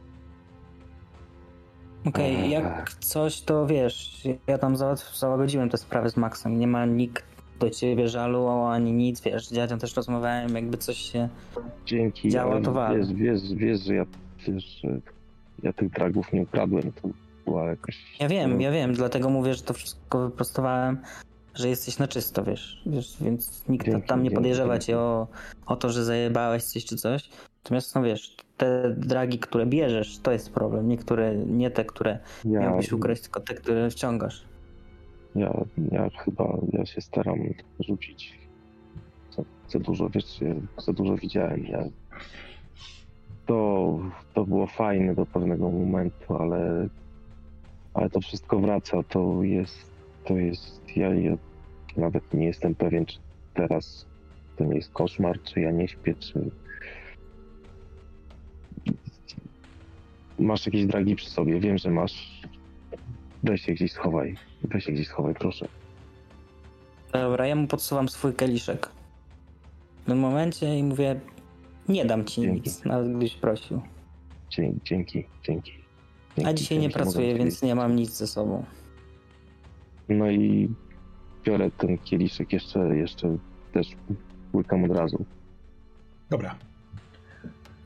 Okej, okay, jak coś, to wiesz, ja tam załagodziłem te sprawy z Maxem, nie ma nikt do ciebie żalu ani nic, wiesz, z dziadzią też rozmawiałem, jakby coś się Dzięki, działo, to wal. Wiesz, wiesz, wiesz, że ja wiesz, że ja tych dragów nie ukradłem, to była jakaś... Ja wiem, no. ja wiem, dlatego mówię, że to wszystko wyprostowałem, że jesteś na czysto, wiesz, wiesz więc nikt dzięki, tam nie podejrzewa cię o, o to, że zajebałeś coś czy coś. Natomiast, no wiesz, te dragi, które bierzesz, to jest problem. Niektóre, nie te, które ja, miałbyś ukraść, tylko te, które wciągasz. Ja, ja chyba, ja się staram rzucić za, za dużo, wiesz, za dużo widziałem. Ja to, to było fajne do pewnego momentu, ale, ale to wszystko wraca. To jest, to jest, ja, ja nawet nie jestem pewien, czy teraz to nie jest koszmar, czy ja nie śpię, czy masz jakieś dragi przy sobie, wiem, że masz. Weź się gdzieś schowaj, weź się gdzieś schowaj, proszę. Dobra, ja mu podsuwam swój kieliszek. W tym momencie i mówię, nie dam ci dzięki. nic, nawet gdybyś prosił. Dzięki, dzięki, dzięki. A dzisiaj nie pracuję, więc nie mam nic ze sobą. No i biorę ten kieliszek jeszcze, jeszcze też łykam od razu. Dobra.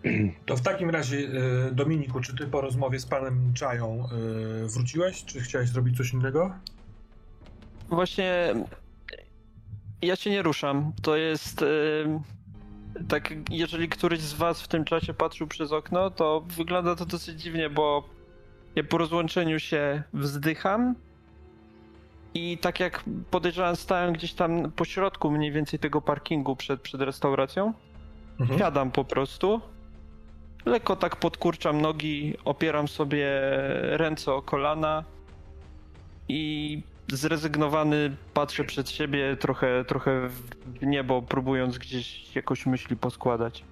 To w takim razie, y, Dominiku, czy ty po rozmowie z panem Czają y, wróciłeś, czy chciałeś zrobić coś innego? właśnie ja się nie ruszam. To jest yy, tak, jeżeli któryś z was w tym czasie patrzył przez okno, to wygląda to dosyć dziwnie, bo ja po rozłączeniu się wzdycham i tak jak podejrzewam, stałem gdzieś tam po środku mniej więcej tego parkingu przed, przed restauracją. Mhm. Siadam po prostu. Lekko tak podkurczam nogi, opieram sobie ręce o kolana i zrezygnowany patrzę przed siebie trochę, trochę w niebo, próbując gdzieś jakoś myśli poskładać.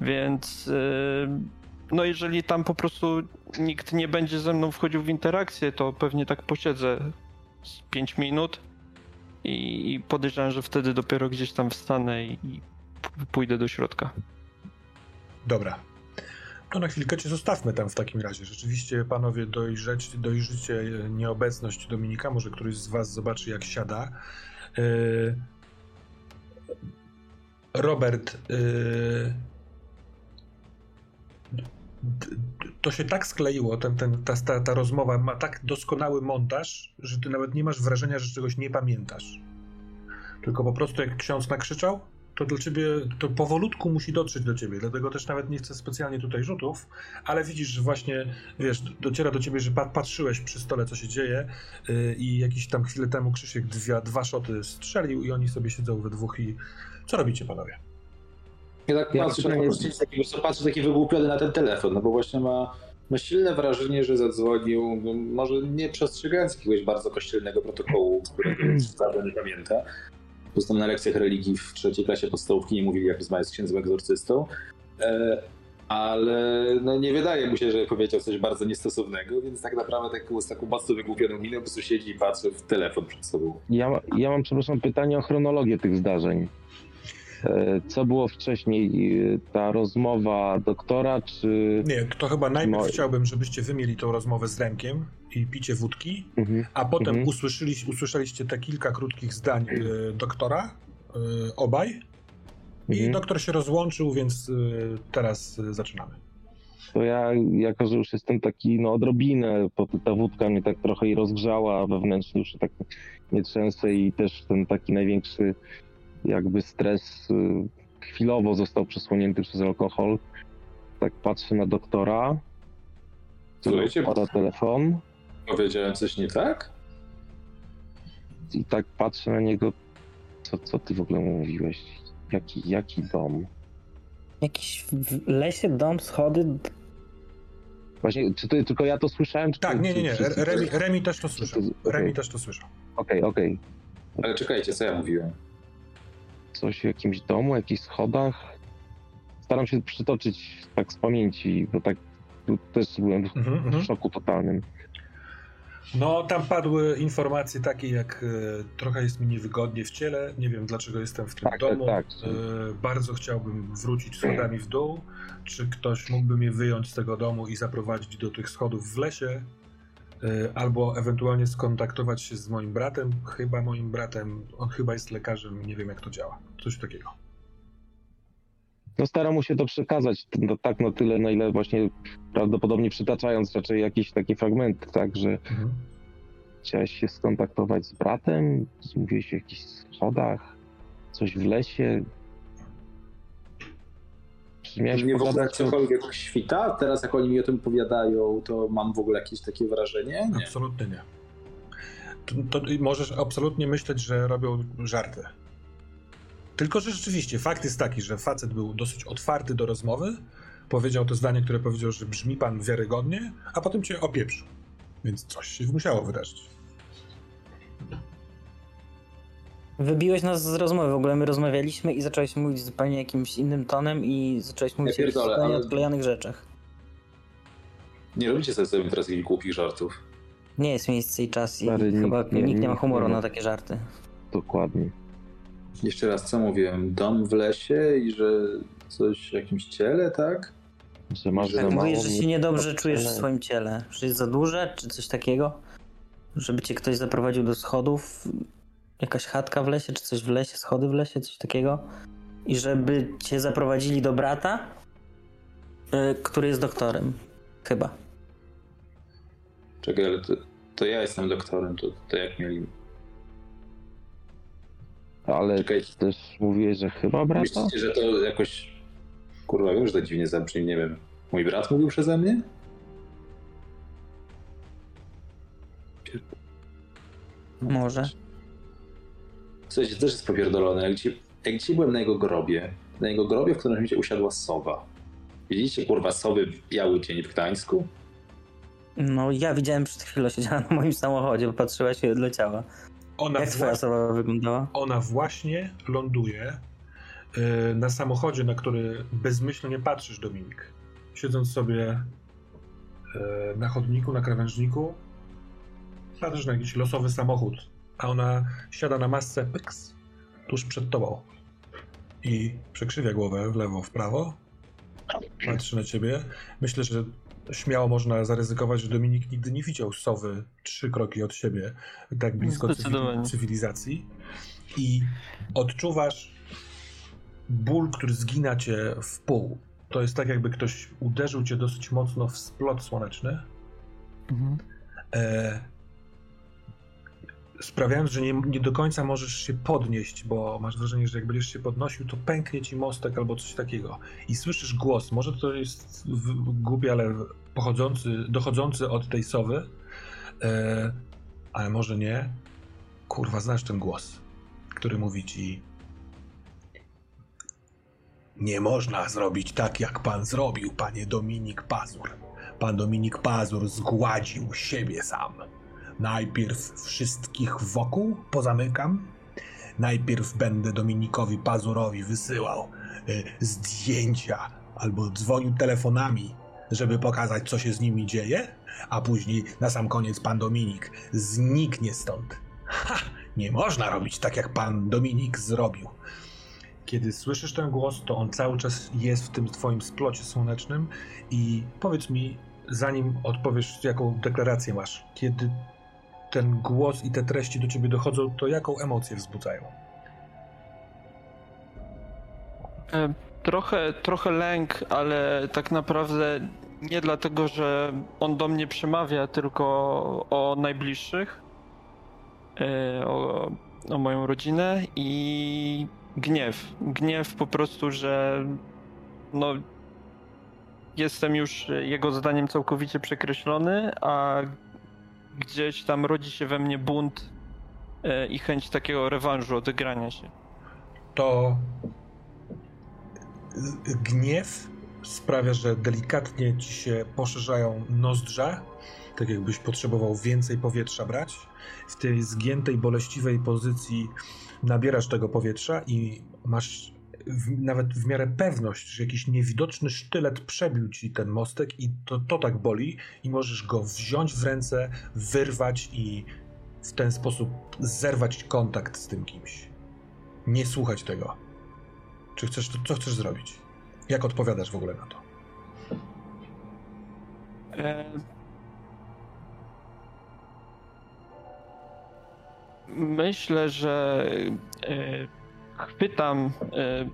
Więc yy, no jeżeli tam po prostu nikt nie będzie ze mną wchodził w interakcję, to pewnie tak posiedzę z 5 minut i, podejrzewam, że wtedy dopiero gdzieś tam wstanę i, i pójdę do środka. Dobra. To na chwilkę cię zostawmy tam w takim razie. Rzeczywiście, panowie, dojrzeć, dojrzycie nieobecność Dominika. Może któryś z was zobaczy, jak siada. Yy... Robert, yy... to się tak skleiło, ten, ten, ta, ta, ta rozmowa ma tak doskonały montaż, że ty nawet nie masz wrażenia, że czegoś nie pamiętasz. Tylko po prostu jak ksiądz nakrzyczał, to dla ciebie, to powolutku musi dotrzeć do ciebie, dlatego też nawet nie chcę specjalnie tutaj rzutów, ale widzisz, że właśnie, wiesz, dociera do ciebie, że pa- patrzyłeś przy stole, co się dzieje yy, i jakiś tam chwilę temu Krzysiek dwie, dwa szoty strzelił i oni sobie siedzą we dwóch i co robicie, panowie? Ja tak Ja patrzę, patrzę, taki, patrzę taki wygłupiony na ten telefon, no bo właśnie ma, ma silne wrażenie, że zadzwonił, no, może nie przestrzegając jakiegoś bardzo kościelnego protokołu, którego nie pamięta. Po prostu na lekcjach religii w trzeciej klasie podstawówki nie mówili, jak rozmawiać z księdzem egzorcystą. E, ale no, nie wydaje mu się, że powiedział coś bardzo niestosownego, więc tak naprawdę taką, z taką mocno wygłupioną miną po prostu siedzi i patrzy w telefon przed sobą. Ja, ja mam, przepraszam, pytanie o chronologię tych zdarzeń. E, Co było wcześniej? E, Ta rozmowa doktora, czy. Nie, to chyba najpierw No. chciałbym, żebyście wy mieli tą rozmowę z Remkiem i picie wódki, Mhm. a potem Mhm. usłyszeli, usłyszeliście te kilka krótkich zdań y, doktora, y, obaj, i Mhm. doktor się rozłączył, więc y, teraz y, zaczynamy. To ja, jako że już jestem taki, no odrobinę, bo ta wódka mnie tak trochę i rozgrzała wewnętrznie, już tak nie trzęsę i też ten taki największy jakby stres y, chwilowo został przesłonięty przez alkohol. Tak patrzę na doktora, który Słuchajcie, pada telefon powiedziałem coś nie tak? i tak patrzę na niego, co, co ty w ogóle mówiłeś? Jaki, jaki dom? Jakiś w lesie dom, schody. Właśnie, czy to, tylko ja to słyszałem? Czy Tak, to- nie, nie, nie. Remi, Remi też to słyszał. to- Remi też to słyszał. Okej, okej. Ale czekajcie, co ja mówiłem? coś w jakimś domu, jakichś schodach. Staram się przytoczyć tak z pamięci, bo tak też byłem w, Mhm, mhm. w szoku totalnym. No, tam padły informacje takie jak e, trochę jest mi niewygodnie w ciele, nie wiem dlaczego jestem w tym Tak, domu, tak, tak. E, bardzo chciałbym wrócić schodami w dół, czy ktoś mógłby mnie wyjąć z tego domu i zaprowadzić do tych schodów w lesie, e, albo ewentualnie skontaktować się z moim bratem, chyba moim bratem, on chyba jest lekarzem, nie wiem jak to działa, coś takiego. No staram mu się to przekazać, no, tak na tyle, na ile właśnie prawdopodobnie przytaczając raczej jakieś takie fragmenty, tak, że Mhm. chciałeś się skontaktować z bratem, mówiłeś o jakichś schodach, coś w lesie. Czy miałeś Mnie w ogóle cokolwiek świta? Teraz jak oni mi o tym opowiadają, to mam w ogóle jakieś takie wrażenie? Nie. Absolutnie nie. To, to możesz absolutnie myśleć, że robią żarty. Tylko, że rzeczywiście fakt jest taki, że facet był dosyć otwarty do rozmowy, powiedział to zdanie, które powiedział, że brzmi pan wiarygodnie, a potem cię opieprzył. Więc coś się musiało wydarzyć. Wybiłeś nas z rozmowy. W ogóle my rozmawialiśmy i zacząłeś mówić zupełnie jakimś innym tonem i zacząłeś mówić o jakichś pierdolę, zupełnie ale- odklejonych rzeczach. Nie robicie sobie sobie teraz jakichś głupich żartów. Nie jest miejsce i czas i Stary, nikt chyba nie- nikt nie ma nikt humoru nie ma. na takie żarty. Dokładnie. Jeszcze raz, co mówiłem? Dom w lesie i że coś w jakimś ciele, tak? Że masz Tak, za mało mówisz, że się niedobrze czujesz w swoim ciele. Że jest za duże, czy coś takiego? Żeby cię ktoś zaprowadził do schodów? Jakaś chatka w lesie, czy coś w lesie, schody w lesie, coś takiego? I żeby cię zaprowadzili do brata, y, który jest doktorem. Chyba. Czekaj, ale to, to ja jestem doktorem, to, to jak mieli... Ale Czekaj. też mówiłeś, że chyba brata? Myślicie, że to jakoś... Kurwa, wiem, że to dziwnie zabrzmi, nie wiem. Mój brat mówił przeze mnie? Może. Słuchajcie, też jest popierdolone. Jak dzisiaj, jak dzisiaj byłem na jego grobie, na jego grobie w którymś momencie usiadła sowa. Widzieliście, kurwa, sowy w biały dzień w Gdańsku? No ja widziałem przed chwilą, siedziała na moim samochodzie, patrzyła się i odleciała. Ona, Jak twoja wyglądała? ona właśnie ląduje y, na samochodzie, na który bezmyślnie patrzysz, Dominik. Siedząc sobie y, na chodniku, na krawężniku, patrzysz na jakiś losowy samochód, a ona siada na masce pyks, tuż przed tobą i przekrzywia głowę w lewo, w prawo, patrzy na ciebie. Myślę, że śmiało można zaryzykować, że Dominik nigdy nie widział sowy trzy kroki od siebie, tak blisko cywilizacji. I odczuwasz ból, który zgina cię w pół. To jest tak, jakby ktoś uderzył cię dosyć mocno w splot słoneczny, e, sprawiając, że nie, nie do końca możesz się podnieść, bo masz wrażenie, że jak będziesz się podnosił, to pęknie ci mostek albo coś takiego. I słyszysz głos, może to jest w- głupie, ale pochodzący, dochodzący od tej sowy, e, ale może nie. Kurwa, znasz ten głos, który mówi ci nie można zrobić tak, jak pan zrobił, panie Dominik Pazur. Pan Dominik Pazur zgładził siebie sam. Najpierw wszystkich wokół pozamykam. Najpierw będę Dominikowi Pazurowi wysyłał y, zdjęcia albo dzwonił telefonami, żeby pokazać, co się z nimi dzieje, a później na sam koniec pan Dominik zniknie stąd. Ha! Nie można robić tak, jak pan Dominik zrobił. Kiedy słyszysz ten głos, to on cały czas jest w tym twoim splocie słonecznym i powiedz mi, zanim odpowiesz, jaką deklarację masz, kiedy ten głos i te treści do ciebie dochodzą, to jaką emocję wzbudzają? E, Trochę, trochę lęk, ale tak naprawdę nie dlatego, że on do mnie przemawia, tylko o najbliższych, e, o, o moją rodzinę i gniew. Gniew po prostu, że no, jestem już jego zdaniem całkowicie przekreślony, a gdzieś tam rodzi się we mnie bunt e, i chęć takiego rewanżu, odegrania się. to gniew sprawia, że delikatnie ci się poszerzają nozdrza, tak jakbyś potrzebował więcej powietrza brać. W tej zgiętej, boleściwej pozycji nabierasz tego powietrza i masz w, nawet w miarę pewność, że jakiś niewidoczny sztylet przebił ci ten mostek i to, to tak boli i możesz go wziąć w ręce, wyrwać i w ten sposób zerwać kontakt z tym kimś nie słuchać tego. Czy chcesz, co chcesz zrobić? Jak odpowiadasz w ogóle na to? Myślę, że e, chwytam, e,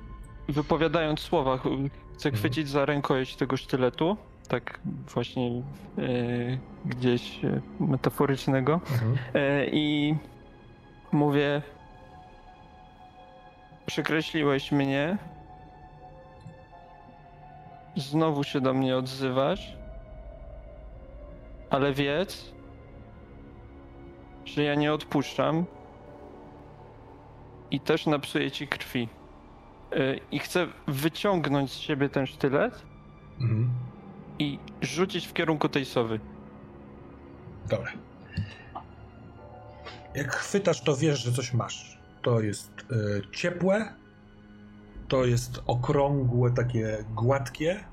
wypowiadając słowa, ch- chcę chwycić za rękojeść tego sztyletu, tak właśnie e, gdzieś metaforycznego e, i mówię przekreśliłeś mnie znowu się do mnie odzywasz ale wiedz, że ja nie odpuszczam i też napsuję ci krwi. Y, I chcę wyciągnąć z siebie ten sztylet Mhm. i rzucić w kierunku tej sowy. Dobra. Jak chwytasz, to wiesz, że coś masz. To jest e, ciepłe, to jest okrągłe, takie gładkie.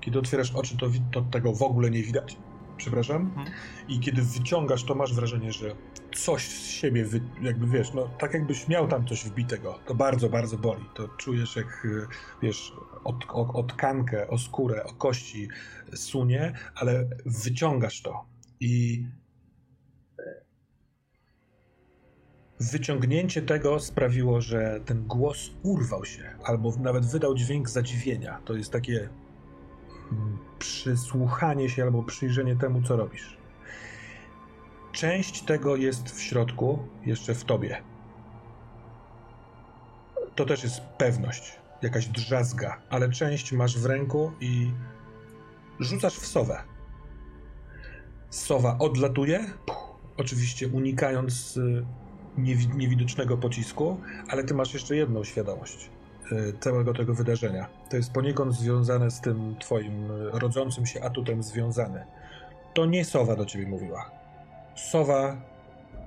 Kiedy otwierasz oczy, to, to tego w ogóle nie widać. Przepraszam. Mhm. I kiedy wyciągasz, to masz wrażenie, że coś z siebie, wy, jakby wiesz, no tak jakbyś miał tam coś wbitego. To bardzo, bardzo boli. To czujesz, jak e, wiesz, o, o, o tkankę, o skórę, o kości sunie, ale wyciągasz to. I wyciągnięcie tego sprawiło, że ten głos urwał się, albo nawet wydał dźwięk zadziwienia. To jest takie mm, przysłuchanie się albo przyjrzenie temu, co robisz. Część tego jest w środku, jeszcze w tobie. to też jest pewność, jakaś drzazga, ale część masz w ręku i rzucasz w sowę. Sowa odlatuje, oczywiście unikając y, niewidocznego pocisku, ale ty masz jeszcze jedną świadomość y, całego tego wydarzenia. To jest poniekąd związane z tym twoim y, rodzącym się atutem związane. To nie sowa do ciebie mówiła. Sowa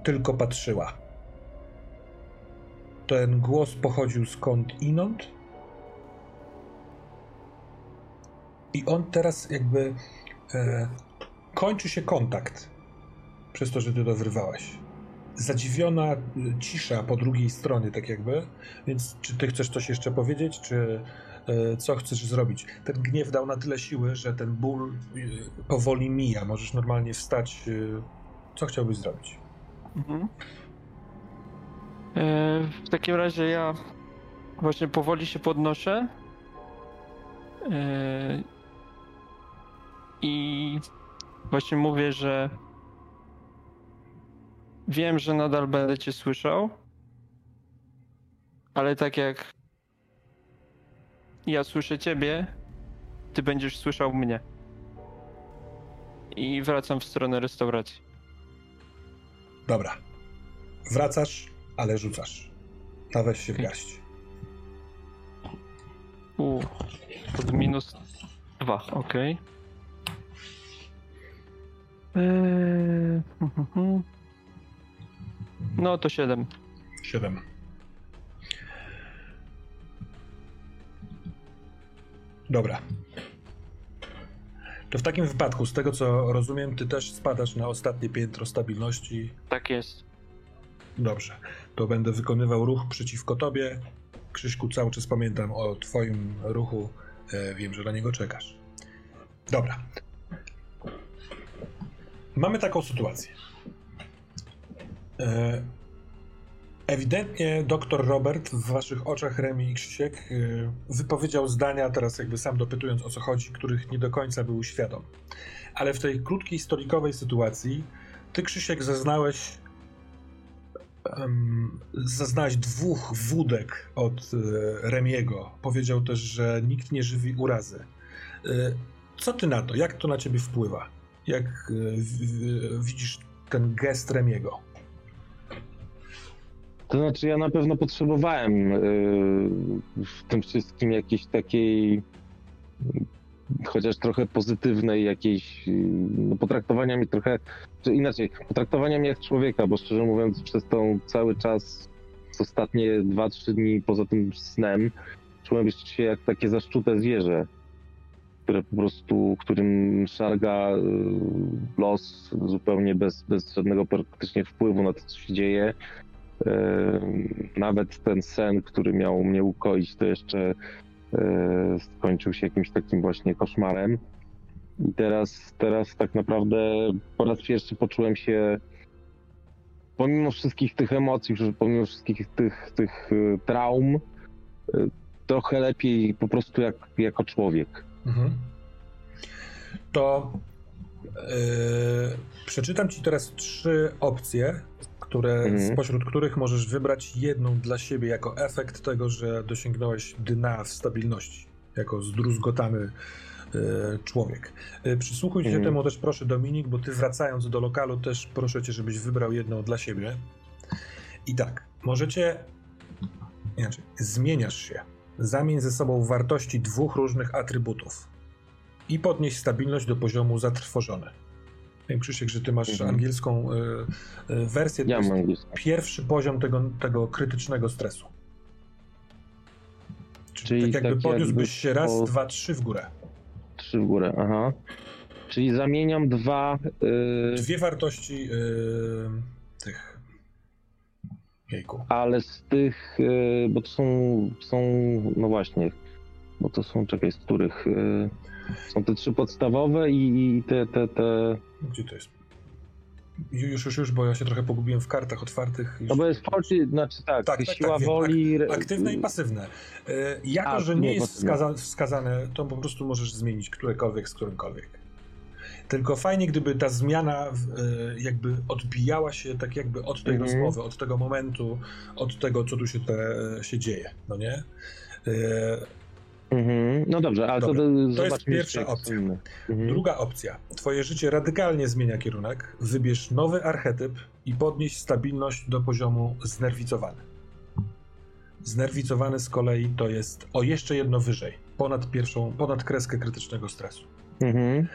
tylko patrzyła. Ten głos pochodził skąd inąd. I on teraz jakby e, kończy się kontakt przez to, że ty to wyrwałeś. Zadziwiona y, cisza po drugiej stronie, tak jakby. Więc czy ty chcesz coś jeszcze powiedzieć, czy e, co chcesz zrobić? Ten gniew dał na tyle siły, że ten ból y, powoli mija. Możesz normalnie wstać. y, Co chciałbyś zrobić? Mhm. E, w takim razie ja właśnie powoli się podnoszę. E, I właśnie mówię, że wiem, że nadal będę cię słyszał, ale tak jak ja słyszę ciebie, ty będziesz słyszał mnie. I wracam w stronę restauracji. Dobra. Wracasz, ale rzucasz. Ta weź się w garść. U, pod minus dwa, okej. Eee, hm, hm, hm. No to 7. 7. Dobra. To w takim wypadku, z tego co rozumiem, ty też spadasz na ostatnie piętro stabilności. Tak jest. Dobrze. To będę wykonywał ruch przeciwko tobie. Krzyśku, cały czas pamiętam o twoim ruchu. E, wiem, że na niego czekasz. Dobra. Mamy taką sytuację. E, ewidentnie doktor Robert w waszych oczach, Remi i Krzysiek, e, wypowiedział zdania, teraz jakby sam dopytując o co chodzi, których nie do końca był świadom. Ale w tej krótkiej, stolikowej sytuacji ty, Krzysiek, zaznałeś em, zaznałeś dwóch wódek od e, Remiego. Powiedział też, że nikt nie żywi urazy. Co ty na to? Jak to na ciebie wpływa? Jak widzisz ten gest Remiego? To znaczy, ja na pewno potrzebowałem yy, w tym wszystkim jakiejś takiej, chociaż trochę pozytywnej, jakiejś yy, no, potraktowania mnie trochę, czy inaczej, potraktowania mnie jak człowieka, bo szczerze mówiąc, przez tą cały czas, ostatnie 2-3 dni poza tym snem, czułem się jak takie zaszczute zwierzę, które po prostu, którym szarga yy, los zupełnie bez, bez żadnego praktycznie wpływu na to, co się dzieje. Nawet ten sen, który miał mnie ukoić, to jeszcze e, skończył się jakimś takim właśnie koszmarem. I teraz, teraz tak naprawdę po raz pierwszy poczułem się, pomimo wszystkich tych emocji, pomimo wszystkich tych, tych e, traum, e, trochę lepiej po prostu jak, jako człowiek. Mhm. To yy, przeczytam ci teraz trzy opcje, które, Mhm. spośród których możesz wybrać jedną dla siebie jako efekt tego, że dosięgnąłeś dna w stabilności, jako zdruzgotany yy, człowiek. Yy, przysłuchuj się Mhm. temu też proszę Dominik, bo ty wracając do lokalu też proszę cię, żebyś wybrał jedną dla siebie. I tak, możecie inaczej, zmieniasz się. Zamień ze sobą wartości dwóch różnych atrybutów i podnieść stabilność do poziomu zatrwożony. Wiem, Krzysiek, że ty masz Mhm. angielską y, y, wersję. To Ja jest mam angielską. pierwszy poziom tego, tego krytycznego stresu. Czyli, Czyli tak jakby tak podniósłbyś się raz, dwa, trzy w górę. Trzy w górę, aha. Czyli zamieniam dwa. y, Dwie wartości y, tych. Jejku. ale z tych, y, bo to są, są, no właśnie, bo to są, czekaj, z których, y, są te trzy podstawowe i, i te, te, te, Gdzie to jest? Już, już, już, bo ja się trochę pogubiłem w kartach otwartych. no bo jest forty, znaczy tak, Tak, tak, siła tak, woli. re- Aktywne i pasywne. E, Jako, A, że nie nie, jest wskaza wskazane, to po prostu możesz zmienić którekolwiek z którymkolwiek. Tylko fajnie, gdyby ta zmiana e, jakby odbijała się tak jakby od tej Mhm. rozmowy, od tego momentu, od tego, co tu się, te, się dzieje, no nie? Mhm. No dobrze, ale Dobra, to, to jest pierwsza opcja. Mhm. Druga opcja. Twoje życie radykalnie zmienia kierunek. Wybierz nowy archetyp i podnieś stabilność do poziomu znerwicowany. Znerwicowany z kolei to jest o jeszcze jedno wyżej, ponad pierwszą, ponad kreskę krytycznego stresu. Mhm.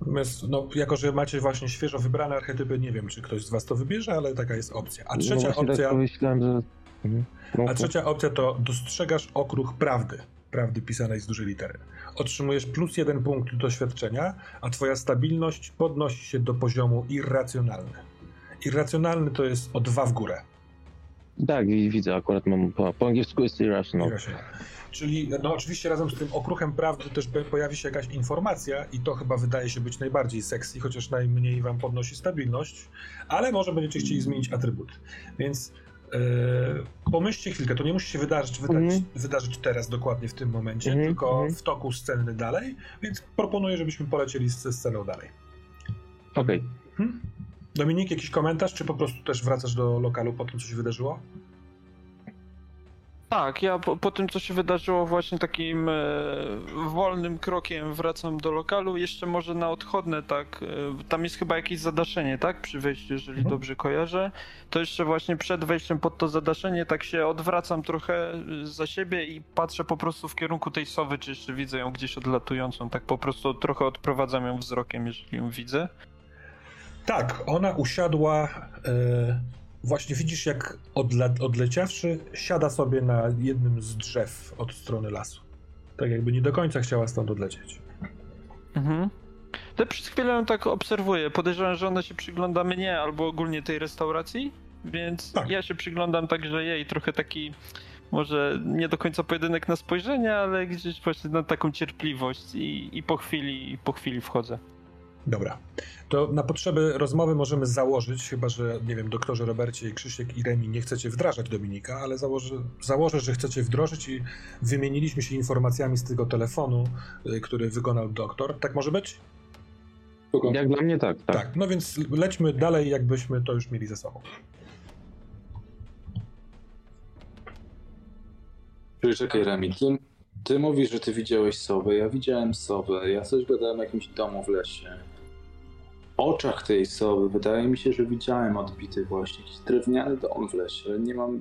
Natomiast, no, jako że macie właśnie świeżo wybrane archetypy, nie wiem, czy ktoś z was to wybierze, ale taka jest opcja. A no trzecia właśnie opcja, Tak że... Mhm. No, a trzecia opcja to dostrzegasz okruch prawdy, prawdy pisanej z dużej litery. Otrzymujesz plus jeden punkt doświadczenia, a twoja stabilność podnosi się do poziomu irracjonalny. Irracjonalny to jest o dwa w górę. Tak, wi- widzę, akurat mam po, po angielsku jest irrational. Irracjonalny. Czyli, no oczywiście razem z tym okruchem prawdy też pojawi się jakaś informacja i to chyba wydaje się być najbardziej sexy, chociaż najmniej wam podnosi stabilność, ale może będziecie chcieli zmienić atrybuty. Więc pomyślcie chwilkę, to nie musi się wydarzyć, wydać, Mhm. wydarzyć teraz dokładnie w tym momencie, Mhm, tylko mhm. w toku sceny dalej, więc proponuję, żebyśmy polecieli ze sceną dalej. Okej. Hmm? Dominik, jakiś komentarz, czy po prostu też wracasz do lokalu po tym, co się wydarzyło? Tak, ja po, po tym, co się wydarzyło, właśnie takim e, wolnym krokiem wracam do lokalu. Jeszcze może na odchodne, tak. E, tam jest chyba jakieś zadaszenie, tak? Przy wejściu, jeżeli Mhm. dobrze kojarzę. To jeszcze właśnie przed wejściem pod to zadaszenie, tak się odwracam trochę e, za siebie i patrzę po prostu w kierunku tej sowy, czy jeszcze widzę ją gdzieś odlatującą. Tak po prostu trochę odprowadzam ją wzrokiem, jeżeli ją widzę. Tak, ona usiadła. E, właśnie widzisz, jak odle, odleciawszy, siada sobie na jednym z drzew od strony lasu. Tak jakby nie do końca chciała stąd odlecieć. Mhm. To przez chwilę ją tak obserwuję. Podejrzewam, że ona się przygląda mnie albo ogólnie tej restauracji, więc Tak. ja się przyglądam także jej. Trochę taki, może nie do końca pojedynek na spojrzenie, ale gdzieś właśnie na taką cierpliwość i, i po chwili, po chwili wchodzę. Dobra. To na potrzeby rozmowy możemy założyć, chyba że, nie wiem, doktorze Robercie, Krzysiek i Remi nie chcecie wdrażać Dominika, ale założę, założę, że chcecie wdrożyć i wymieniliśmy się informacjami z tego telefonu, y, który wykonał doktor. Tak może być? Spoko. Jak dla mnie tak, tak. Tak. No więc lećmy dalej, jakbyśmy to już mieli ze sobą. Czyli czekaj, Remi, ty, ty mówisz, że ty widziałeś sowę, ja widziałem sowę, ja coś gadałem o jakimś domu w lesie. Oczach tej sowy wydaje mi się, że widziałem odbity właśnie jakiś drewniany dom w lesie, ale nie mam,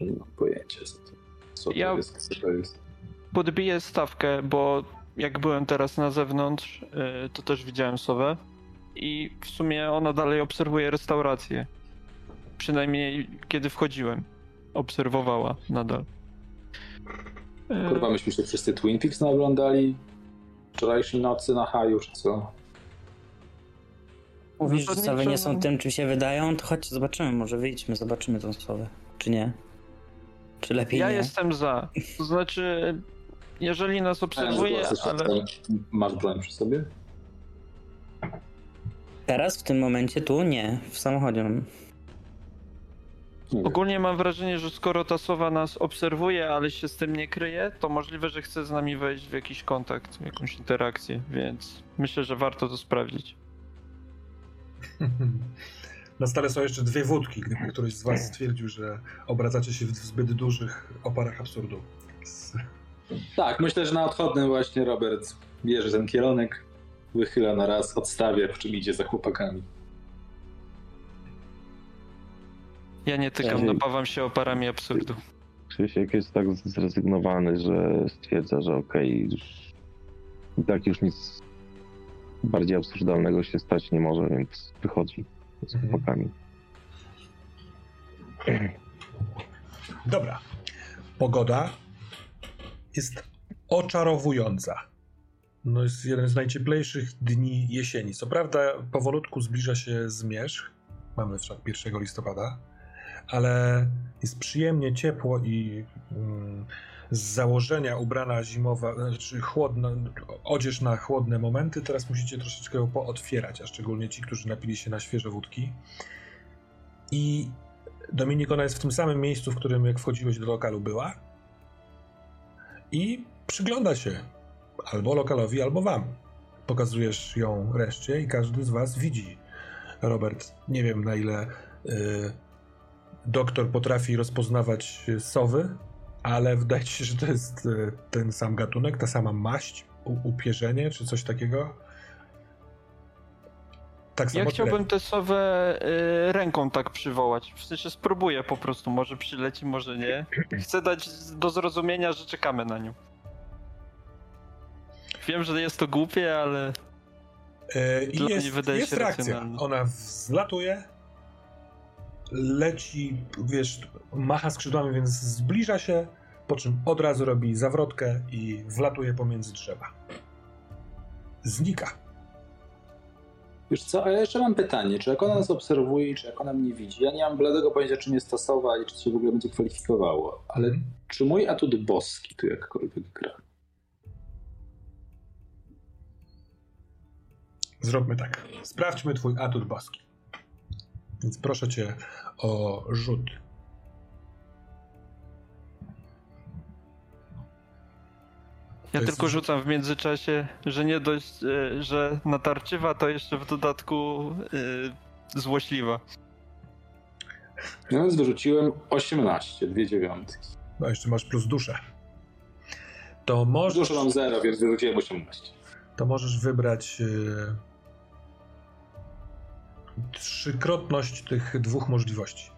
nie mam pojęcia co to, co to Ja- jest, co to jest. Podbiję stawkę, bo jak byłem teraz na zewnątrz, y, to też widziałem sowę i w sumie ona dalej obserwuje restaurację. Przynajmniej kiedy wchodziłem. Obserwowała nadal. Kurwa, myśmy się wszyscy Twin Peaks naoglądali wczorajszej nocy na haju, czy co? Mówisz, że sowy nie są tym, czym się wydają, to chodź, zobaczymy, może wyjdźmy, zobaczymy tą sowę. Czy nie? Czy lepiej Ja nie? jestem za. To znaczy, jeżeli nas obserwuje, ale. Masz broń przy sobie? Teraz, w tym momencie, tu? Nie, w samochodzie mam. Ogólnie mam wrażenie, że skoro ta sowa nas obserwuje, ale się z tym nie kryje, to możliwe, że chce z nami wejść w jakiś kontakt, w jakąś interakcję, więc myślę, że warto to sprawdzić. Na stole są jeszcze dwie wódki, gdyby któryś z was stwierdził, że obracacie się w zbyt dużych oparach absurdu. Tak, myślę, że na odchodnym właśnie Robert bierze ten kierunek, wychyla na raz, odstawia, po czym idzie za chłopakami. Ja nie tykam, Ja- napawam się oparami absurdu. Krzysiek jest tak zrezygnowany, że stwierdza, że okej, już i tak już nic bardziej absurdalnego się stać nie może, więc wychodzi z Mhm. chłopakami. Dobra. Pogoda jest oczarowująca. No jest jeden z najcieplejszych dni jesieni. Co prawda powolutku zbliża się zmierzch. Mamy wszak 1 listopada. Ale jest przyjemnie ciepło i mm, z założenia ubrana zimowa, znaczy chłodna, odzież na chłodne momenty, teraz musicie troszeczkę ją pootwierać, a szczególnie ci, którzy napili się na świeże wódki. I Dominik, ona jest w tym samym miejscu, w którym jak wchodziłeś do lokalu była. I przygląda się albo lokalowi, albo wam. Pokazujesz ją reszcie i każdy z was widzi. Robert, nie wiem na ile y, doktor potrafi rozpoznawać sowy, ale wydaje się, że to jest y, ten sam gatunek, ta sama maść, upierzenie czy coś takiego. Tak samo Ja chciałbym tę sowę y, ręką tak przywołać. W sensie spróbuję po prostu, może przyleci, może nie. Chcę dać do zrozumienia, że czekamy na nią. Wiem, że jest to głupie, ale E, mnie jest, wydaje jest się reakcja. Ona wzlatuje, leci, wiesz, macha skrzydłami, więc zbliża się, po czym od razu robi zawrotkę i wlatuje pomiędzy drzewa. Znika. Wiesz co, a ja jeszcze mam pytanie, czy jak ona nas obserwuje i czy jak ona mnie widzi, ja nie mam bladego pojęcia, czym jest ta sowa i czy się w ogóle będzie kwalifikowało, ale Mhm. czy mój atut boski tu jakkolwiek gra? Zróbmy tak. Sprawdźmy twój atut boski. Więc proszę cię o rzut. ja jest tylko rzucam w międzyczasie, że nie dość, y, że natarczywa, to jeszcze w dodatku y, złośliwa. No więc wyrzuciłem 18, dwie dziewiątki. No jeszcze masz plus duszę. To możesz, Dużo mam 0, więc wyrzuciłem 18. to możesz wybrać yy, trzykrotność tych dwóch możliwości.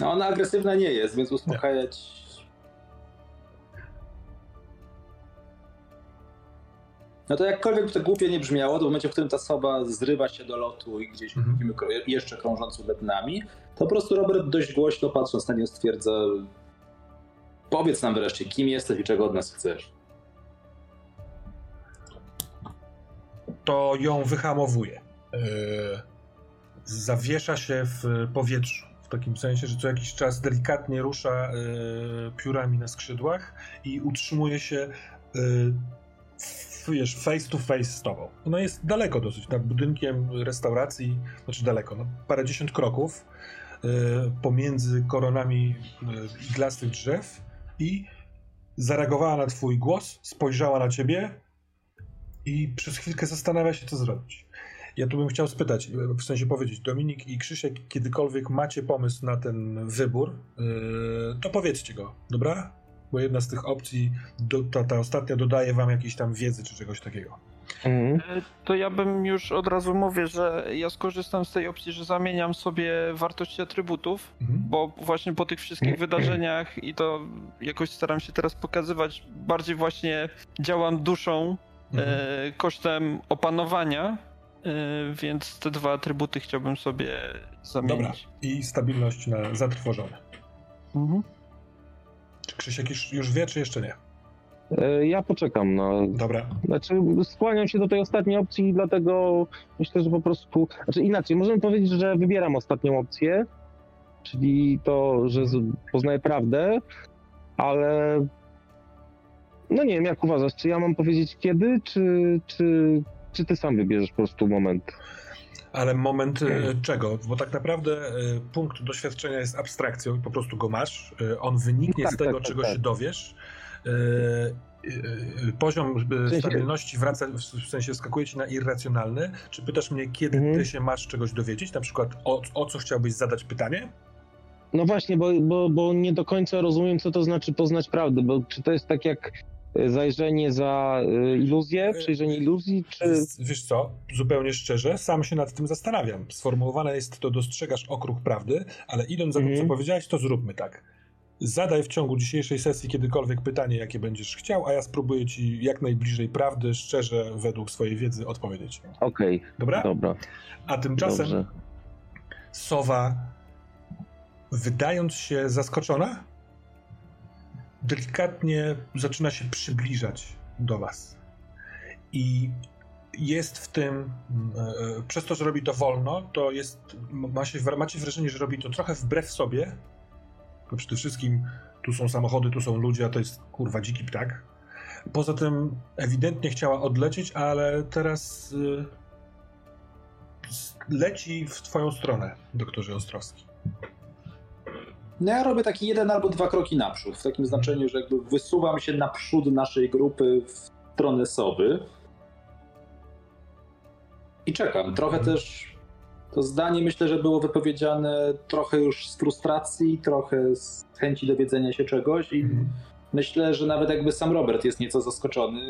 No ona agresywna nie jest, więc uspokajać... No to jakkolwiek to głupie nie brzmiało, to w momencie, w którym ta soba zrywa się do lotu i gdzieś Mhm. widzimy jeszcze krążącą nad nami, to po prostu Robert dość głośno patrząc na nią stwierdza powiedz nam wreszcie, kim jesteś i czego od nas chcesz. to ją wyhamowuje. Yy, zawiesza się w powietrzu. W takim sensie, że co jakiś czas delikatnie rusza yy, piórami na skrzydłach i utrzymuje się yy, wiesz, face to face z tobą. Ona jest daleko dosyć, nad budynkiem restauracji, znaczy daleko, no, parędziesiąt kroków pomiędzy koronami iglastych drzew i zareagowała na twój głos, spojrzała na ciebie i przez chwilkę zastanawia się, co zrobić. Ja tu bym chciał spytać, w sensie powiedzieć, Dominik i Krzysiek, kiedykolwiek macie pomysł na ten wybór, yy, to powiedzcie go, dobra? Bo jedna z tych opcji, do, ta, ta ostatnia dodaje wam jakiejś tam wiedzy czy czegoś takiego. Mhm. Y, To ja bym już od razu mówię, że ja skorzystam z tej opcji, że zamieniam sobie wartości atrybutów, Mhm. bo właśnie po tych wszystkich wydarzeniach i to jakoś staram się teraz pokazywać, bardziej właśnie działam duszą Mhm. e, kosztem opanowania, e, więc te dwa atrybuty chciałbym sobie Dobra. zamienić. I stabilność na zatrwożone. Mhm. Czy Krzysiek już, już wie, czy jeszcze nie? E, Ja poczekam na. Dobra. Znaczy, skłaniam się do tej ostatniej opcji, dlatego myślę, że po prostu. Znaczy, inaczej, możemy powiedzieć, że wybieram ostatnią opcję, czyli to, że poznaję prawdę, ale. No nie wiem, jak uważasz, czy ja mam powiedzieć kiedy, czy, czy, czy ty sam wybierzesz po prostu moment? Ale moment e, czego? Bo tak naprawdę e, punkt doświadczenia jest abstrakcją i po prostu go masz. E, On wyniknie Tak, z tego, tak, tak, czego tak. się dowiesz. Poziom stabilności wraca, w sensie skakuje ci na irracjonalny. Czy pytasz mnie, kiedy Mhm. ty się masz czegoś dowiedzieć? Na przykład o, o co chciałbyś zadać pytanie? No właśnie, bo, bo, bo nie do końca rozumiem, co to znaczy poznać prawdę, bo czy to jest tak jak zajrzenie za e, iluzję, przejrzenie iluzji, czy... Wiesz co, zupełnie szczerze, sam się nad tym zastanawiam. Sformułowane jest to, dostrzegasz okruch prawdy, ale idąc za tym, Mhm. co powiedziałeś, to zróbmy tak. Zadaj w ciągu dzisiejszej sesji kiedykolwiek pytanie, jakie będziesz chciał, a ja spróbuję ci jak najbliżej prawdy, szczerze, według swojej wiedzy odpowiedzieć. Okej, Dobra? dobra, A tymczasem dobrze. sowa, wydając się zaskoczona, delikatnie zaczyna się przybliżać do was. I jest w tym, mm, e, e, przez to, że robi to wolno, to jest, ma się, macie wrażenie, że robi to trochę wbrew sobie, bo przede wszystkim tu są samochody, tu są ludzie, a to jest kurwa dziki ptak. Poza tym ewidentnie chciała odlecieć, ale teraz s- leci w twoją stronę, doktorze Ostrowski. No ja robię taki jeden albo dwa kroki naprzód, w takim znaczeniu, że jakby wysuwam się naprzód naszej grupy w stronę sowy I czekam. Trochę też to zdanie myślę, że było wypowiedziane trochę już z frustracji, trochę z chęci dowiedzenia się czegoś i Mhm. myślę, że nawet jakby sam Robert jest nieco zaskoczony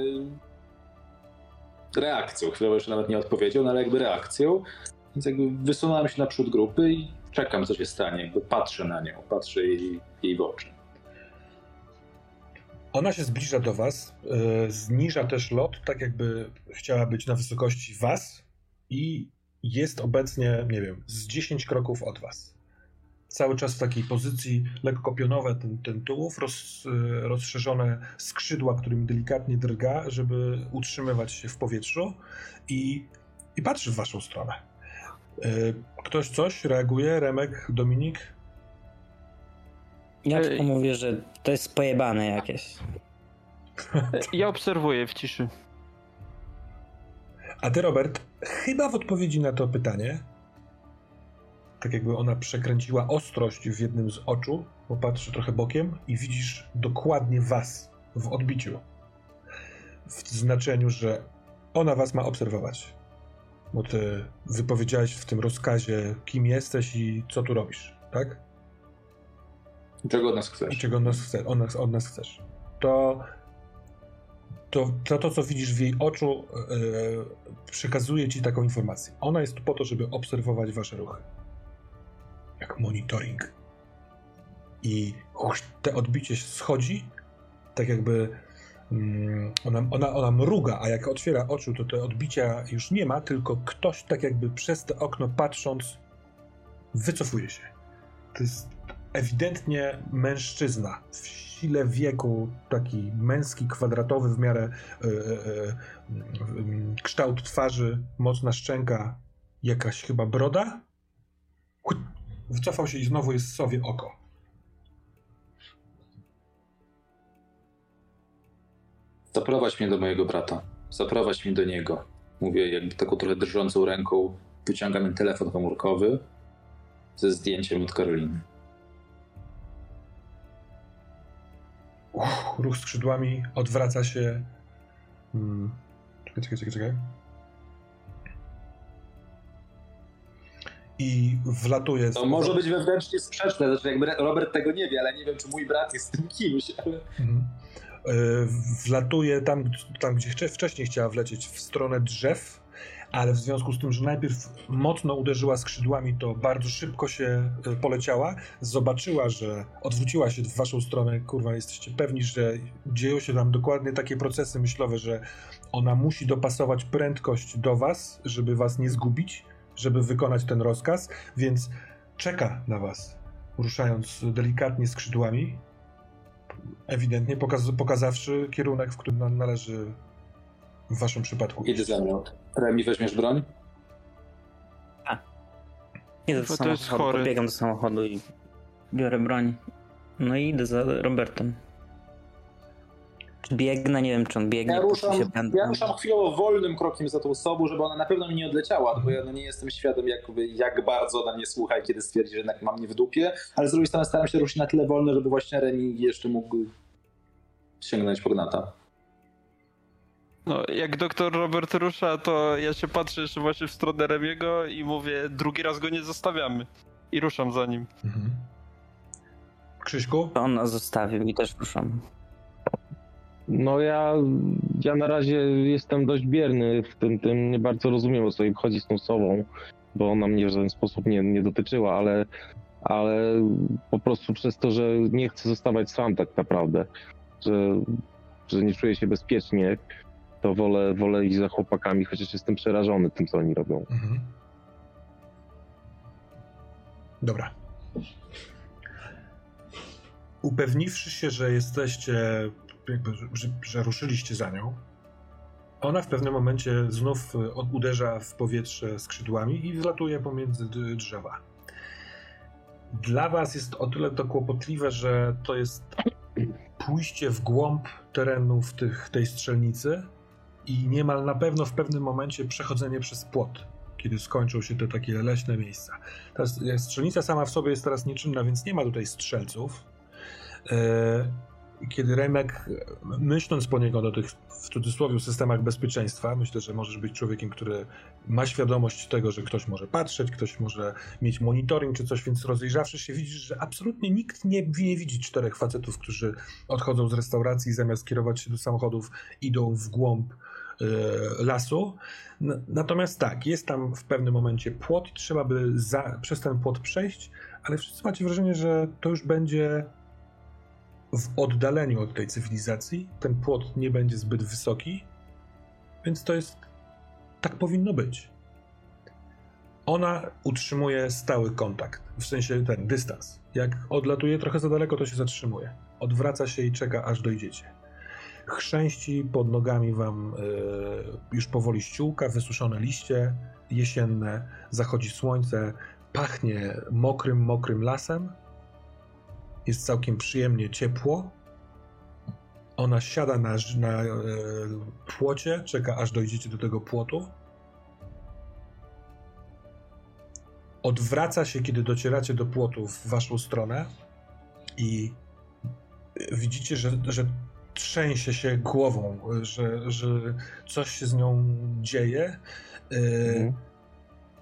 reakcją. Chwilowo jeszcze nawet nie odpowiedział, no ale jakby reakcją. Więc jakby wysunąłem się naprzód grupy i czekam, co się stanie. Jakby patrzę na nią, patrzę jej, jej w oczy. Ona się zbliża do was, e, zniża też lot, tak jakby chciała być na wysokości was i jest obecnie, nie wiem, z 10 kroków od was. Cały czas w takiej pozycji lekko pionowe, ten, ten tułów, roz, e, rozszerzone skrzydła, którymi delikatnie drga, żeby utrzymywać się w powietrzu i, i patrzy w waszą stronę. E, Ktoś coś reaguje? Remek, Dominik? Ja Ej. tylko mówię, że to jest pojebane jakieś. Ja obserwuję w ciszy. A ty, Robert, chyba w odpowiedzi na to pytanie, tak jakby ona przekręciła ostrość w jednym z oczu, bo patrzy trochę bokiem i widzisz dokładnie was w odbiciu. W znaczeniu, że ona was ma obserwować. Bo ty wypowiedziałeś w tym rozkazie, kim jesteś i co tu robisz, tak? Czego od nas I chcesz? czego od nas, chce, od nas, od nas chcesz. To to, to, to, co widzisz w jej oczu, yy, przekazuje ci taką informację. Ona jest tu po to, żeby obserwować wasze ruchy. Jak monitoring. I te odbicie schodzi, tak jakby ona, ona, ona mruga, a jak otwiera oczy, to te odbicia już nie ma, tylko ktoś tak jakby przez te okno patrząc wycofuje się. To jest ewidentnie mężczyzna w sile wieku, taki męski, kwadratowy w miarę e, e, e, mm, kształt twarzy, mocna szczęka, jakaś chyba broda. Wycofał się i znowu jest sowie oko. Zaprowadź mnie do mojego brata. Zaprowadź mnie do niego. Mówię jakby taką trochę drżącą ręką. Wyciągam ten telefon komórkowy ze zdjęciem od Karoliny. Uff, ruch skrzydłami, odwraca się. Hmm. Czekaj, czekaj, czekaj, czekaj. I wlatuje. To może być wewnętrznie sprzeczne, znaczy jakby Robert tego nie wie, ale nie wiem, czy mój brat jest tym kimś, ale... Mhm. E, Wlatuje tam, tam, gdzie wcześniej chciała wlecieć, w stronę drzew, ale w związku z tym, że najpierw mocno uderzyła skrzydłami, to bardzo szybko się e, poleciała. Zobaczyła, że odwróciła się w waszą stronę. Kurwa, jesteście pewni, że dzieją się tam dokładnie takie procesy myślowe, że ona musi dopasować prędkość do was, żeby was nie zgubić, żeby wykonać ten rozkaz, więc czeka na was, ruszając delikatnie skrzydłami, ewidentnie pokaz pokazawszy kierunek, w którym na należy w waszym przypadku Idę za mną. Remi, weźmiesz broń? Idę do To jest samochodu, podbiegam do samochodu i biorę broń. No i idę za Robertem. Czy biegnę? Nie wiem, czy on biegnie. Ja ruszam, się będę- ja ruszam chwilowo wolnym krokiem za tą osobą, żeby ona na pewno mi nie odleciała, bo ja no nie jestem świadom, jakby, jak bardzo ona mnie słucha i kiedy stwierdzi, że jednak mam mnie w dupie, ale z drugiej strony staram się ruszyć na tyle wolno, żeby właśnie Remi jeszcze mógł sięgnąć po gnata. No, jak doktor Robert rusza, to ja się patrzę jeszcze właśnie w stronę Remiego i mówię, drugi raz go nie zostawiamy. I ruszam za nim. Mhm. Krzyśku? To on nas zostawił i też ruszam. No ja, ja na razie jestem dość bierny w tym, tym nie bardzo rozumiem o co jej chodzi z tą sobą, bo ona mnie w żaden sposób nie, nie dotyczyła, ale, ale po prostu przez to, że nie chcę zostawać sam tak naprawdę, że, że nie czuję się bezpiecznie, to wolę, wolę iść za chłopakami, chociaż jestem przerażony tym, co oni robią. Mhm. Dobra. Upewniwszy się, że jesteście, jakby, że, że ruszyliście za nią, ona w pewnym momencie znów e, od- uderza w powietrze skrzydłami i wlatuje pomiędzy drzewa. Dla was jest o tyle to kłopotliwe, że to jest pójście w głąb terenów tych, tej strzelnicy i niemal na pewno w pewnym momencie przechodzenie przez płot, kiedy skończą się te takie leśne miejsca. Ta strzelnica sama w sobie jest teraz nieczynna, więc nie ma tutaj strzelców. E, kiedy Remek, myśląc poniekąd o tych w cudzysłowie systemach bezpieczeństwa, myślę, że możesz być człowiekiem, który ma świadomość tego, że ktoś może patrzeć, ktoś może mieć monitoring czy coś, więc rozejrzawszy się widzisz, że absolutnie nikt nie, nie widzi czterech facetów, którzy odchodzą z restauracji i zamiast kierować się do samochodów idą w głąb y, lasu. Natomiast tak, jest tam w pewnym momencie płot i trzeba by za, przez ten płot przejść, ale wszyscy macie wrażenie, że to już będzie w oddaleniu od tej cywilizacji. Ten płot nie będzie zbyt wysoki, więc to jest. Tak powinno być. Ona utrzymuje stały kontakt, w sensie ten dystans. Jak odlatuje trochę za daleko, to się zatrzymuje. Odwraca się i czeka, aż dojdziecie. Chrzęści pod nogami wam y, już powoli ściółka, wysuszone liście jesienne, zachodzi słońce, pachnie mokrym, mokrym lasem jest całkiem przyjemnie ciepło. Ona siada na, na e, płocie, czeka aż dojdziecie do tego płotu. Odwraca się, kiedy docieracie do płotu w waszą stronę i widzicie, że, że trzęsie się głową, że, że coś się z nią dzieje. E, mhm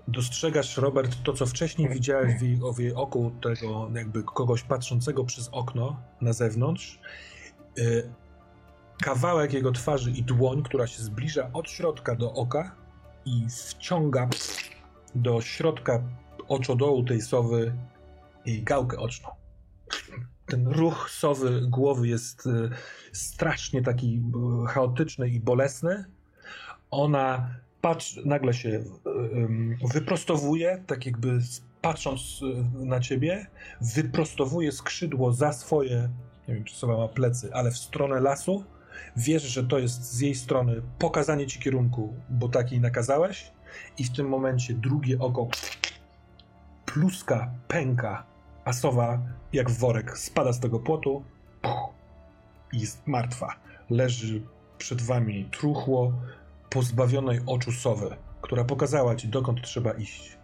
dostrzegasz, Robert, to co wcześniej widziałeś w jej, oku, tego jakby kogoś patrzącego przez okno na zewnątrz. Y, kawałek jego twarzy i dłoń, która się zbliża od środka do oka i wciąga do środka oczodołu tej sowy jej gałkę oczną. Ten ruch sowy głowy jest y, strasznie taki y, chaotyczny i bolesny. Ona patrz, nagle się wyprostowuje, tak jakby patrząc e, na ciebie, wyprostowuje skrzydło za swoje, nie wiem czy sowa ma plecy, ale w stronę lasu. Wiesz, że to jest z jej strony pokazanie ci kierunku, bo tak jej nakazałeś i w tym momencie drugie oko pluska, pęka, a sowa jak worek spada z tego płotu i jest martwa. Leży przed wami truchło, pozbawionej oczu sowy, która pokazała ci, dokąd trzeba iść.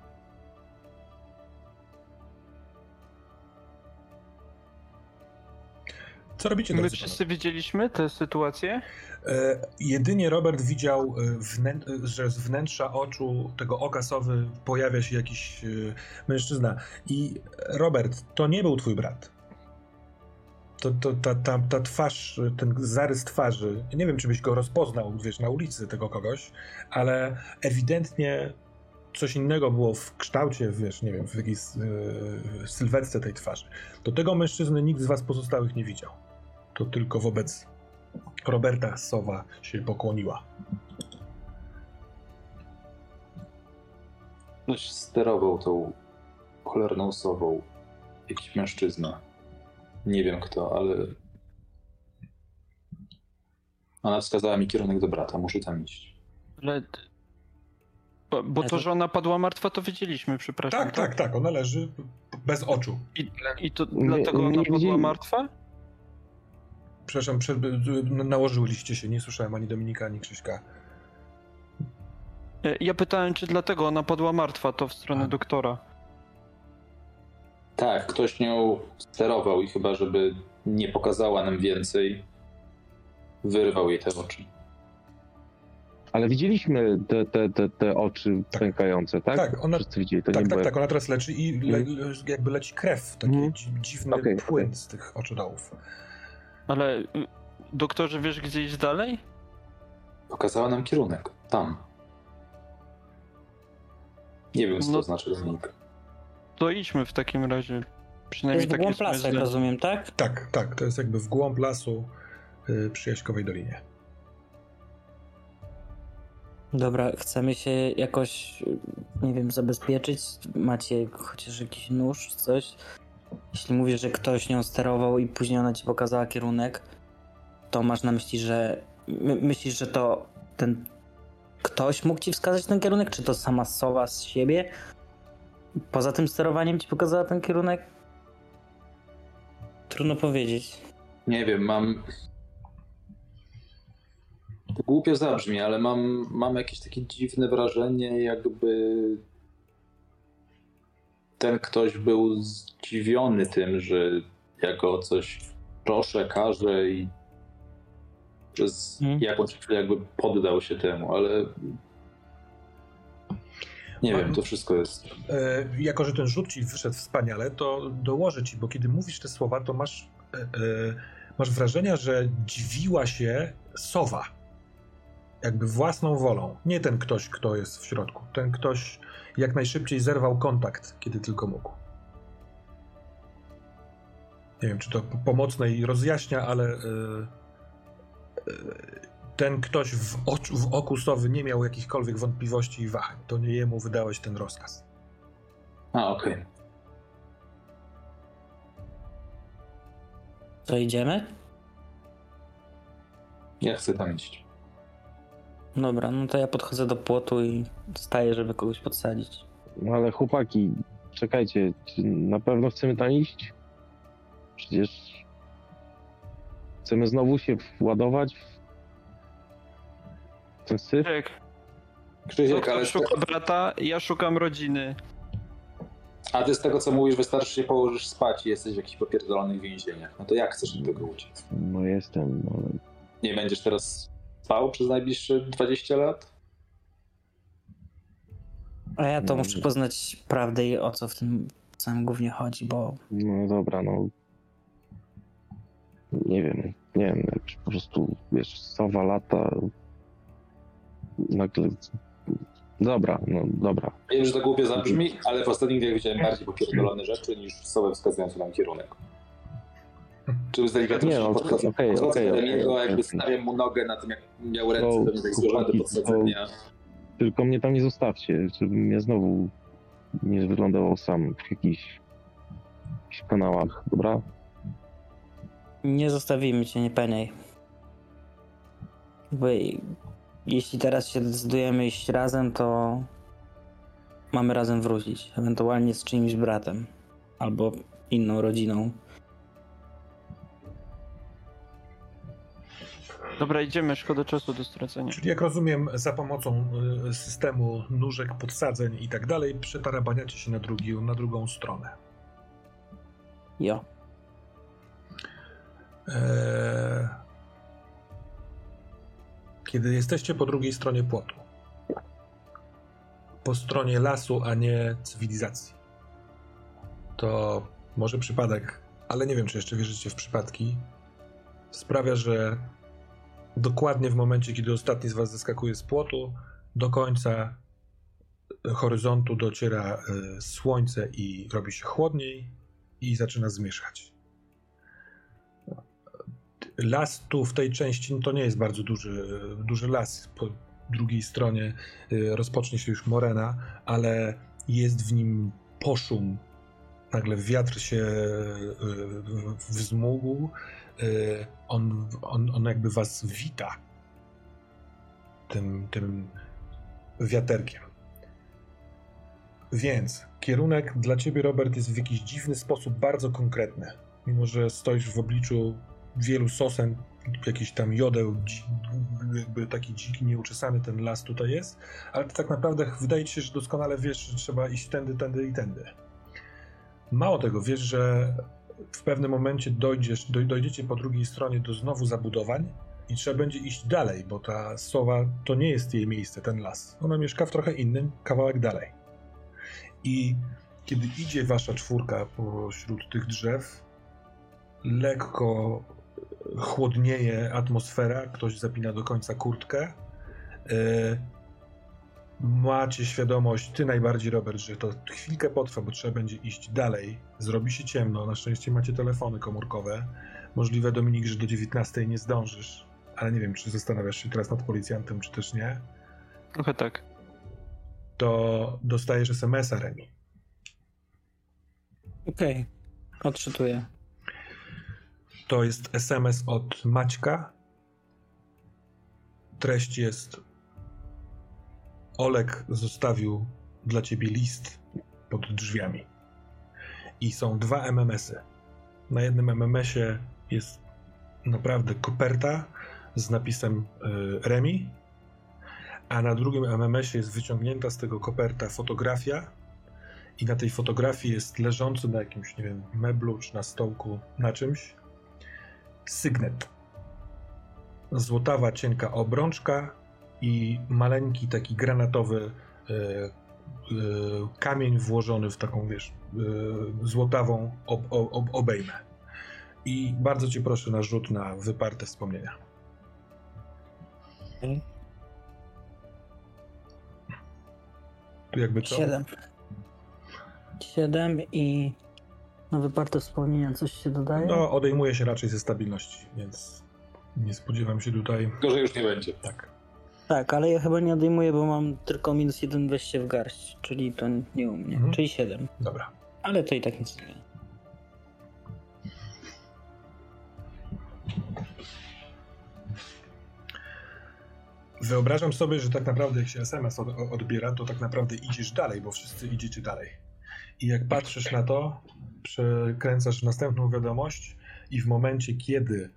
Co robicie? My wszyscy widzieliśmy tę sytuację? E, jedynie Robert widział, e, wnę że z wnętrza oczu tego oka sowy pojawia się jakiś e, mężczyzna. I Robert, to nie był twój brat to, to, ta, ta, ta twarz, ten zarys twarzy, nie wiem, czy byś go rozpoznał, wiesz, na ulicy tego kogoś, ale ewidentnie coś innego było w kształcie, wiesz, nie wiem, w jakiejś yy, sylwetce tej twarzy. Do tego mężczyzny nikt z was pozostałych nie widział. To tylko wobec Roberta Sowa się pokłoniła. Ktoś sterował tą cholerną sową. Jakiś mężczyzna. Nie wiem kto, ale. Ona wskazała mi kierunek do brata, muszę tam iść. Ale. Bo, bo to, że ona padła martwa, to wiedzieliśmy, przepraszam. Tak, tak, tak, ona leży bez oczu. I, i to dlatego ona padła martwa? Przepraszam, przed, nałożyliście się, nie słyszałem ani Dominika, ani Krzyśka. E, ja pytałem, czy dlatego ona padła martwa, to w stronę A. doktora. Tak, ktoś nią sterował i chyba, żeby nie pokazała nam więcej, wyrwał jej te oczy. Ale widzieliśmy te, te, te, te oczy tak. pękające, tak? Tak, ona, Wszyscy widzieli, to tak, tak, tak, ona teraz leczy i le, mhm. jakby leci krew, taki mm. dziwny okay, płyn okay. z tych oczodołów. Ale y, doktorze, wiesz gdzie iść dalej? Pokazała nam kierunek, tam. Nie wiem, co no, to znaczy znika. To idźmy w takim razie. Przynajmniej to jest w głąb lasu, jak rozumiem, tak? Tak, tak. To jest jakby w głąb lasu yy, przy Jaśkowej Dolinie. Dobra, chcemy się jakoś, nie wiem, zabezpieczyć. Macie chociaż jakiś nóż, coś? Jeśli mówisz, że ktoś nią sterował i później ona ci pokazała kierunek, to masz na myśli, że my, myślisz, że to ten ktoś mógł ci wskazać ten kierunek, czy to sama sowa z siebie? Poza tym sterowaniem ci pokazała ten kierunek? Trudno powiedzieć. Nie wiem, mam. To głupio zabrzmi, ale mam, mam jakieś takie dziwne wrażenie, jakby ten ktoś był zdziwiony tym, że jako coś proszę, każę i przez Mhm. jakąś chwilę jakby poddał się temu, ale nie wiem, to wszystko jest E, jako, że ten rzut ci wyszedł wspaniale, to dołożę ci, bo kiedy mówisz te słowa, to masz, e, e, masz wrażenia, że dziwiła się sowa. Jakby własną wolą. Nie ten ktoś, kto jest w środku. Ten ktoś jak najszybciej zerwał kontakt, kiedy tylko mógł. Nie wiem, czy to pomocne i rozjaśnia, ale ten ktoś w, oczu, w oku sowy nie miał jakichkolwiek wątpliwości i wahań. To nie jemu wydałeś ten rozkaz. A, okej. Co idziemy? Ja chcę tam iść. Dobra, no to ja podchodzę do płotu i staję, żeby kogoś podsadzić. No ale chłopaki, czekajcie, czy na pewno chcemy tam iść? Przecież chcemy znowu się władować w ten syf? Krzysiek, Krzysiek, ale szuka brata, ja szukam rodziny. a ty z tego co mówisz, wystarczy się położysz spać i jesteś w jakichś popierdolonych więzieniach. No to jak chcesz do tego uciec? No jestem, no ale Nie będziesz teraz spał przez najbliższe 20 lat? A ja to No, muszę poznać prawdę i o co w tym całym głównie chodzi, bo No dobra, no. Nie wiem, nie wiem, po prostu, wiesz, sowa lata. Nagle. Dobra, no dobra. Wiem, że to głupio zabrzmi, ale w ostatnich dniach widziałem bardziej popierdolone rzeczy niż słowa wskazujące nam kierunek. Czy z delikatnością Nie, nie, no, podchodzę, okej, podchodzę okej, do niego, okej. jakby stawiam mu nogę na tym, jak miał ręce, No, pewnie tak złożone do podsadzenia. Tylko mnie tam nie zostawcie, żebym ja znowu nie wyglądał sam w jakichś, jakichś kanałach, dobra? nie zostawimy cię, nie peniej. Bo jeśli teraz się decydujemy iść razem, to mamy razem wrócić. Ewentualnie z czyimś bratem. Albo inną rodziną. Dobra, idziemy, szkoda czasu do stracenia. Czyli jak rozumiem, za pomocą y, systemu nóżek, podsadzeń i tak dalej, przetarabaniacie się na, drugi, na drugą stronę. Jo. Eee, Kiedy jesteście po drugiej stronie płotu, po stronie lasu, a nie cywilizacji, to może przypadek, ale nie wiem, czy jeszcze wierzycie w przypadki, sprawia, że dokładnie w momencie, kiedy ostatni z was zeskakuje z płotu, do końca horyzontu dociera e, słońce i robi się chłodniej i zaczyna zmierzchać. Las tu w tej części to nie jest bardzo duży, duży las. Po drugiej stronie y, rozpocznie się już morena, ale jest w nim poszum. Nagle wiatr się y, wzmógł. Y, On, on, on jakby was wita tym, tym wiaterkiem. Więc kierunek dla ciebie, Robert, jest w jakiś dziwny sposób bardzo konkretny. Mimo, że stoisz w obliczu wielu sosen, jakiś tam jodeł, jakby taki dziki, nieuczesany ten las tutaj jest, ale tak naprawdę wydaje ci się, że doskonale wiesz, że trzeba iść tędy, tędy i tędy. Mało tego, wiesz, że w pewnym momencie dojdziesz, doj, dojdziecie po drugiej stronie do znowu zabudowań i trzeba będzie iść dalej, bo ta sowa to nie jest jej miejsce, ten las. Ona mieszka w trochę innym, kawałek dalej. I kiedy idzie wasza czwórka pośród tych drzew, lekko chłodnieje atmosfera, ktoś zapina do końca kurtkę. Yy, macie świadomość, ty najbardziej, Robert, że to chwilkę potrwa, bo trzeba będzie iść dalej. Zrobi się ciemno, na szczęście macie telefony komórkowe. Możliwe, Dominik, że do 19 nie zdążysz, ale nie wiem, czy zastanawiasz się teraz nad policjantem, czy też nie. Trochę tak. To dostajesz SMS-a, Remi. Okej. Odczytuję. To jest SMS od Maćka. Treść jest: Olek zostawił dla ciebie list pod drzwiami. I są dwa MMS-y. Na jednym MMS-ie jest naprawdę koperta z napisem y, Remi, a na drugim MMS-ie jest wyciągnięta z tego koperta fotografia. I na tej fotografii jest leżący na jakimś, nie wiem, meblu czy na stołku, na czymś sygnet. Złotawa, cienka obrączka i maleńki taki granatowy e, e, kamień włożony w taką, wiesz, e, złotawą ob, ob, obejmę. I bardzo cię proszę na rzut na wyparte wspomnienia. Tu jakby co? Siedem. Siedem i na wyparte wspomnienia coś się dodaje? No, odejmuje się raczej ze stabilności, więc nie spodziewam się tutaj. Gorzej już nie będzie. Tak. Tak, ale ja chyba nie odejmuję, bo mam tylko minus jeden wejście w garść, czyli to nie u mnie, Mhm. czyli siedem. Dobra. Ale to i tak nic nie. Wyobrażam sobie, że tak naprawdę jak się SMS od, odbiera, to tak naprawdę idziesz dalej, bo wszyscy idziecie dalej. I jak patrzysz na to, przekręcasz następną wiadomość i w momencie, kiedy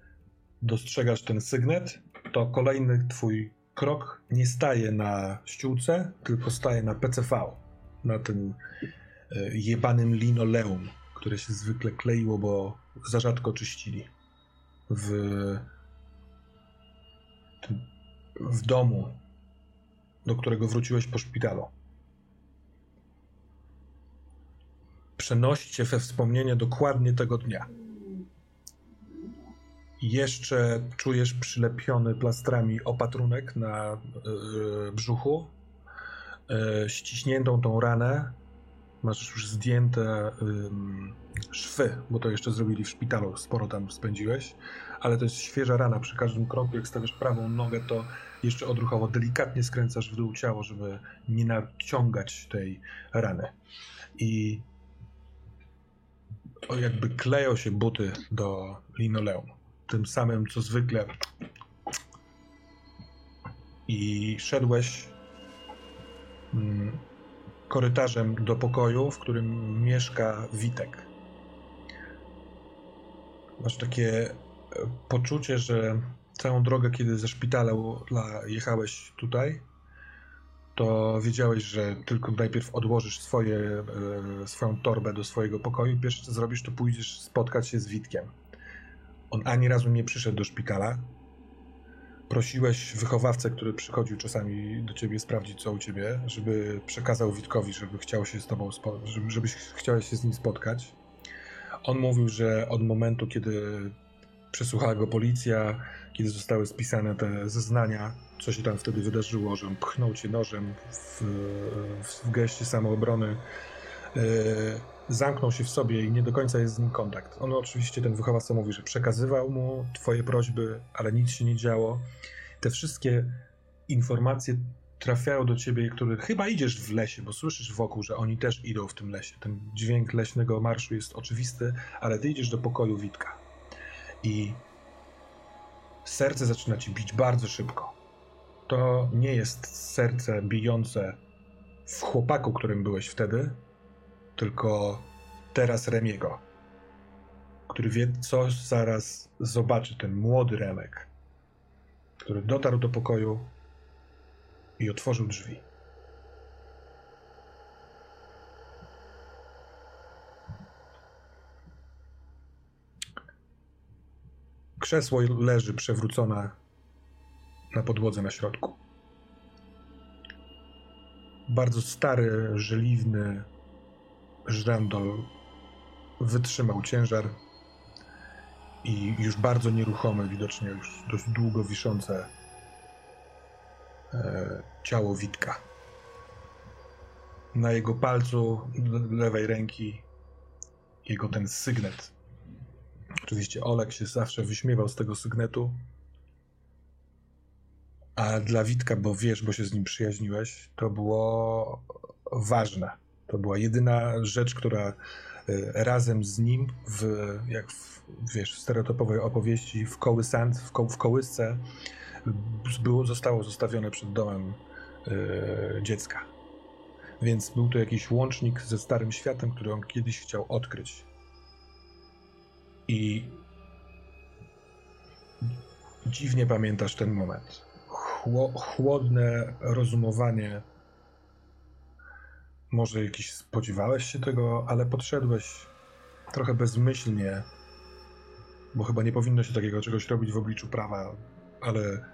dostrzegasz ten sygnet, to kolejny twój krok nie staje na ściółce, tylko staje na PCV, na tym e, jebanym linoleum, które się zwykle kleiło, bo za rzadko czyścili. W, w domu, do którego wróciłeś po szpitalu. Przenoście we wspomnienie dokładnie tego dnia. Jeszcze czujesz przylepiony plastrami opatrunek na yy, brzuchu, yy, ściśniętą tą ranę. Masz już zdjęte yy, szwy, bo to jeszcze zrobili w szpitalu, sporo tam spędziłeś, ale to jest świeża rana. Przy każdym kroku, jak stawiasz prawą nogę, to jeszcze odruchowo delikatnie skręcasz w dół ciało, żeby nie naciągać tej rany. I jakby kleją się buty do linoleum. Tym samym, co zwykle. I szedłeś mm, korytarzem do pokoju, w którym mieszka Witek. Masz takie e, poczucie, że całą drogę, kiedy ze szpitala jechałeś tutaj, to wiedziałeś, że tylko najpierw odłożysz swoje, e, swoją torbę do swojego pokoju. Pierwsze co zrobisz, to pójdziesz spotkać się z Witkiem. On ani razu nie przyszedł do szpitala. Prosiłeś wychowawcę, który przychodził czasami do ciebie sprawdzić, co u ciebie, żeby przekazał Witkowi, żeby chciał się z tobą, żeby, żebyś chciałeś się z nim spotkać. On mówił, że od momentu, kiedy przesłuchała go policja, kiedy zostały spisane te zeznania, co się tam wtedy wydarzyło, że pchnął cię nożem w, w geście samoobrony, yy, zamknął się w sobie i nie do końca jest z nim kontakt. On oczywiście, ten wychowawca mówi, że przekazywał mu twoje prośby, ale nic się nie działo. Te wszystkie informacje trafiają do ciebie, które chyba idziesz w lesie, bo słyszysz wokół, że oni też idą w tym lesie. Ten dźwięk leśnego marszu jest oczywisty, ale ty idziesz do pokoju Witka. I serce zaczyna ci bić bardzo szybko. To nie jest serce bijące w chłopaku, którym byłeś wtedy, tylko teraz Remiego, który wie, co zaraz zobaczy ten młody Remek, który dotarł do pokoju i otworzył drzwi. Krzesło leży przewrócone na podłodze na środku. Bardzo stary, żeliwny żrandol wytrzymał ciężar i już bardzo nieruchome, widocznie już dość długo wiszące e, ciało Witka. Na jego palcu lewej ręki jego ten sygnet. Oczywiście Olek się zawsze wyśmiewał z tego sygnetu, a dla Witka, bo wiesz, bo się z nim przyjaźniłeś, to było ważne. To była jedyna rzecz, która y, razem z nim, w, jak w, wiesz, w stereotypowej opowieści, w kołysant, w, ko, w kołysce, było, zostało zostawione przed domem y, dziecka. Więc był to jakiś łącznik ze starym światem, który on kiedyś chciał odkryć. I dziwnie pamiętasz ten moment. Chło, chłodne rozumowanie może jakiś spodziewałeś się tego, ale podszedłeś trochę bezmyślnie bo chyba nie powinno się takiego czegoś robić w obliczu prawa, ale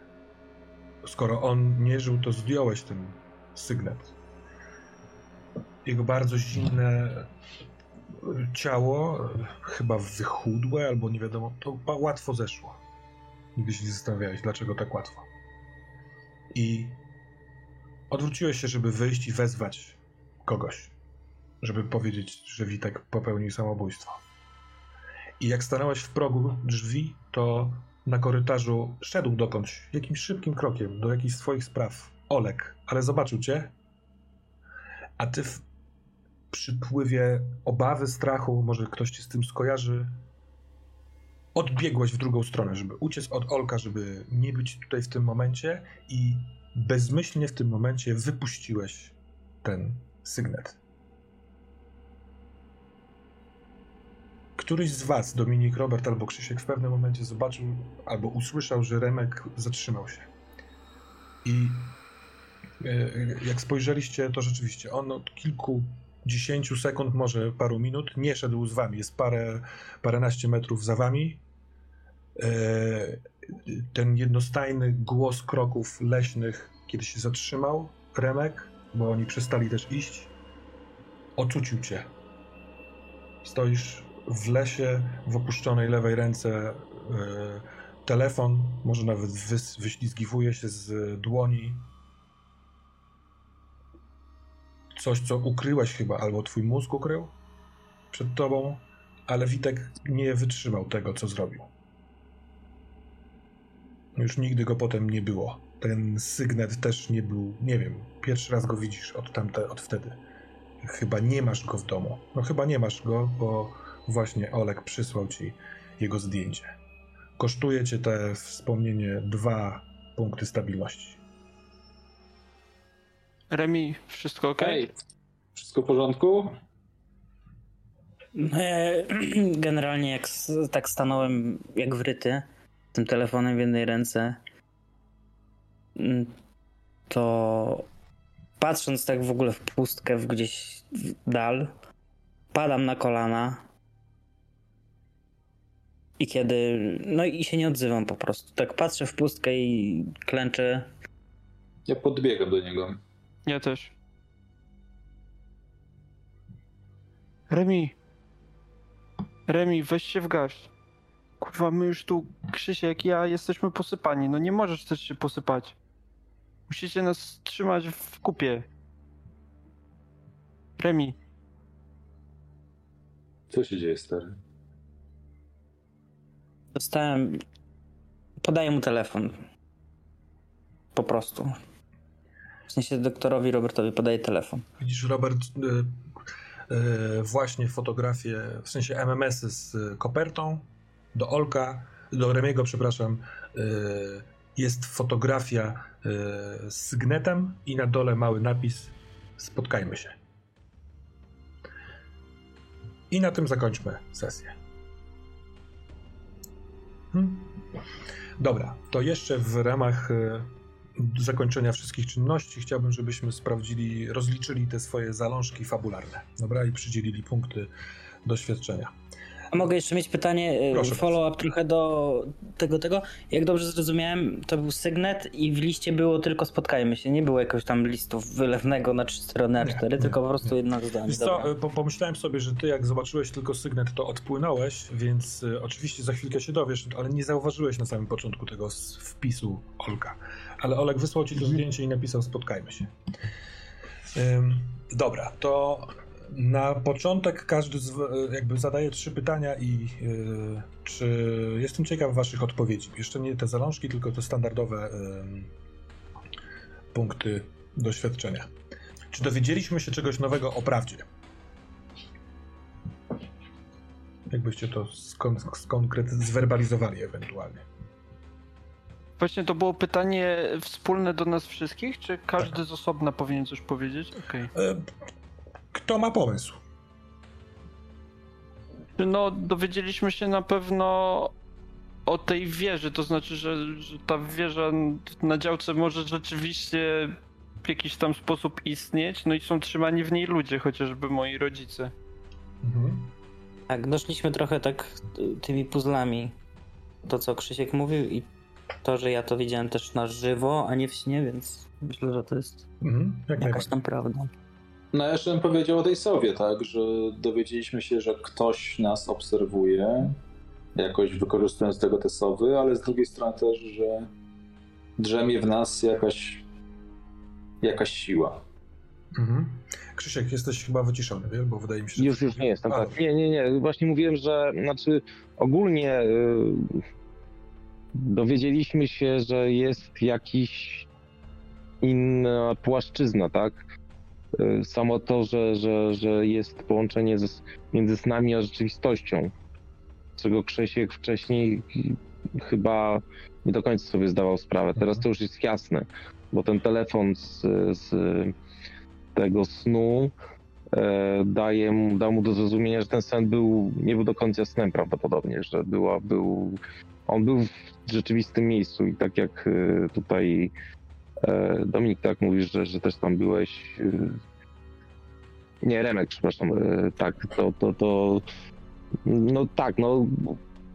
skoro on nie żył, to zdjąłeś ten sygnet. Jego bardzo zimne ciało, chyba wychudłe albo nie wiadomo, to łatwo zeszło. Nigdy się nie zastanawiałeś, dlaczego tak łatwo. I odwróciłeś się, żeby wyjść i wezwać kogoś, żeby powiedzieć, że Witek popełnił samobójstwo. I jak stanąłeś w progu drzwi, to na korytarzu szedł dokądś, jakimś szybkim krokiem, do jakichś swoich spraw. Olek, ale zobaczył cię, a ty w przypływie obawy, strachu, może ktoś cię z tym skojarzy, odbiegłeś w drugą stronę, żeby uciec od Olka, żeby nie być tutaj w tym momencie i bezmyślnie w tym momencie wypuściłeś ten sygnet. Któryś z was, Dominik, Robert albo Krzysiek, w pewnym momencie zobaczył albo usłyszał, że Remek zatrzymał się. I e, jak spojrzeliście, to rzeczywiście on od kilku dziesięciu sekund, może paru minut, nie szedł z wami. Jest parę, paręnaście metrów za wami. E, ten jednostajny głos kroków leśnych, kiedy się zatrzymał, Remek, bo oni przestali też iść, ocucił cię. Stoisz w lesie, w opuszczonej lewej ręce e, telefon, może nawet wyślizgiwuje się z dłoni. Coś, co ukryłeś chyba, albo twój mózg ukrył przed tobą, ale Witek nie wytrzymał tego, co zrobił. Już nigdy go potem nie było. Ten sygnet też nie był, nie wiem, pierwszy raz go widzisz od, tamte, od wtedy. Chyba nie masz go w domu. No chyba nie masz go, bo właśnie Olek przysłał ci jego zdjęcie. Kosztuje cię te wspomnienie dwa punkty stabilności. Remi, wszystko ok? Hej, wszystko w porządku? E, generalnie jak tak stanąłem jak wryty, tym telefonem w jednej ręce, mm, to patrząc tak w ogóle w pustkę, w gdzieś w dal, padam na kolana i kiedy, no i się nie odzywam po prostu. Tak patrzę w pustkę i klęczę. Ja podbiegam do niego. Ja też. Remi. Remi, weź się w garść. Kurwa, my już tu, Krzysiek, ja jesteśmy posypani. No nie możesz też się posypać. Musicie nas trzymać w kupie. Remi. Co się dzieje, stary? Dostałem. Podaję mu telefon. Po prostu. W sensie doktorowi Robertowi podaję telefon. Widzisz, Robert, y, y, właśnie fotografię, w sensie MMS-y z kopertą do Olka, do Remiego, przepraszam. Y, jest fotografia z sygnetem i na dole mały napis spotkajmy się. I na tym zakończmy sesję. Hmm. Dobra, to jeszcze w ramach e, zakończenia wszystkich czynności chciałbym, żebyśmy sprawdzili, rozliczyli te swoje zalążki fabularne, dobra, i przydzielili punkty doświadczenia. A mogę jeszcze mieć pytanie, e, follow-up trochę do tego, tego. Jak dobrze zrozumiałem, to był sygnet i w liście było tylko spotkajmy się. Nie było jakiegoś tam listu wylewnego na trzy strony A4, nie, tylko nie, po prostu jedno zdanie. Wiesz co, po, pomyślałem sobie, że ty jak zobaczyłeś tylko sygnet, to odpłynąłeś, więc y, oczywiście za chwilkę się dowiesz, ale nie zauważyłeś na samym początku tego wpisu Olka. Ale Olek wysłał ci to zdjęcie i napisał spotkajmy się. Ym, dobra, to na początek każdy z, jakby zadaje trzy pytania i yy, czy jestem ciekaw waszych odpowiedzi. Jeszcze nie te zalążki, tylko te standardowe yy, punkty doświadczenia. Czy dowiedzieliśmy się czegoś nowego o prawdzie? Jakbyście to skon- skonkret zwerbalizowali ewentualnie. Właśnie to było pytanie wspólne do nas wszystkich, czy każdy tak. z osobna powinien coś powiedzieć? Okay. Kto ma pomysł? No, dowiedzieliśmy się na pewno o tej wieży, to znaczy, że, że ta wieża na działce może rzeczywiście w jakiś tam sposób istnieć, no i są trzymani w niej ludzie, chociażby moi rodzice. Mhm. Tak, doszliśmy trochę tak tymi puzzlami to, co Krzysiek mówił i to, że ja to widziałem też na żywo, a nie w śnie, więc myślę, że to jest Mhm, jak jakaś tam prawda. No ja jeszcze bym powiedział o tej sowie, tak, że dowiedzieliśmy się, że ktoś nas obserwuje, jakoś wykorzystując tego te sowy, ale z drugiej strony też, że drzemie w nas jakaś, jakaś siła. Mhm. Krzysiek, jesteś chyba wyciszony, wiesz? Bo wydaje mi się, że... Już, już nie jestem, A, tak. Nie, nie, nie. Właśnie mówiłem, że znaczy ogólnie y, dowiedzieliśmy się, że jest jakiś inna płaszczyzna, tak? Y, Samo to, że, że, że jest połączenie ze, między z nami a rzeczywistością, czego Krzesiek wcześniej chyba nie do końca sobie zdawał sprawę. Teraz to już jest jasne, bo ten telefon z, z tego snu e, daje mu, dał mu do zrozumienia, że ten sen był, nie był do końca snem prawdopodobnie, że była, był, on był w rzeczywistym miejscu i tak jak e, tutaj Dominik, tak mówisz, że, że też tam byłeś, e, nie, Remek, przepraszam, e, tak, to, to, to, no tak, no,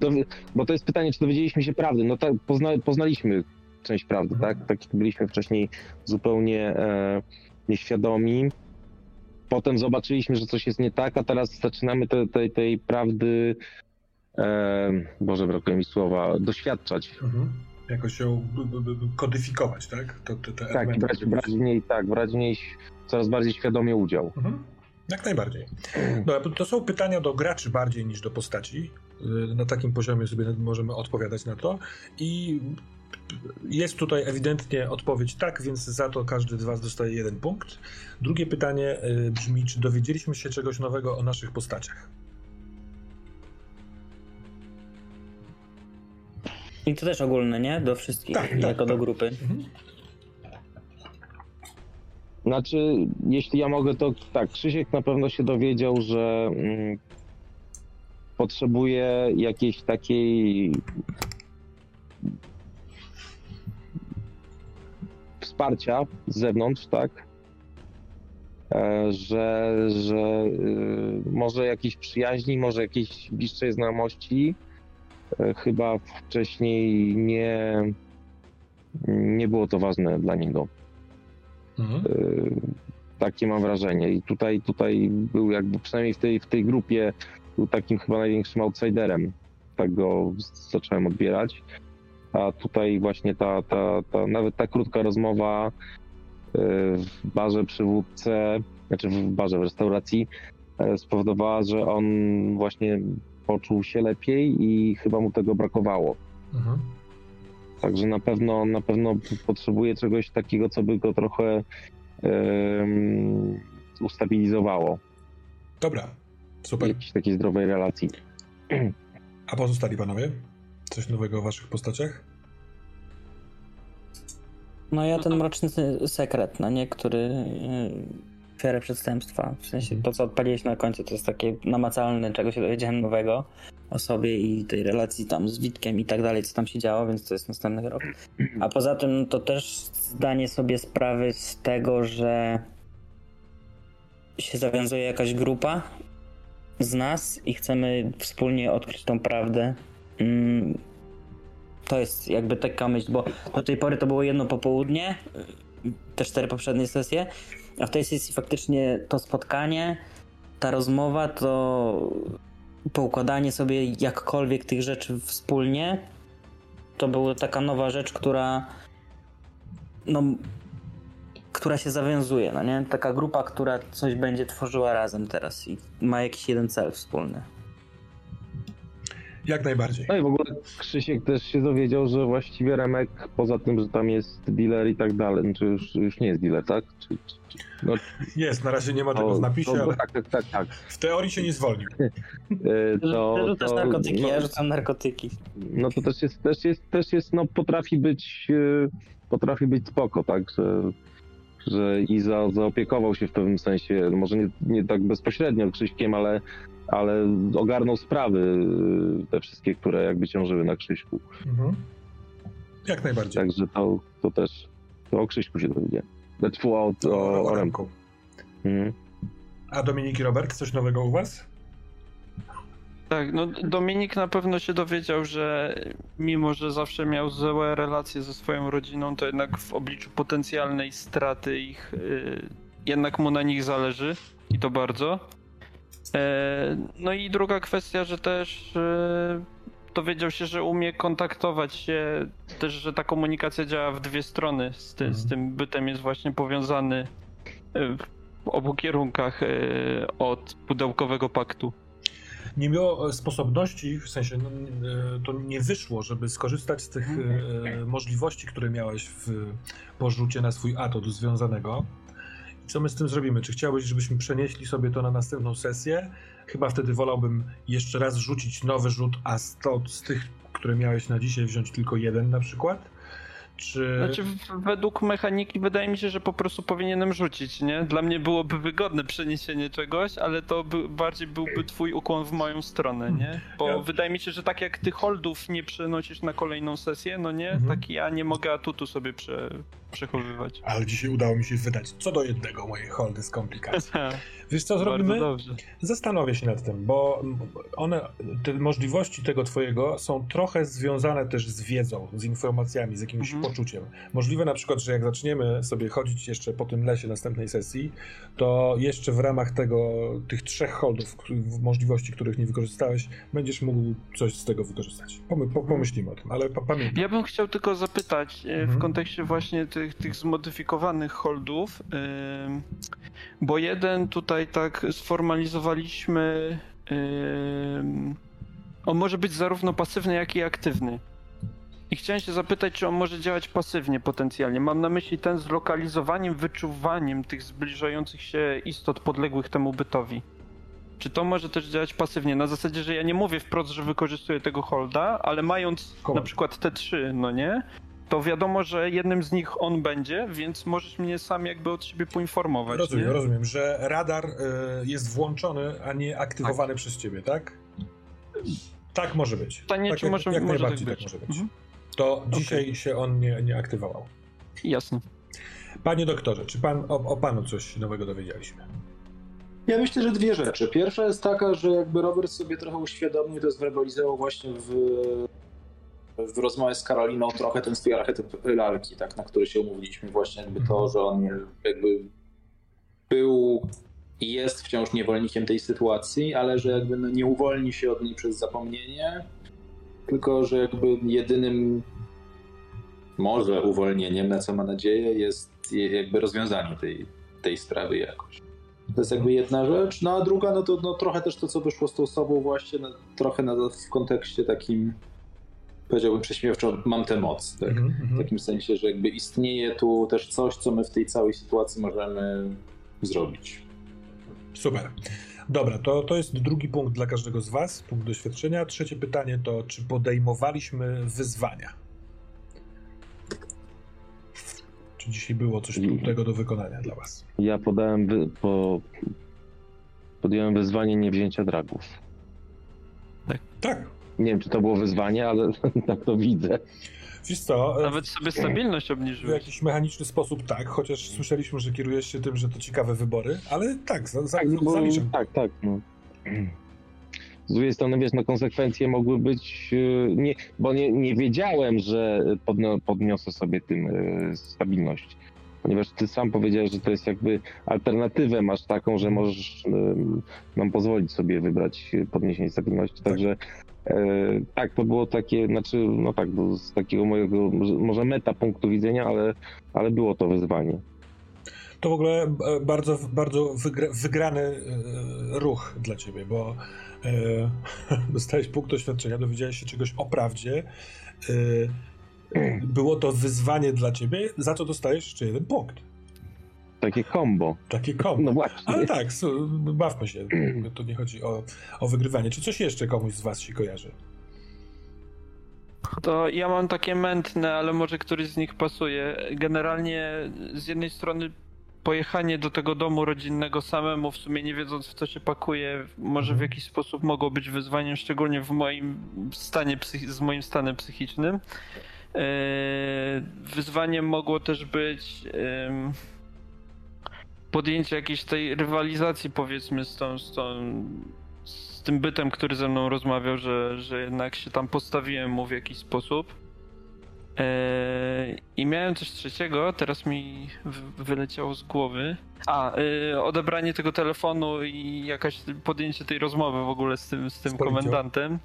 to, bo to jest pytanie, czy dowiedzieliśmy się prawdy, no tak, pozna, poznaliśmy część prawdy, tak, tak byliśmy wcześniej zupełnie e, nieświadomi, potem zobaczyliśmy, że coś jest nie tak, a teraz zaczynamy te, tej tej prawdy, e, Boże, brakuje mi słowa, doświadczać. Mhm. Jakoś ją kodyfikować, tak? To, te, te Tak, brać, brać w niej, tak, brać w niej coraz bardziej świadomie udział. Mhm. Jak najbardziej. Dobra, to są pytania do graczy bardziej niż do postaci. Y, Na takim poziomie sobie możemy odpowiadać na to. I jest tutaj ewidentnie odpowiedź tak, więc za to każdy z Was dostaje jeden punkt. Drugie pytanie y, brzmi, czy dowiedzieliśmy się czegoś nowego o naszych postaciach? I to też ogólne, nie? Do wszystkich, Tak, tak, jako do tak. grupy. Mhm. Znaczy, jeśli ja mogę, to tak, Krzysiek na pewno się dowiedział, że mm, potrzebuje jakiejś takiej wsparcia z zewnątrz, tak? E, Że, że y, może jakiejś przyjaźni, może jakiejś bliższej znajomości. E, Chyba wcześniej nie, nie było to ważne dla niego. Mhm. Y, Takie mam wrażenie. I tutaj, tutaj był jakby przynajmniej w tej, w tej grupie był takim chyba największym outsiderem. Tak go zacząłem odbierać. A tutaj właśnie ta, ta, ta nawet ta krótka rozmowa y, w barze przy wódce, znaczy w barze, w restauracji e, spowodowała, że on właśnie poczuł się lepiej i chyba mu tego brakowało. Mhm. Także na pewno, na pewno potrzebuje czegoś takiego, co by go trochę ustabilizowało. Dobra, super. Jakiejś takiej zdrowej relacji. A pozostali panowie? Coś nowego o waszych postaciach? No ja ten mroczny se- sekret, no nie, który ofiarę przestępstwa. W sensie to, co odpaliłeś na końcu, to jest takie namacalne, czego się dowiedziałem nowego o sobie i tej relacji tam z Witkiem i tak dalej, co tam się działo, więc to jest następny rok. A poza tym to też zdanie sobie sprawy z tego, że się zawiązuje jakaś grupa z nas i chcemy wspólnie odkryć tą prawdę. Mm, To jest jakby taka myśl, bo do tej pory to było jedno popołudnie, te cztery poprzednie sesje, a w tej sesji faktycznie to spotkanie, ta rozmowa, to poukładanie sobie jakkolwiek tych rzeczy wspólnie, to była taka nowa rzecz, która no, która się zawiązuje, no nie? Taka grupa, która coś będzie tworzyła razem teraz i ma jakiś jeden cel wspólny. Jak najbardziej. No i w ogóle Krzysiek też się dowiedział, że właściwie Remek, poza tym, że tam jest dealer i tak dalej, czy już, już nie jest dealer, tak? Czy, czy, czy, no, Jest, na razie nie ma tego w napisie, to, ale tak, tak, tak, tak. w teorii się nie zwolnił. E, To, Rzucasz to, narkotyki, no, ja rzucam narkotyki. no to też jest, też jest, też jest, no potrafi być, e, potrafi być spoko, tak, że, że i za, zaopiekował się w pewnym sensie, może nie, nie tak bezpośrednio Krzyśkiem, ale, ale ogarnął sprawy e, te wszystkie, które jakby ciążyły na Krzyśku. Mhm. Jak najbardziej. Także to, to też to o Krzyśku się dowiedziałem. Znaczy o, o, o, o Remku. Remku. Mhm. A Dominik i Robert, coś nowego u was? Tak, no Dominik na pewno się dowiedział, że mimo, że zawsze miał złe relacje ze swoją rodziną, to jednak w obliczu potencjalnej straty ich, y, jednak mu na nich zależy i to bardzo. E, no i druga kwestia, że też y, dowiedział się, że umie kontaktować się, też, że ta komunikacja działa w dwie strony. Z, ty, z tym bytem jest właśnie powiązany y, w obu kierunkach od pudełkowego paktu. Nie miało e, sposobności, w sensie no, e, to nie wyszło, żeby skorzystać z tych e, możliwości, które miałeś w porzucie na swój atut związanego. I co my z tym zrobimy? Czy chciałbyś, żebyśmy przenieśli sobie to na następną sesję? Chyba wtedy wolałbym jeszcze raz rzucić nowy rzut, a z, to, z tych, które miałeś na dzisiaj, wziąć tylko jeden na przykład? Czy... Znaczy, według mechaniki wydaje mi się, że po prostu powinienem rzucić, nie? Dla mnie byłoby wygodne przeniesienie czegoś, ale to by, bardziej byłby twój ukłon w moją stronę, nie? Bo Ja- wydaje mi się, że tak jak ty holdów nie przenosisz na kolejną sesję, no nie? Mhm. Tak ja nie mogę atutu sobie prze, przechowywać. Ale dzisiaj udało mi się wydać co do jednego moje holdy z komplikacji. Wiesz co zrobimy? Zastanowię się nad tym, bo one, te możliwości tego twojego są trochę związane też z wiedzą, z informacjami, z jakimś Mhm. poczuciem. Możliwe na przykład, że jak zaczniemy sobie chodzić jeszcze po tym lesie następnej sesji, to jeszcze w ramach tego, tych trzech holdów, możliwości, których nie wykorzystałeś, będziesz mógł coś z tego wykorzystać. Pomy, po, pomyślimy o tym, ale pa, pamiętaj. Ja bym chciał tylko zapytać e, Mhm. w kontekście właśnie tych, tych zmodyfikowanych holdów, bo jeden tutaj tak sformalizowaliśmy, on może być zarówno pasywny, jak i aktywny. I chciałem się zapytać, czy on może działać pasywnie potencjalnie. Mam na myśli ten z lokalizowaniem, wyczuwaniem tych zbliżających się istot podległych temu bytowi. Czy to może też działać pasywnie? Na zasadzie, że ja nie mówię wprost, że wykorzystuję tego holda, ale mając Koło. na przykład te trzy, no nie? To wiadomo, że jednym z nich on będzie, więc możesz mnie sam jakby od siebie poinformować. Rozumiem, nie? rozumiem, że radar y, jest włączony, a nie aktywowany przez ciebie, tak? Tak może być. Pytanie, tak, czy jak, może- jak może najbardziej tak tak być. może być. Mhm. To dzisiaj się on nie, nie aktywował. Jasne. Panie doktorze, czy pan o, o panu coś nowego dowiedzieliśmy? Ja myślę, że dwie rzeczy. Pierwsza jest taka, że jakby Robert sobie trochę uświadomił, to zwerbalizował właśnie w, w rozmowie z Karoliną trochę ten swój archetyp lalki, tak, na który się umówiliśmy właśnie jakby to, że on jakby był i jest wciąż niewolnikiem tej sytuacji, ale że jakby no nie uwolni się od niej przez zapomnienie, tylko że jakby jedynym może uwolnieniem, na co ma nadzieję, jest je- jakby rozwiązanie tej, tej sprawy jakoś. To jest jakby jedna rzecz. No a druga, no to no, trochę też to, co wyszło z tą osobą właśnie, no, trochę na, w kontekście takim, powiedziałbym prześmiewczo, mam tę moc. Tak? Mhm, W mhm. takim sensie, że jakby istnieje tu też coś, co my w tej całej sytuacji możemy zrobić. Super. Dobra, to, to jest drugi punkt dla każdego z was, punkt doświadczenia. Trzecie pytanie to, czy podejmowaliśmy wyzwania? Czy dzisiaj było coś trudnego do wykonania dla was? Ja podałem, wy, po, podjąłem wyzwanie niewzięcia dragów. Tak. Nie wiem, czy to było wyzwanie, ale tak to widzę. Wiesz co, e, Nawet sobie stabilność w obniżyłeś. jakiś mechaniczny sposób tak, chociaż słyszeliśmy, że kierujesz się tym, że to ciekawe wybory, ale tak, za, za, Tak, no bo, zaliczam. tak, tak. No. Z drugiej strony, wiesz, no konsekwencje mogły być, e, nie, bo nie, nie wiedziałem, że podno, podniosę sobie tym e, stabilność. Ponieważ ty sam powiedziałeś, że to jest jakby alternatywę masz taką, że możesz nam pozwolić sobie wybrać podniesienie stabilności. Także e, tak, to było takie, znaczy, no tak, z takiego mojego, może- meta punktu widzenia, ale, ale było to wyzwanie. To w ogóle e, bardzo, bardzo wygra, wygrany e, ruch dla ciebie, bo e, dostałeś punkt doświadczenia, dowiedziałeś się czegoś o prawdzie. E, było to wyzwanie dla ciebie, za co dostajesz jeszcze jeden punkt. Takie combo. Takie kombo. No właśnie. Ale tak, bawmy się. To nie chodzi o, o wygrywanie. Czy coś jeszcze komuś z was się kojarzy? To ja mam takie mętne, ale może któryś z nich pasuje. Generalnie z jednej strony pojechanie do tego domu rodzinnego samemu, w sumie nie wiedząc w co się pakuje, może w Mhm. jakiś sposób mogło być wyzwaniem, szczególnie w moim stanie z moim stanem psychicznym. Eee, Wyzwaniem mogło też być podjęcie jakiejś tej rywalizacji powiedzmy z tą, z tą z tym bytem, który ze mną rozmawiał, że, że jednak się tam postawiłem mu w jakiś sposób. Eee, I miałem coś trzeciego, teraz mi wyleciało z głowy. A, e, odebranie tego telefonu i jakaś podjęcie tej rozmowy w ogóle z tym, z tym komendantem.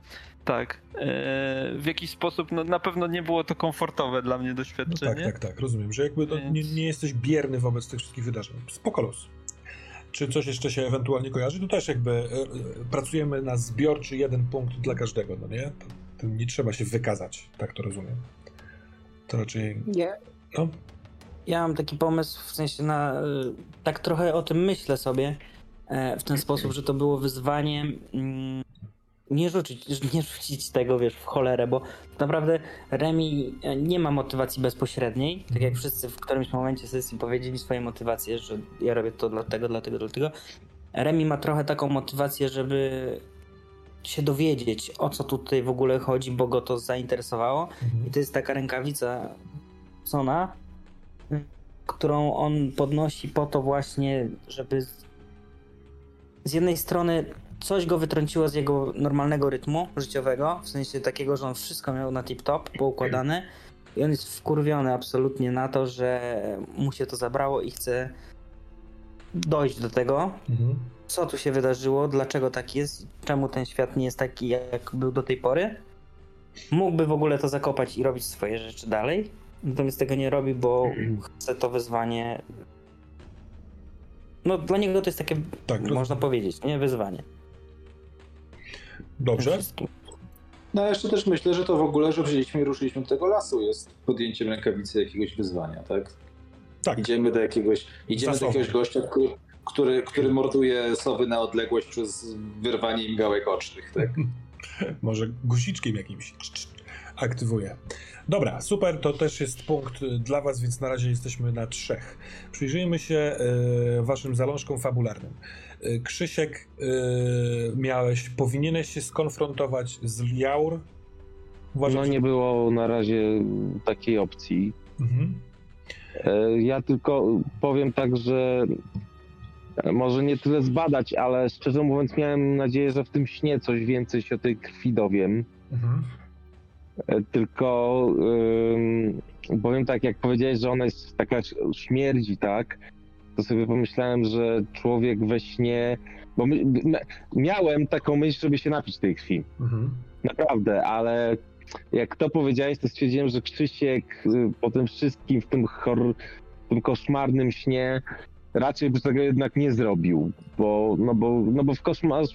Tak. Eee, w jakiś sposób, no na pewno nie było to komfortowe dla mnie No doświadczenie. tak, tak, tak, rozumiem, że jakby to nie, Więc- nie jesteś bierny wobec tych wszystkich wydarzeń. Spoko luz. Czy coś jeszcze się ewentualnie kojarzy? Tu też jakby e, e, pracujemy na zbiorczy jeden punkt dla każdego, no nie? To, to nie trzeba się wykazać, tak to rozumiem. To raczej, Ja, no, ja mam taki pomysł, w sensie na. Tak trochę o tym myślę sobie. e, W ten sposób, że to było wyzwanie. Nie rzucić, nie rzucić tego, wiesz, w cholerę, bo naprawdę Remi e, nie ma motywacji bezpośredniej. Tak jak wszyscy w którymś momencie sesji powiedzieli swoje motywacje, że ja robię to dlatego, dlatego, dlatego. Remi ma trochę taką motywację, żeby się dowiedzieć, o co tutaj w ogóle chodzi, bo go to zainteresowało. I to jest taka rękawica Sona, którą on podnosi po to właśnie, żeby z jednej strony coś go wytrąciło z jego normalnego rytmu życiowego, w sensie takiego, że on wszystko miał na tip-top, poukładane i on jest wkurwiony absolutnie na to, że mu się to zabrało i chce dojść do tego, mhm. co tu się wydarzyło, dlaczego tak jest, czemu ten świat nie jest taki, jak był do tej pory. Mógłby w ogóle to zakopać i robić swoje rzeczy dalej, natomiast tego nie robi, bo chce to wyzwanie. No, dla niego to jest takie, tak, roz- można powiedzieć, nie wyzwanie. Dobrze. No a jeszcze też myślę, że to w ogóle, że wzięliśmy i ruszyliśmy do tego lasu jest podjęciem rękawicy jakiegoś wyzwania, tak? Tak, Idziemy do jakiegoś, idziemy do jakiegoś gościa, który, który, który morduje sowy na odległość przez wyrwanie im gałek ocznych, tak? może guziczkiem jakimś aktywuje. Dobra, super, to też jest punkt dla was, więc na razie jesteśmy na trzech. Przyjrzyjmy się y, waszym zalążkom fabularnym. Y, Krzysiek, y, miałeś, powinieneś się skonfrontować z. Uważam, No że- nie było na razie takiej opcji. Mhm. E, Ja tylko powiem tak, że może nie tyle zbadać, ale szczerze mówiąc miałem nadzieję, że w tym śnie coś więcej się o tej krwi dowiem. Mhm. E, Tylko powiem tak, jak powiedziałeś, że ona jest taka śmierdzi, tak? To sobie pomyślałem, że człowiek we śnie. Bo my, miałem taką myśl, żeby się napić tej krwi. Mhm. Naprawdę, ale jak to powiedziałeś, to stwierdziłem, że Krzysiek y, po tym wszystkim, w tym, w tym koszmarnym śnie, raczej by tego jednak nie zrobił, bo, no bo, no bo w,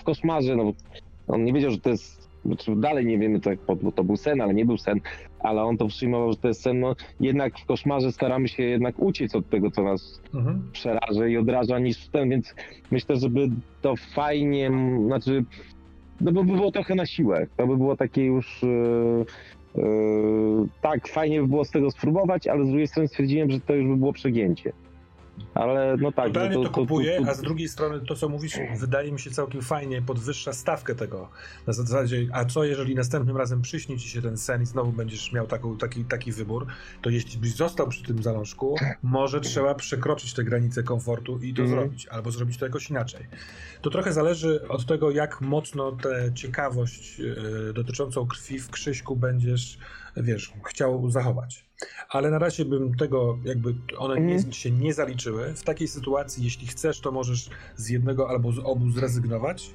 w koszmarze, no, on nie wiedział, że to jest, dalej nie wiemy, tak, bo, to był sen, ale nie był sen, ale on to przyjmował, że to jest sen, no jednak w koszmarze staramy się jednak uciec od tego, co nas Mhm. przeraża i odraża niż ten, więc myślę, żeby to fajnie, znaczy, no bo by było trochę na siłę. To by było takie już. Yy, yy, tak, fajnie by było z tego spróbować, ale z drugiej strony stwierdziłem, że to już by było przegięcie. Ale no tak. Totalnie no to, kupuję, to- a z drugiej strony to, co mówisz, wydaje mi się całkiem fajnie, podwyższa stawkę tego. Na zasadzie, a co jeżeli następnym razem przyśni ci się ten sen i znowu będziesz miał taką, taki, taki wybór, to jeśli byś został przy tym zalążku, może trzeba przekroczyć te granice komfortu i to Mhm. zrobić, albo zrobić to jakoś inaczej. To trochę zależy od tego, jak mocno tę ciekawość e, dotyczącą krwi w Krzyśku będziesz, wiesz, chciał zachować. Ale na razie bym tego, jakby one Mhm. się nie zaliczyły. W takiej sytuacji, jeśli chcesz, to możesz z jednego albo z obu zrezygnować.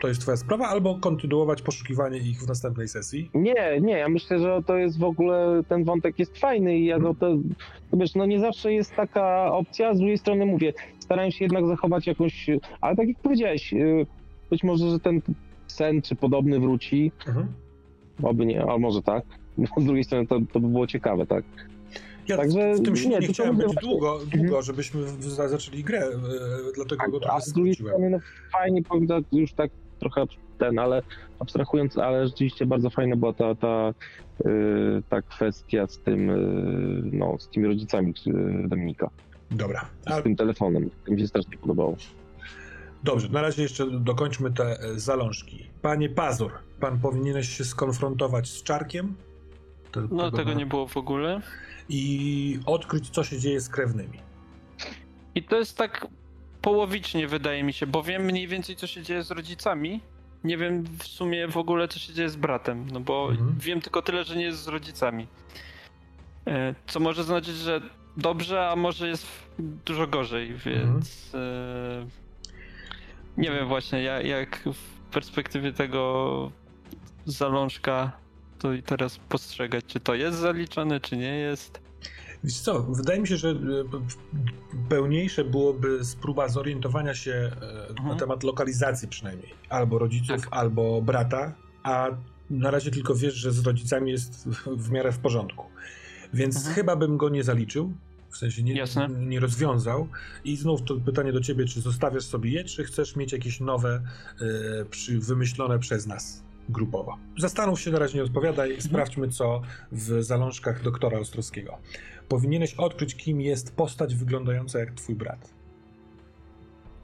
To jest twoja sprawa, albo kontynuować poszukiwanie ich w następnej sesji. Nie, nie, ja myślę, że to jest w ogóle, ten wątek jest fajny i ja go to, to wiesz, no nie zawsze jest taka opcja, z drugiej strony mówię, starałem się jednak zachować jakąś, ale tak jak powiedziałeś, yy, być może, że ten sen czy podobny wróci, Mhm. oby nie, a może tak, bo z drugiej strony to, to by było ciekawe, tak. Ja Także w tym śnie nie, nie, chciałem być właśnie- długo, długo Mhm. żebyśmy w- za- zaczęli grę, e, dlatego go A trochę z drugiej strony, no fajnie powiem tak, już tak trochę ten, ale abstrahując, ale rzeczywiście bardzo fajna była ta, ta, yy, ta kwestia z tym, yy, no, z tymi rodzicami yy, Dominika, Dobra, a, z tym telefonem. To mi się strasznie podobało. dobrze, na razie jeszcze dokończmy te zalążki. Panie Pazur, pan powinieneś się skonfrontować z Czarkiem. No tego nie było w ogóle. I odkryć, co się dzieje z krewnymi. I to jest tak połowicznie wydaje mi się, bo wiem mniej więcej co się dzieje z rodzicami. nie wiem w sumie w ogóle co się dzieje z bratem, no bo Mhm. wiem tylko tyle, że nie jest z rodzicami. E, Co może znaczyć, że dobrze, a może jest dużo gorzej, więc e, nie wiem właśnie jak w perspektywie tego zalążka to i teraz postrzegać, czy to jest zaliczone, czy nie jest. Wiesz co, wydaje mi się, że e, pełniejsze byłoby spróba zorientowania się e, na Mhm. temat lokalizacji przynajmniej. Albo rodziców, Tak. albo brata, a na razie tylko wiesz, że z rodzicami jest w miarę w porządku. Więc Mhm. chyba bym go nie zaliczył, w sensie nie, nie rozwiązał. I znów to pytanie do ciebie, czy zostawiasz sobie je, czy chcesz mieć jakieś nowe, e, wymyślone przez nas grupowo. Zastanów się, na razie nie odpowiadaj, Mhm. sprawdźmy co w zalążkach doktora Ostrowskiego. Powinieneś odkryć, kim jest postać wyglądająca jak twój brat.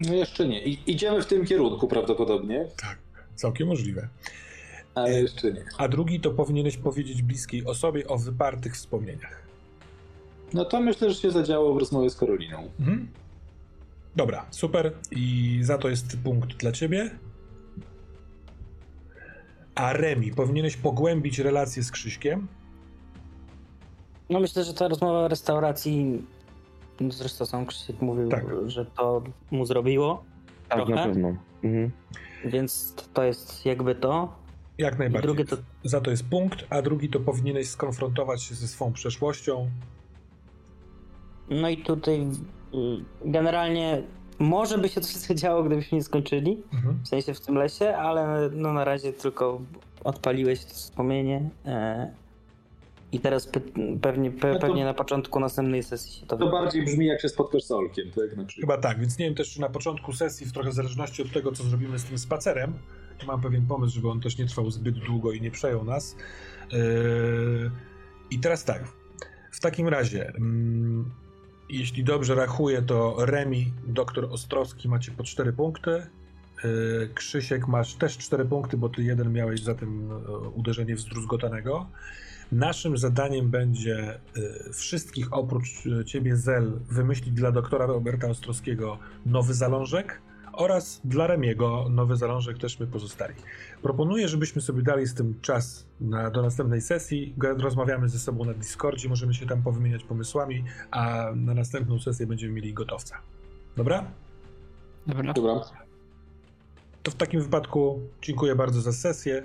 No jeszcze nie. I, idziemy w tym kierunku prawdopodobnie, Tak. Całkiem możliwe. ale jeszcze nie. A drugi to powinieneś powiedzieć bliskiej osobie o wypartych wspomnieniach. No to myślę, że się zadziało w rozmowie z Karoliną. Mhm. Dobra, super. I za to jest punkt dla ciebie. A Remi, powinieneś pogłębić relacje z Krzyśkiem. No myślę, że ta rozmowa w restauracji, no zresztą sam Krzysiek mówił, Tak. że to mu zrobiło, Tak, Trochę? na pewno. Mhm. więc to jest jakby to. Jak najbardziej. drugie to Za to jest punkt, a drugi to powinieneś skonfrontować się ze swą przeszłością. No i tutaj y, generalnie może by się coś zadziało, gdybyśmy nie skończyli, Mhm. w sensie w tym lesie, ale no na razie tylko odpaliłeś to wspomnienie. E, I teraz pe- pewnie, pe- No to- pewnie na początku następnej sesji się to To bardziej brzmi jak się spotkasz z Olkiem, tak? Na przykład. Chyba tak, więc nie wiem też, czy na początku sesji, w trochę w zależności od tego, co zrobimy z tym spacerem, mam pewien pomysł, żeby on też nie trwał zbyt długo i nie przejął nas. Yy, I teraz tak, w takim razie, mm, jeśli dobrze rachuję, to Remi, doktor Ostrowski macie po 4 punkty. Yy, Krzysiek masz też 4 punkty, bo ty jeden miałeś za tym e, uderzenie wzdruzgotanego. Naszym zadaniem będzie y, wszystkich oprócz ciebie, Zel, wymyślić dla doktora Roberta Ostrowskiego nowy zalążek oraz dla Remiego nowy zalążek też my pozostali. Proponuję, żebyśmy sobie dali z tym czas na, do następnej sesji. Rozmawiamy ze sobą na Discordzie, możemy się tam powymieniać pomysłami, a na następną sesję będziemy mieli gotowca. Dobra? Dobra. Dobra. To w takim wypadku dziękuję bardzo za sesję.